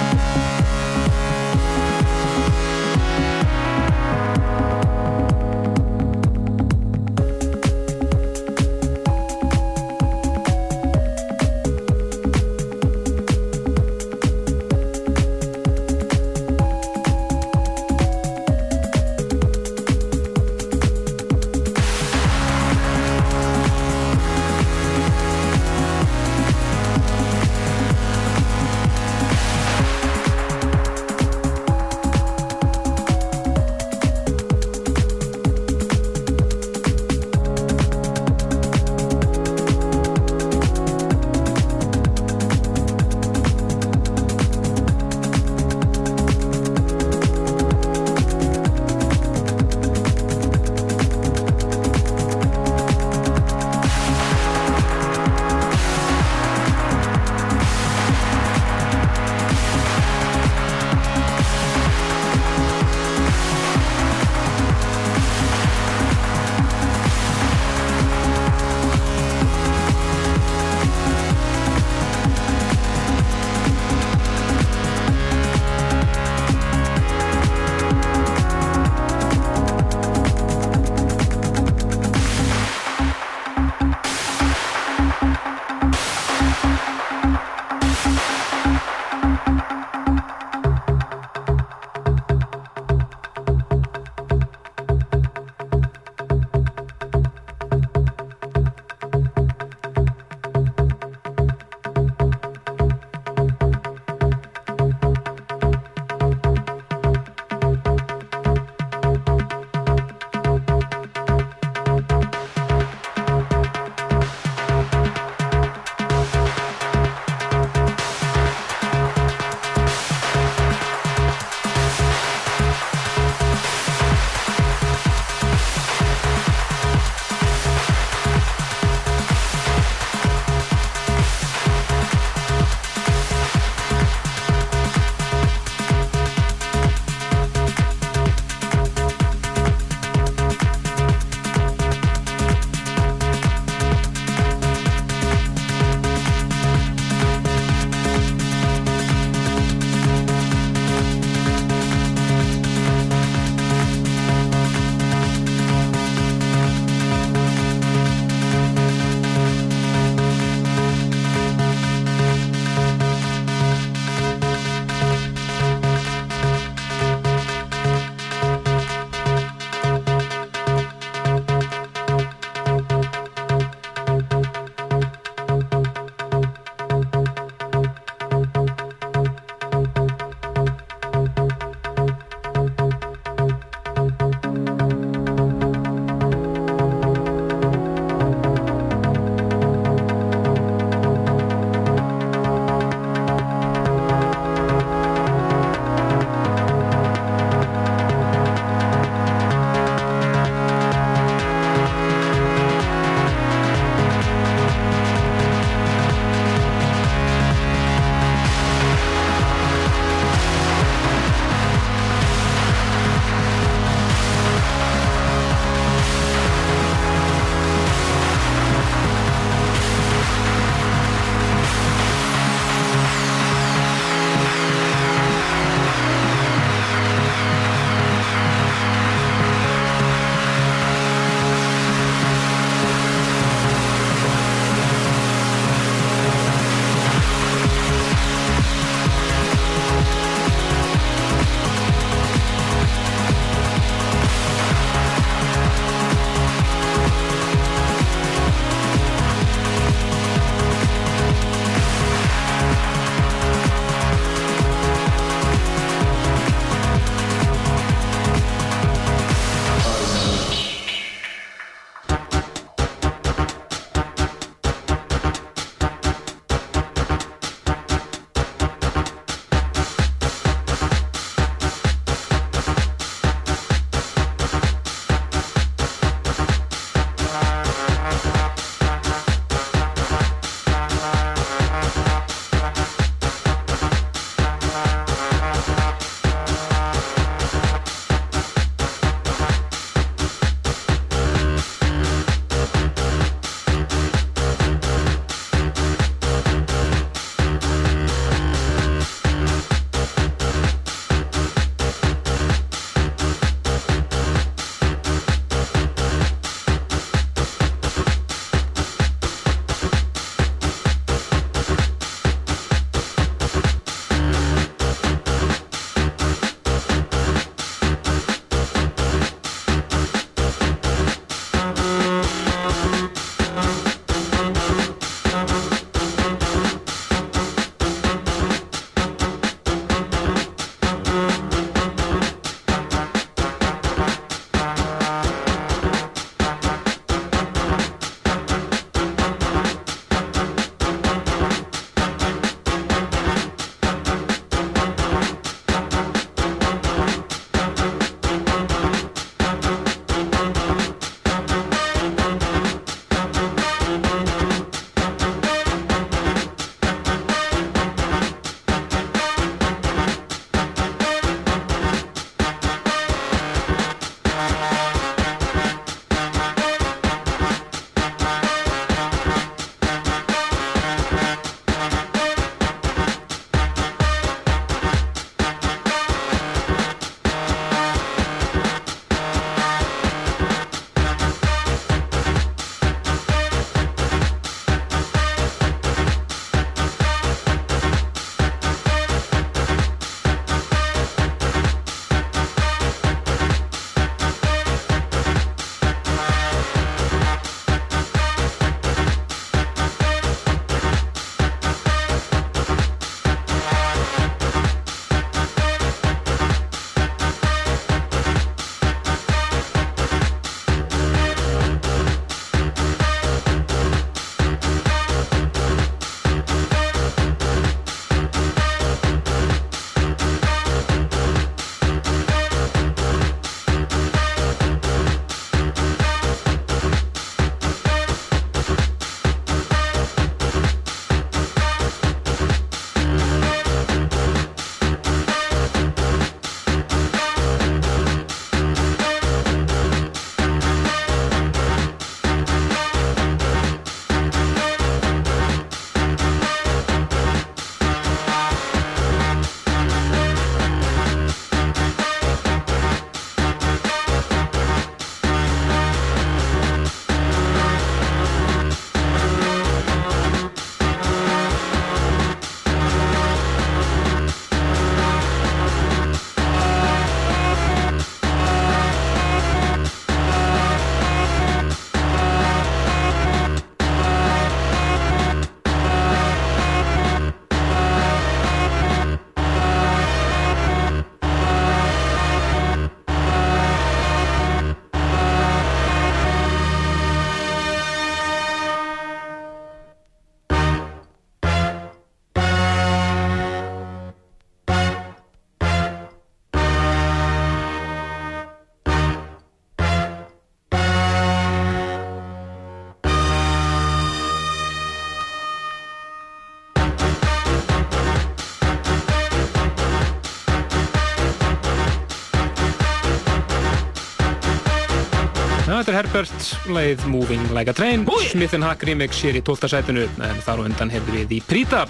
Þetta er Herbert, lagið Moving Like a Train Smith Hack remix hér í 12. sætinu en þar og undan hefur við í Prita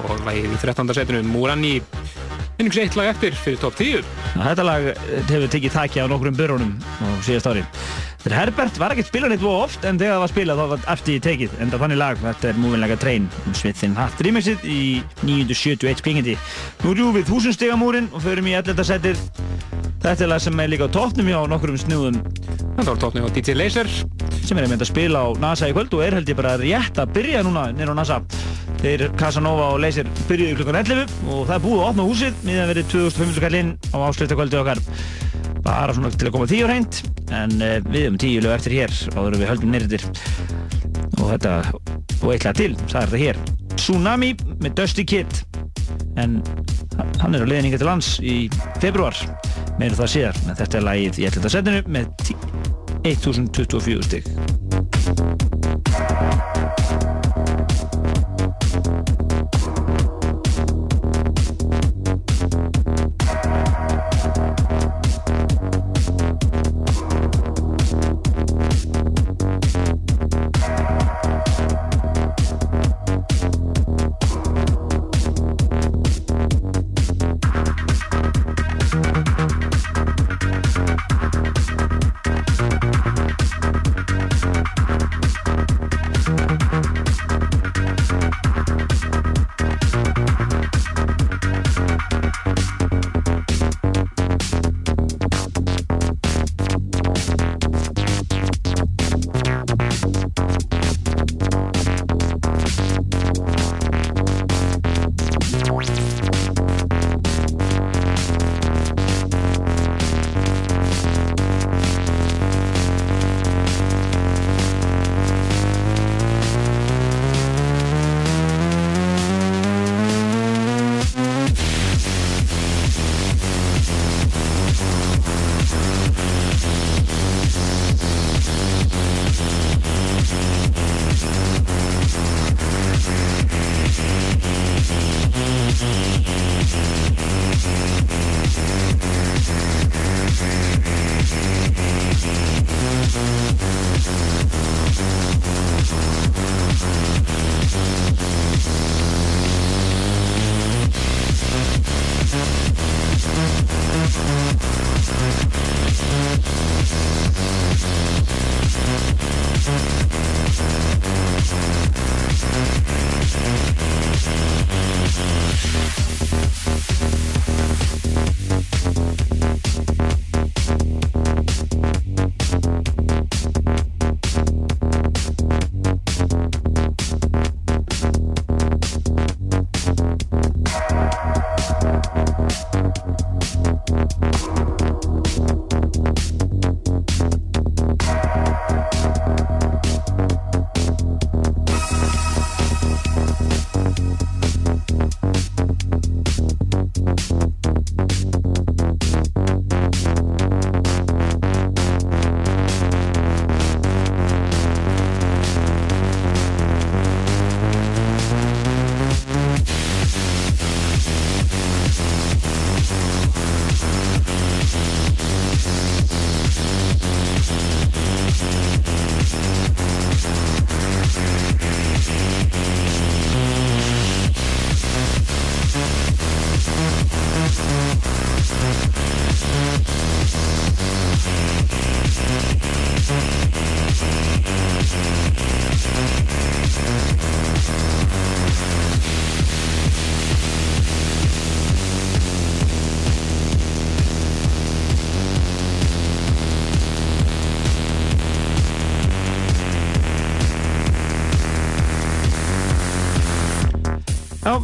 og lagið í 13. sætinu Múrani minnings eitt lag eftir fyrir top 10 Þetta lag hefur tekið þakki á nokkrum börunum á síðast ári. Þetta er Herbert var ekkert spilað neitt voru oft en þegar það var spilað þá var eftir í tekið. Enda þannig lag, þetta er Moving Like a Train um Smithin Hatt remixið í 971 spingindi. Nú rjúum við þúsundstegamúrin og förum í 11. setið. Þetta er lag sem er líka á toppnum hjá nokkrum snúðum. Þetta var toppnum hjá DJ Laser. Sem er einmitt að spila á NASA í kvöld og er held ég bara rétt að byrja núna nýra á NASA. Þeir Casanova og Laser byrjuðu klukkan 11 og það er búið að opna húsið miðan verið 2500 kallinn á ásluttakvöldu okkar. Bara svona til að koma því á reynd en uh, við um tíu lög eftir hér áður við höldum nýrðir og þetta og eitthvað til, það er þetta hér. Tsunami með Dusty Kid. En hann er á leiðninga til lands í februar meira það síðar, en þetta er lagið í 11. setinu með 1024 stygg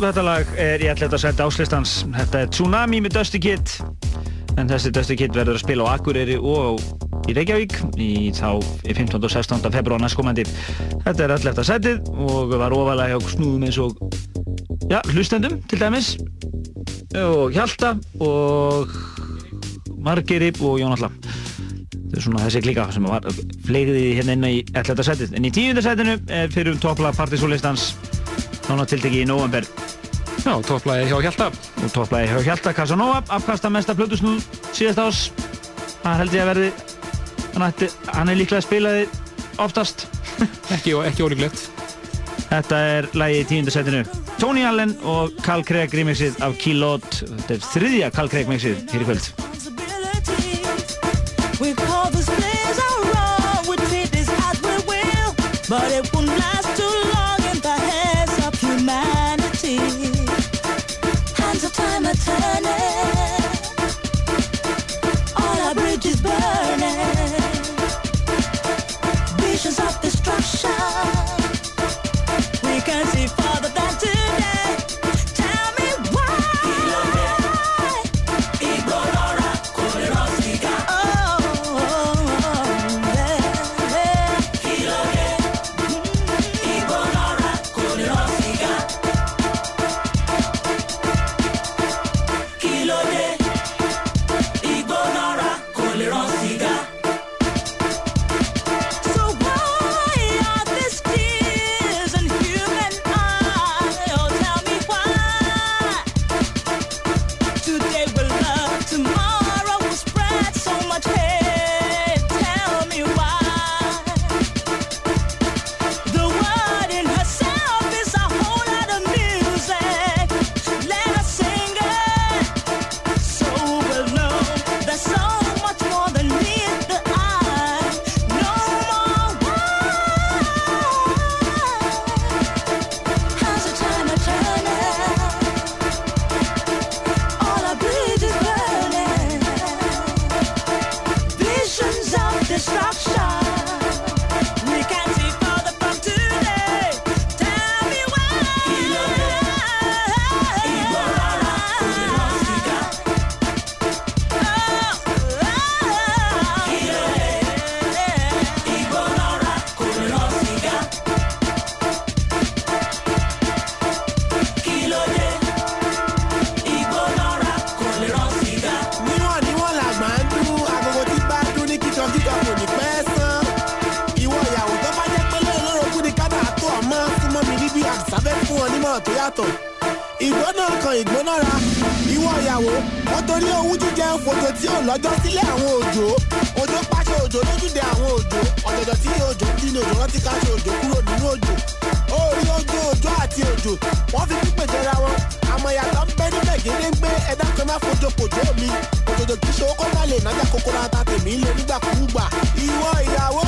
þetta lag er í ætla að setja áslistans. Þetta er Tsunami með Dusty Kid. En þessi Dusty Kid verður að spila á Akureyri og í Reykjavík í þá 15. og 16. februar næstkomandi. Þetta er að setið og var ofalega hjá snúðum eins og já, hlustendum til dæmis og Hjalta og Margerib og Jón Alla. Þetta er svona þessi klíka sem var fleiriði hérna inn í ætla að setið. En í tíundar setinu er fyrir um topplag partysólistans nána tiltekki í november. Já, topplægi hjá Hjalta. Topplægi hjá Hjalta, Casanova, afkasta mesta plötusnúð síðast ás. Það held ég að verði, hann, ætti, hann er líklega spilaði oftast. ekki ekki ólíklegt. Þetta er lægi í tíundasettinu. Tony Allen og Carl Craig remixið af Kilot. Þetta er þriðja Carl Craig remixið hér í kvöld. But it won't last pé ẹ̀dá kan náà fojo kò jẹ́ mi òjòjò kí ṣe ó kó má lè nájà kókó láta tèmi lé nígbàkúùgbà ìwọ ìyàwó.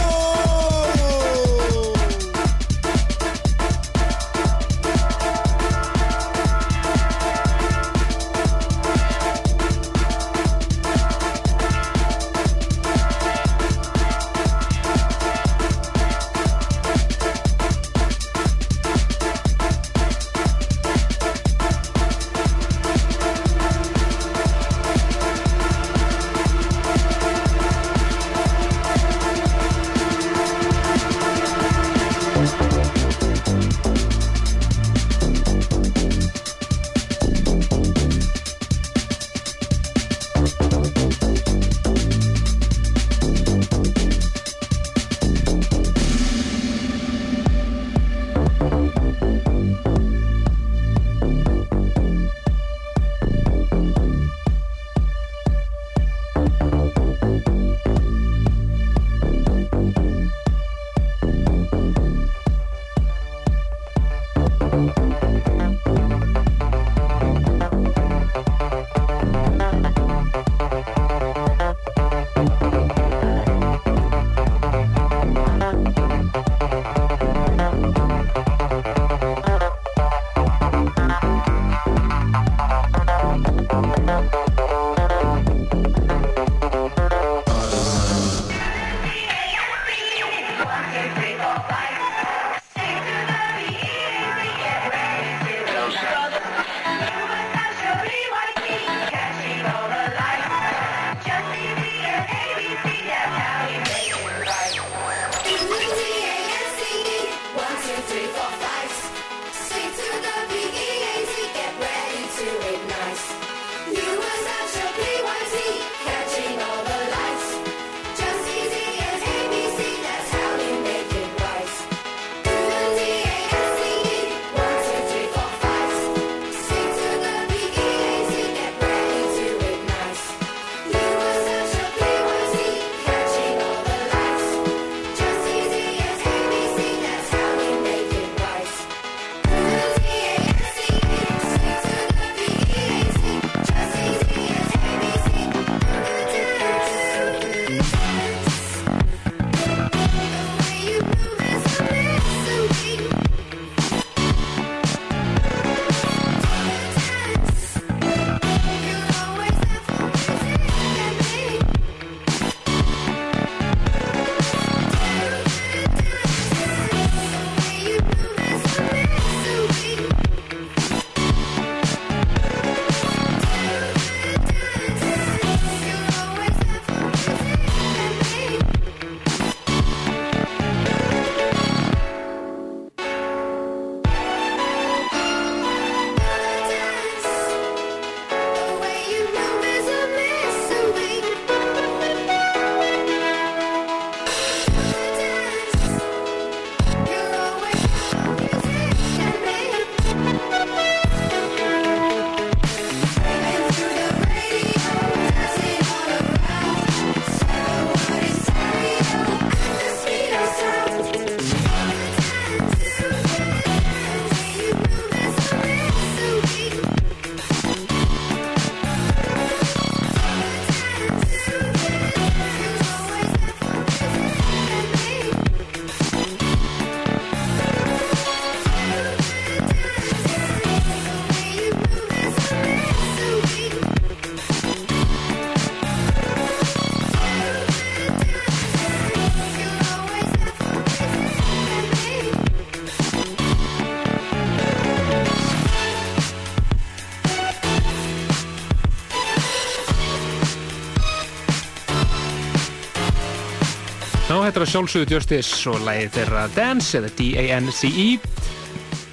Að sjálfsögðu Justice og lagið þeirra Dance eða D-A-N-C-E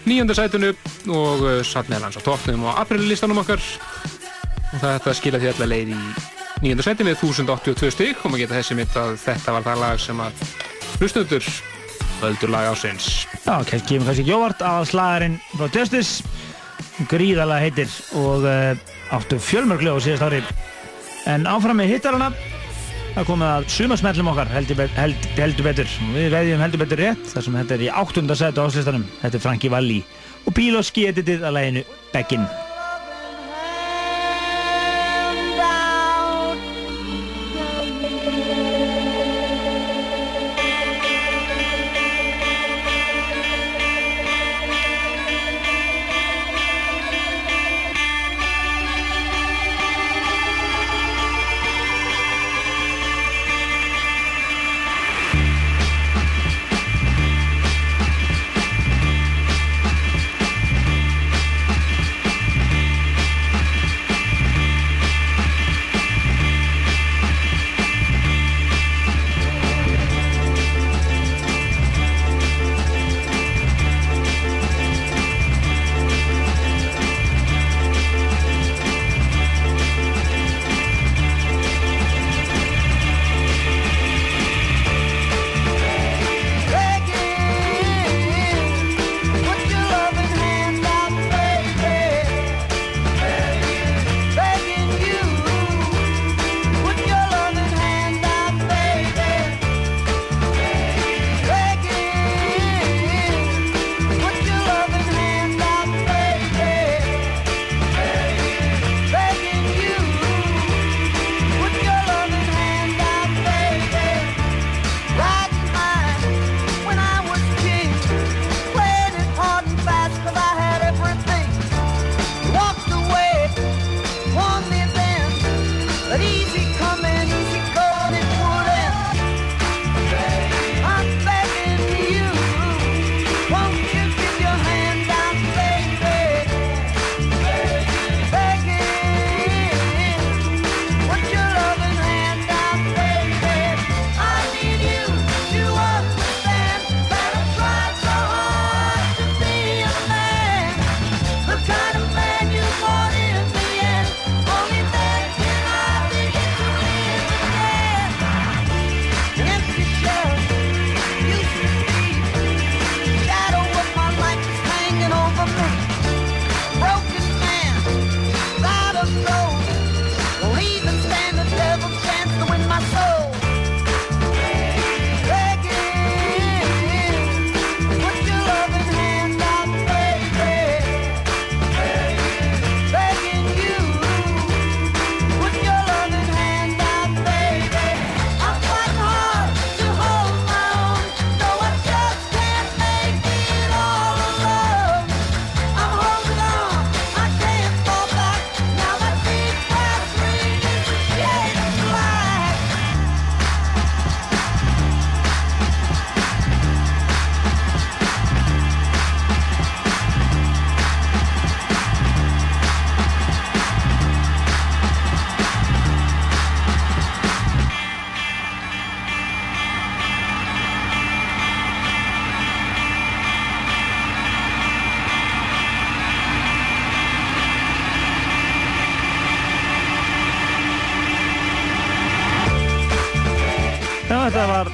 nýjönda sætunu og uh, satt meðal hans á toppnum og aprillistanum okkar. Og þetta skilja því allar leið í nýjönda sæti með 1082 stygg og maður geta þessi mitt að þetta var það lag sem að hlustundur völdur lag ásins Já, kannski kemur kannski ekki óvart. Að slagarinn frá Justice gríðalega heitir og uh, áttu fjölmörglu á síðast ári. En áfram með hittarana það komið að sumasmellum okkar heldur, held, heldur betur. Við veðjum heldur betur rétt þar sem þetta er í áttunda sætu áslistanum þetta er Franki Valli og Bíloski editið að læginu Beggin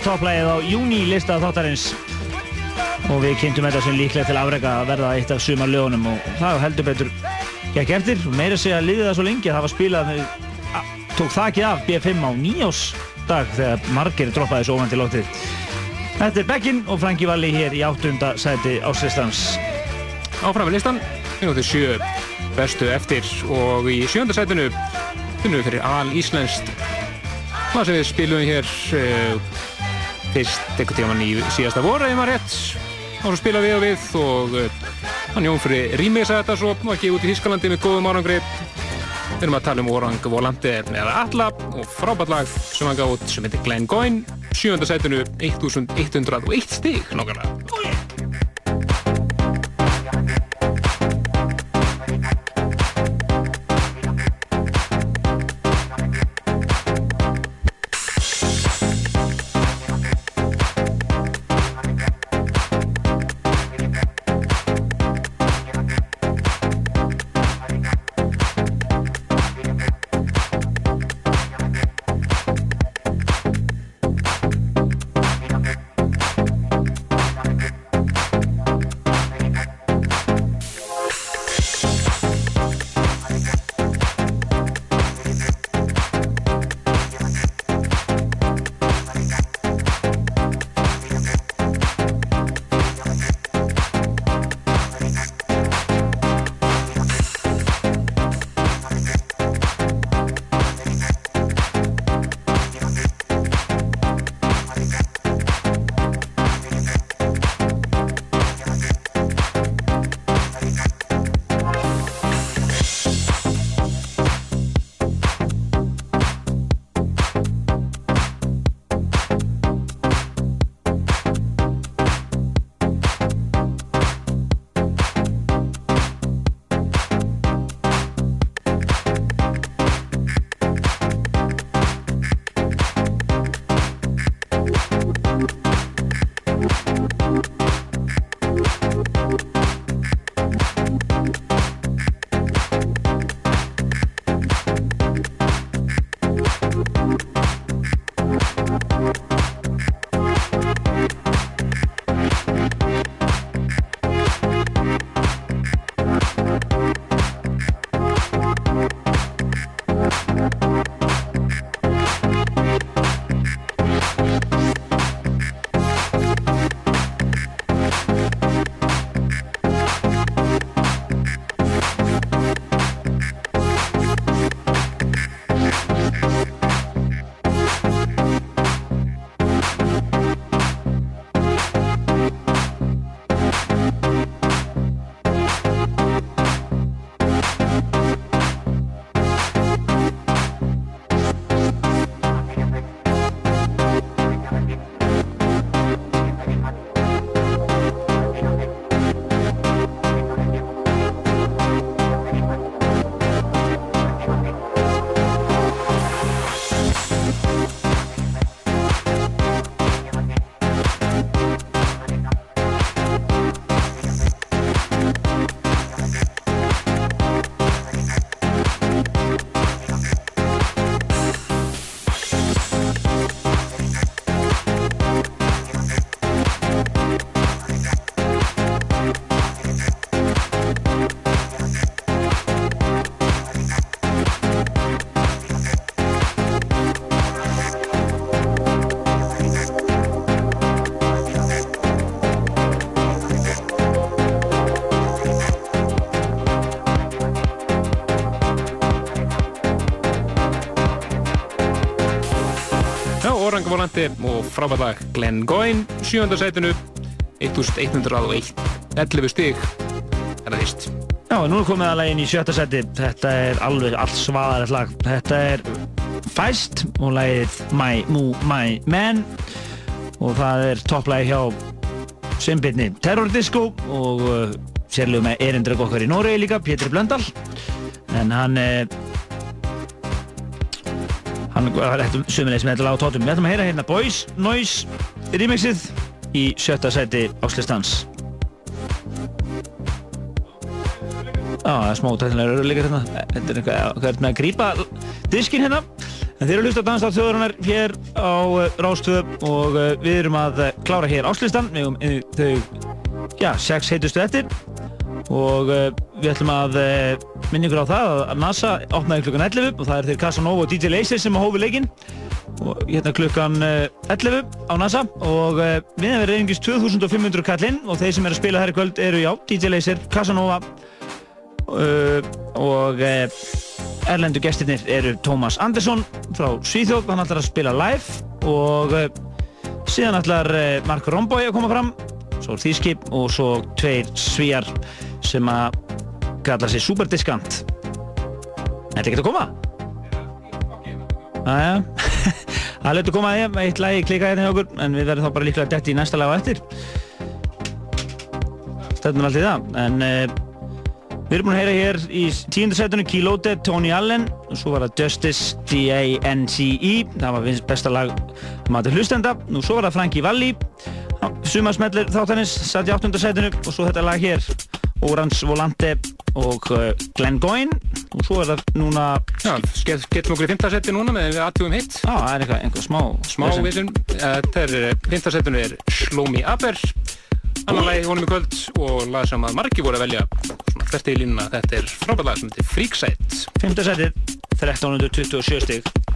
topplægið á júni lista þáttarins. Og við kynntum þetta sem líklega til afrega að verða eitt af sumar lögunum og það heldur betur gekk eftir. Og meira segja að liðið það svo lengi að það var spilað tók þakið af B5 á nýjásdag þegar margir droppaði svo ofan til lóttið Þetta er Beggin og Franki Valli hér í áttunda sæti áslistans Áfram með listan, minútið sjö bestu eftir. Og í sjönda sætinu finnum við fyrir al íslenskt. Hvað sem við spilum hér uh, fyrst einhvern tíman í síðasta voru eða maður rétt. Þá svo spila við og við og uh, hann Jón fyrir rýmisa þetta svo og ekki út í Þískalandi með góðum árangri. Við erum að tala um Orang Volante með Alla og frábært lag sem hann gátt sem heitir Glenn Goyne sjönda sætinu 1101 stig nokkarlega Volante og frábært lag Glenn Goyne, sjöndarsætinu 1101 11 stig er það vist Já, nú er komið að lagin í sjötta seti. Þetta er alveg allt svaðarett lag. Þetta er Feist og lagið My Moo My Man og það er topplagi hjá Simbitni Terror Disco og uh, sérlega með erindrögg okkar í Noregi líka, Pétur Blöndal. En hann uh, sömulegis með þetta lag á tótum. Við ætlum að heyra hérna Boys Noise remixið í sjötta seti áslistans. Já, það er smá tæknilega röruleikar hérna. Þetta er eitthvað, hvað er með að grípa diskinn hérna. En þeir eru að hlusta á Danstátt þjóðurinnar hér á uh, Rástöð og uh, við erum að klára hér áslistan. Við uh, þau, já, sex heitustu eftir og við ætlum að minna ykkur á það að NASA opnaði klukkan 11 og það er þeir Casanova og DJ Laser sem hófi leikinn. Og hérna klukkan uh, 11 á NASA og uh, við verið einhvers 2500 kallinn og þeir sem eru að spila þær í kvöld eru já, DJ Laser, Casanova uh, og uh, erlendu gestirnir eru Tómas Andersson frá Svíþjóð, hann ætlar að spila live og uh, síðan ætlar Mark Romboy að koma fram svo er Þíski og svo tveir svíjar sem að kalla sig Superdiskant. Þetta er ekki að koma? Æja, það að koma að ég, eitt lagi klika hérna hjá okkur en við verðum þá bara líklega detti í næsta lag á eftir. Stefnum alltaf í það, en uh, Við erum búin að heyra hér í tíundarsætunum Kílóte, Tony Allen og svo var það Justice, D-A-N-C-E það var besta lag maður hlustenda og svo var það Frankie Valli. Sumarsmellir þáttanins satt í áttundarsætunu og svo þetta lag hér Orange Volante og uh, Glenn Goyne. Og svo er það núna Já, getum okkur í fymtarsætti núna með við aðtugum hitt. Já, það er eitthvað, einhver smá Smá vissum, þetta er fymtarsættinu er Slow Me Aber annan lagi honum í kvöld og lag sem að margi voru að velja svona hvert í línuna, þetta er frábært lag sem heitir Freakside. Fymtarsætið, 1327 stig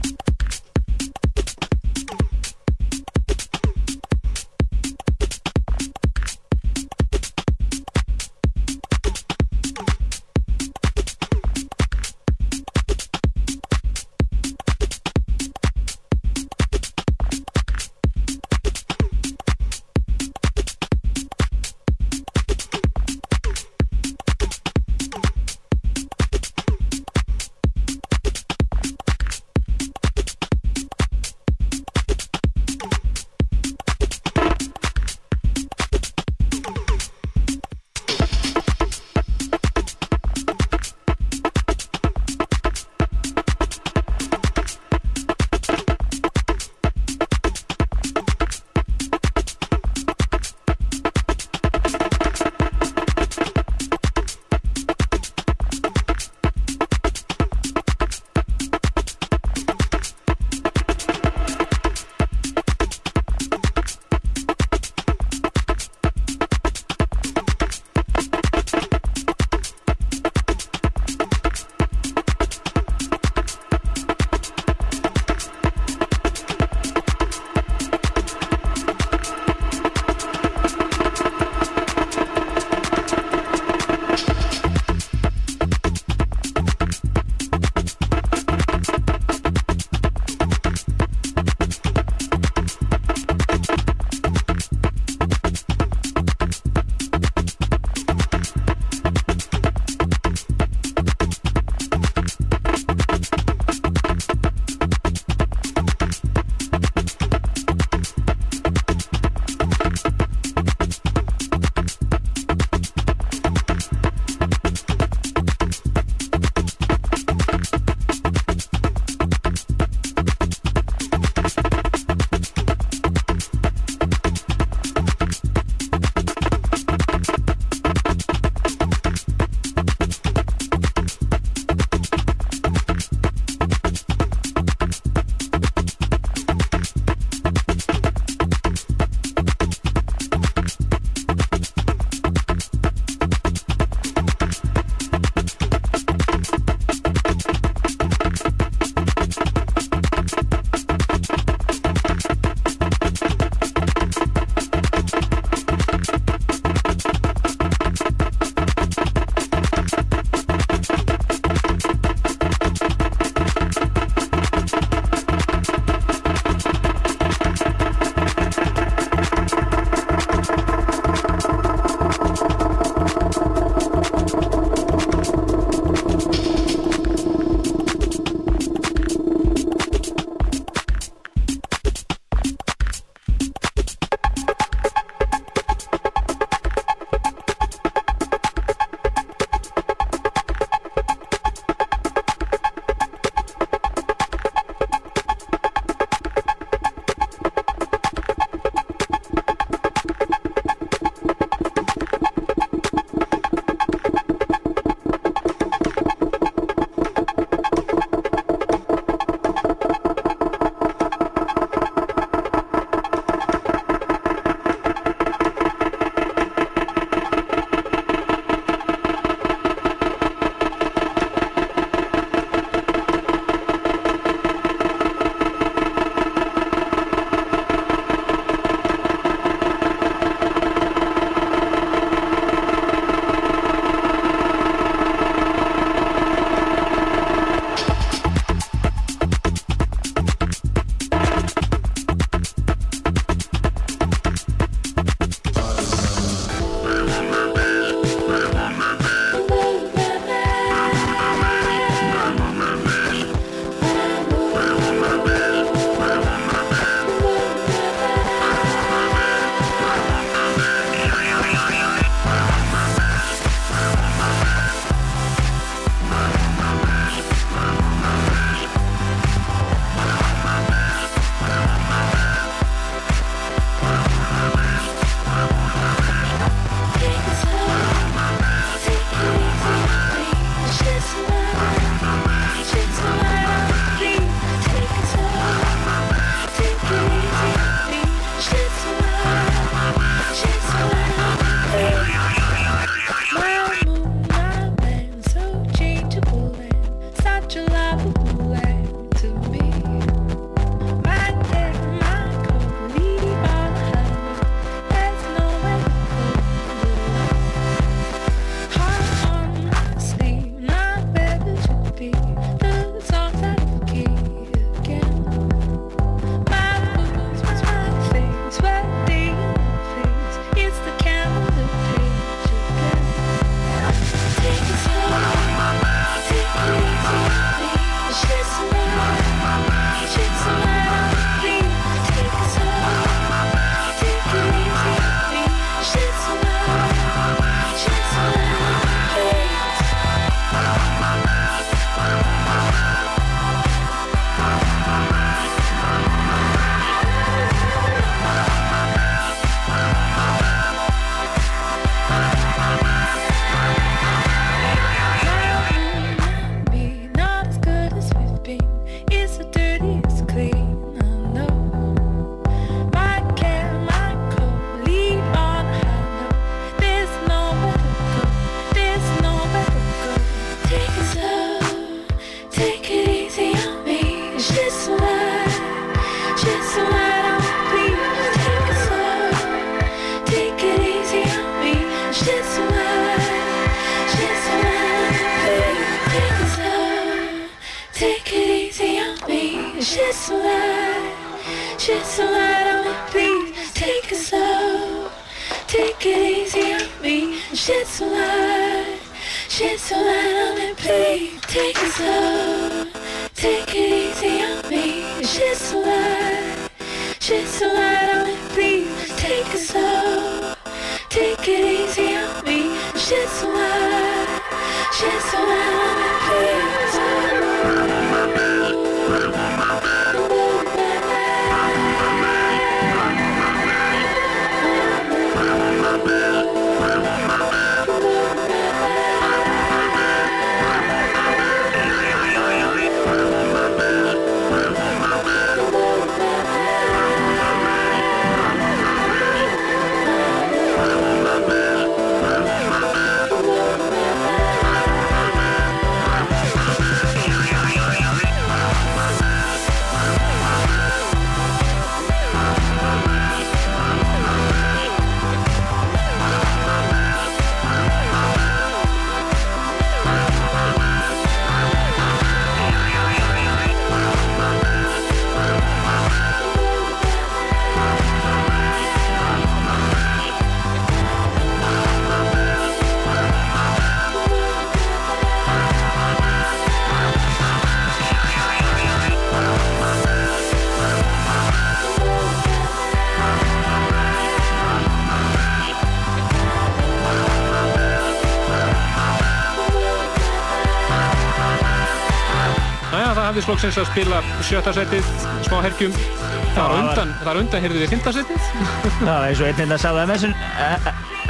Það slokksins að spila sjötta setið, smá herkjum. Þar það var- undan, þar undan heyrðu við fymta setið. Já, eins og einn hérna sagði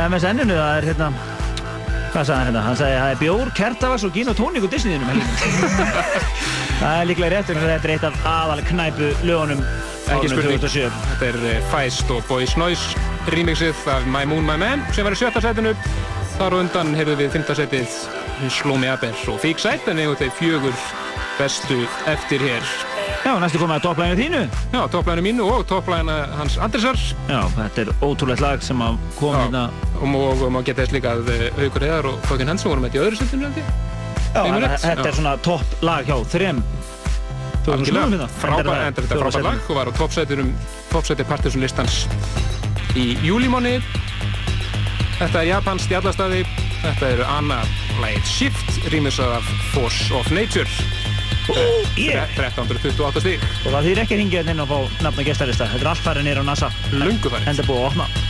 MSN-inu, það er hérna, hvað sagði hann hérna? Hann sagði, það er bjór, kertavax og gin og tónik og Disney-inum það er líklega rétt, að þetta er eitt af aðal knæpu lögunum spurning. 2007. Þetta er eh, Feist og Boys Noise remixið af My Moon My Man sem var í sjötta setinu. Þar á undan heyrðu við fymta setið Me Up og Sight en eigum þeir fjögur bestu eftir hér. Já, næstu komið að topplæginu þínu. Já, topplæginu mínu og topplæginu hans Andrisar. Já, þetta er ótrúlegt lag sem kom hérna. Og má- og maður geta þess líka að eh, Haukur Eðar og Þokkinn Hansen vorum þetta í öðru setinu. Já, þetta er svona topp lag hjá þrem. Algjörlega, frábært, frábært lag og var á toppsæti Partisan listans í júlímáni. Þetta er Japans stjallastæði, þetta eru Anna lagið Shift, rýmisað af Force of Nature. Yeah. 1328 stík. Og það þýr ekki að hringja hérna inn og fá nafna gestarista. Þetta er allt farið nýra á NASA. Lungu farið. Enda búið að opna.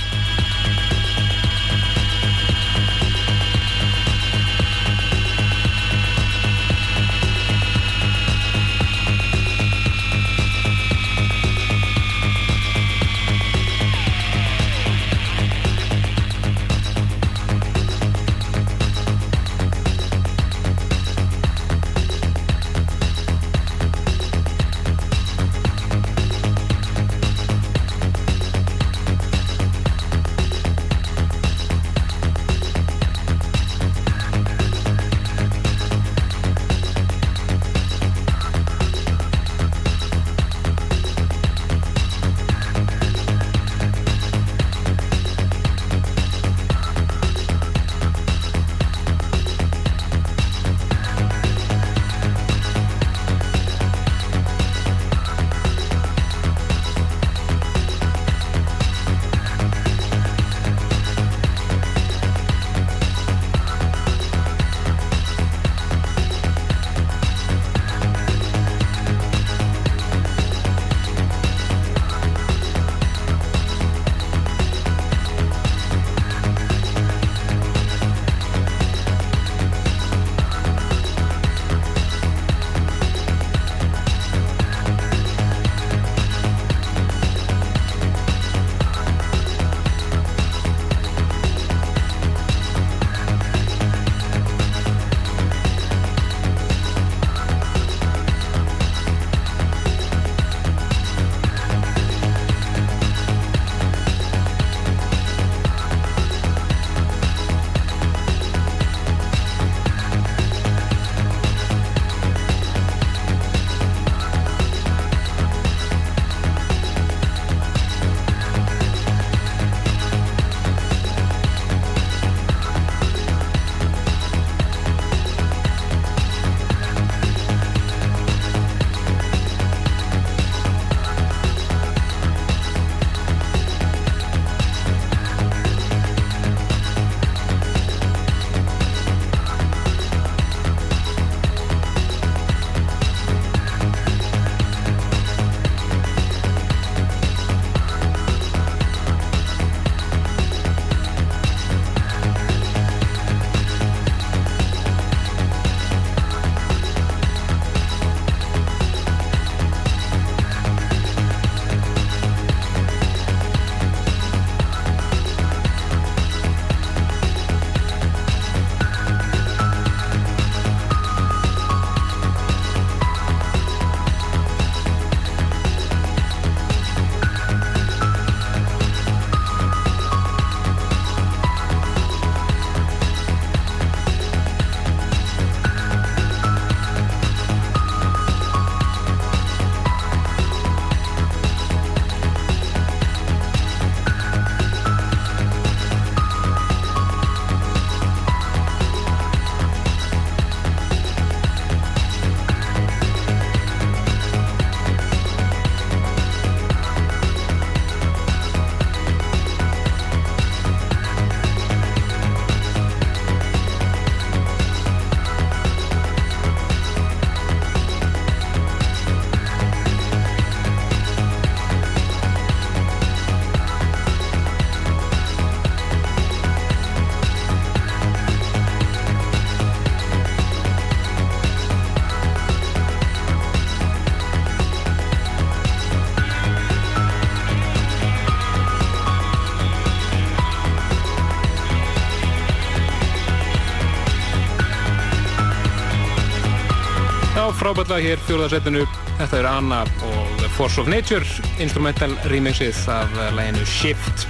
Lag hér, fjóðarsveitinu. Þetta er Anna og The Force of Nature, instrumental remixið af laginu Shift.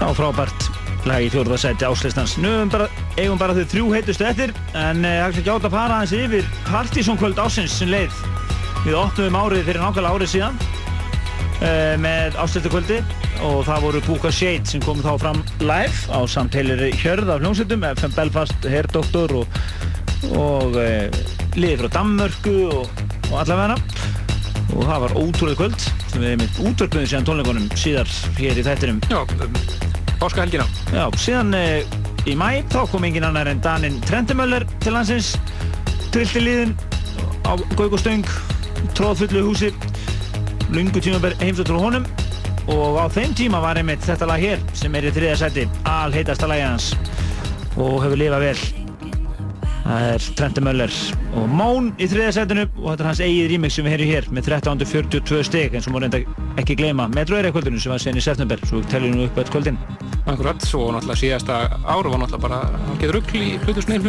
Já, frábært lag í fjórðarsæti áslistans. Nú eigum bara, þau þrjú heitustu eftir, en það er ekki átt að fara aðeins yfir Partizónkvöld ásins sem leið. Við opnum árið fyrir nákvæmlega árið síðan uh, með áslistakvöldi og það voru Búka Shade sem kom þá fram live á samteilir hjörð af hljómsveitum, FM Belfast, Herdoktor og, og uh, liði frá Danmörku og, og allavega. Og það var ótrúlega kvöld sem við einmitt útvörpuðum síðan tónleikunum síðar hér í þættinum. Um, páskahelgina. Já, síðan uh, í mæ þá kom engin annar en Danin Trendemöller til landsins trillti liðin á Gaugostöng tróðfullu húsi lungu tíma heimsóttur á honum. Og á þeim tíma var einmitt þetta lag hér sem er í þriða seti alheitasta lagi hans. Og hefur lifað vel. Það er Trenti Möller og Món í þriða setinu og þetta er hans eigið remix sem við heyrum hér með 1342 steg eins og má reynda ekki gleyma Metro Area kvöldinu sem var sen í september. Svo teljum við upp öll kvöldin. Akkurat, svo náttúrulega síðasta ára var náttúrulega bara hann getur rugl í hlutusneil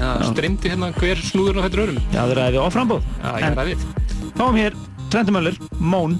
það streymdi hérna hver snúður á þetta örum Já, það ræði við áframbóð Já, ég ræði. Við Fáum hér Trenti Möller, Món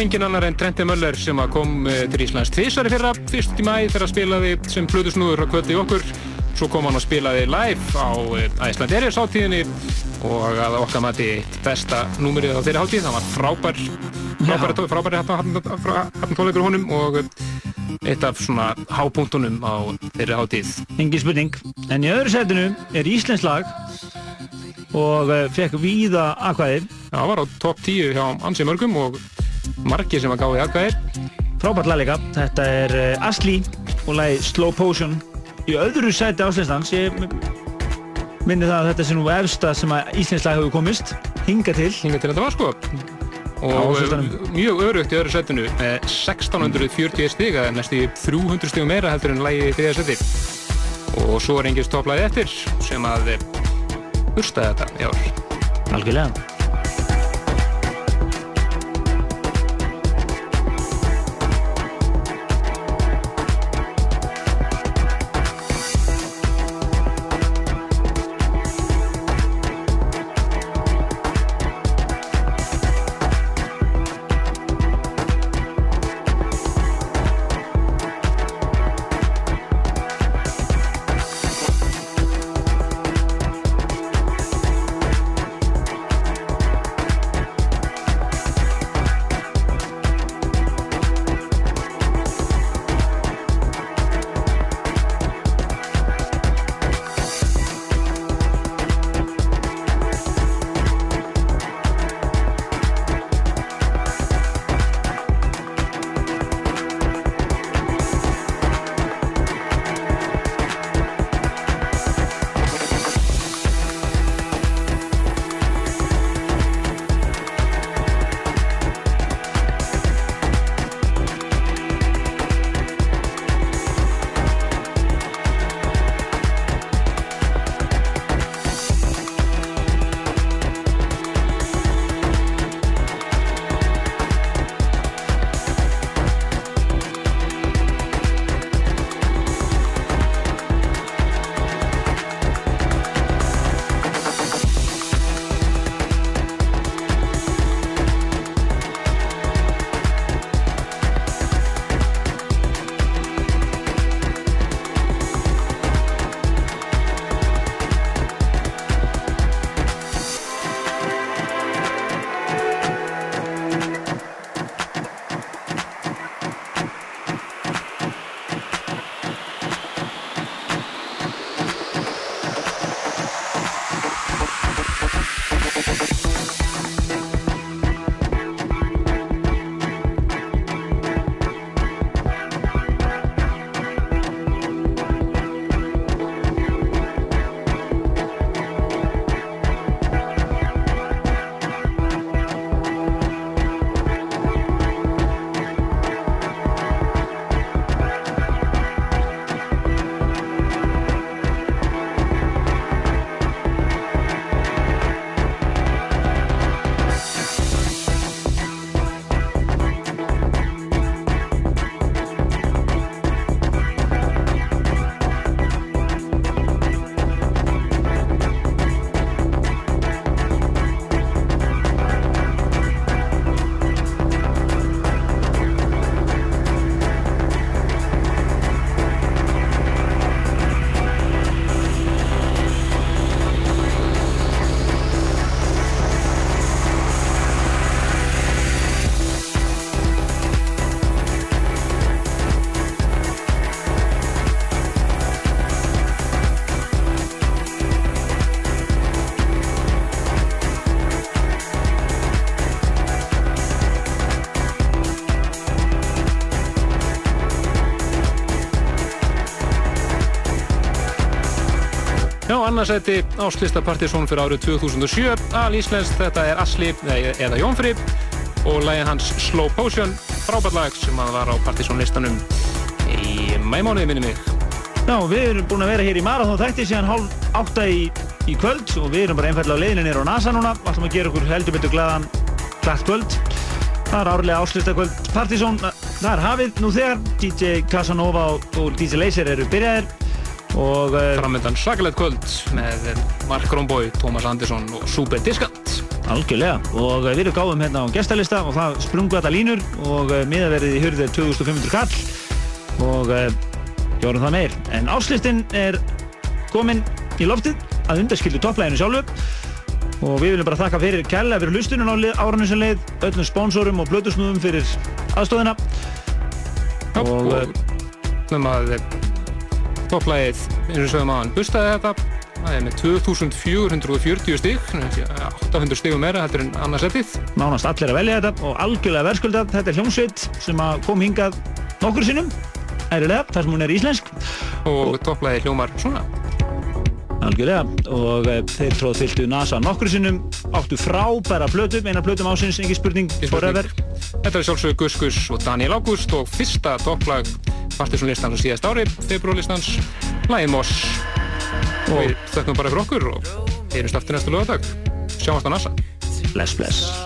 engin annar en Trenti Möller sem að kom eh, til Íslands tvísari fyrra, fyrst í mæ þegar að spilaði sem flutusnúður á kvöldi okkur Svo kom hann og spilaði live á Æsland Eriðs hátíðinni og að okkar mati eitt besta númerið á þeirri hátíð. Það var frábær, frábær, frábær, frábær hann tónleikur honum og eitt af svona hápunktunum á þeirri hátíð. Engi spurning. En í öðru setinu er Íslensk lag og uh, fekk víða aðkvæði. Já, það var á topp 10 hjá ansi mörgum og margir sem að gáði aðkvæðir. Frábært lag líka. Þetta er uh, Asli og lagi Slow Potion. Í öðru seti áslýstans, ég minni það að þetta sé nú efsta sem að Íslensk lag hefur komist. Hinga til. Hinga til þetta var sko. Og mjög örugt í öðru setinu með 1640 stiga, næstu 300 stigum meira heldur en lagi í þriða seti. Og svo er engins topplæði eftir sem að burstaði þetta í ár. Algjörlega. Annarsæti áslista Partisón fyrir árið 2007 al Íslands, þetta er Asli eða Jónfri og lægin hans Slow Potion, frábært lag sem að var á Partisón listanum í mæmánuði minni mig. Já, við erum búin að vera hér í Marathon þætti síðan hálf átta í, í kvöld og við erum bara einfallega á leiðinu nýra á NASA núna, alltaf að gera okkur heldur betur glæðan glætt kvöld. Það er árlega áslista kvöld Partisón, það er hafið nú þegar, DJ Casanova og, og DJ Laser eru byrjaðir og uh, framöndan svakalegt kvöld með Mark Romboy, Thomas Andersson og Super Discount algjörlega. Og uh, við erum gáðum hérna á gestalista og það sprungu þetta línur og uh, miðaverðið í hurðið 2500 kall. Og gjórum það meir. En áslistinn er komin í loftið að undaskildu topplæginu sjálfu. Og við viljum bara þakka fyrir kærlega fyrir hlustunum á árunum sem leið, öllum sponsorum og blötusnúðum fyrir aðstofina Já, og eh, þannig að topplægið, eins og sögum aðan, bustaði þetta. Það er með 2440 stík 800 stígum meira, þetta er en annarsettið nánast allir að velja þetta og algjörlega verðskuldað. Þetta er hljómsveit sem kom hingað nokkur sinnum, ærilega, þar sem hún er íslensk. Og topplægið hljómar svona. Algjörlega. Og e, þeir tróð fylgtu NASA nokkur sinnum áttu frábæra plötum, eina plötum ásins, engin spurning, forever. Þetta er sjálfsögur Gus Gus og Daniel August og fyrsta topplag Partiðsson-listans og síðast ári, februarlistans Læði Moss. Og við þökkum bara fyrir okkur og heyrjumst aftur næstu lögadag Sjáumst á NASA. Bless, bless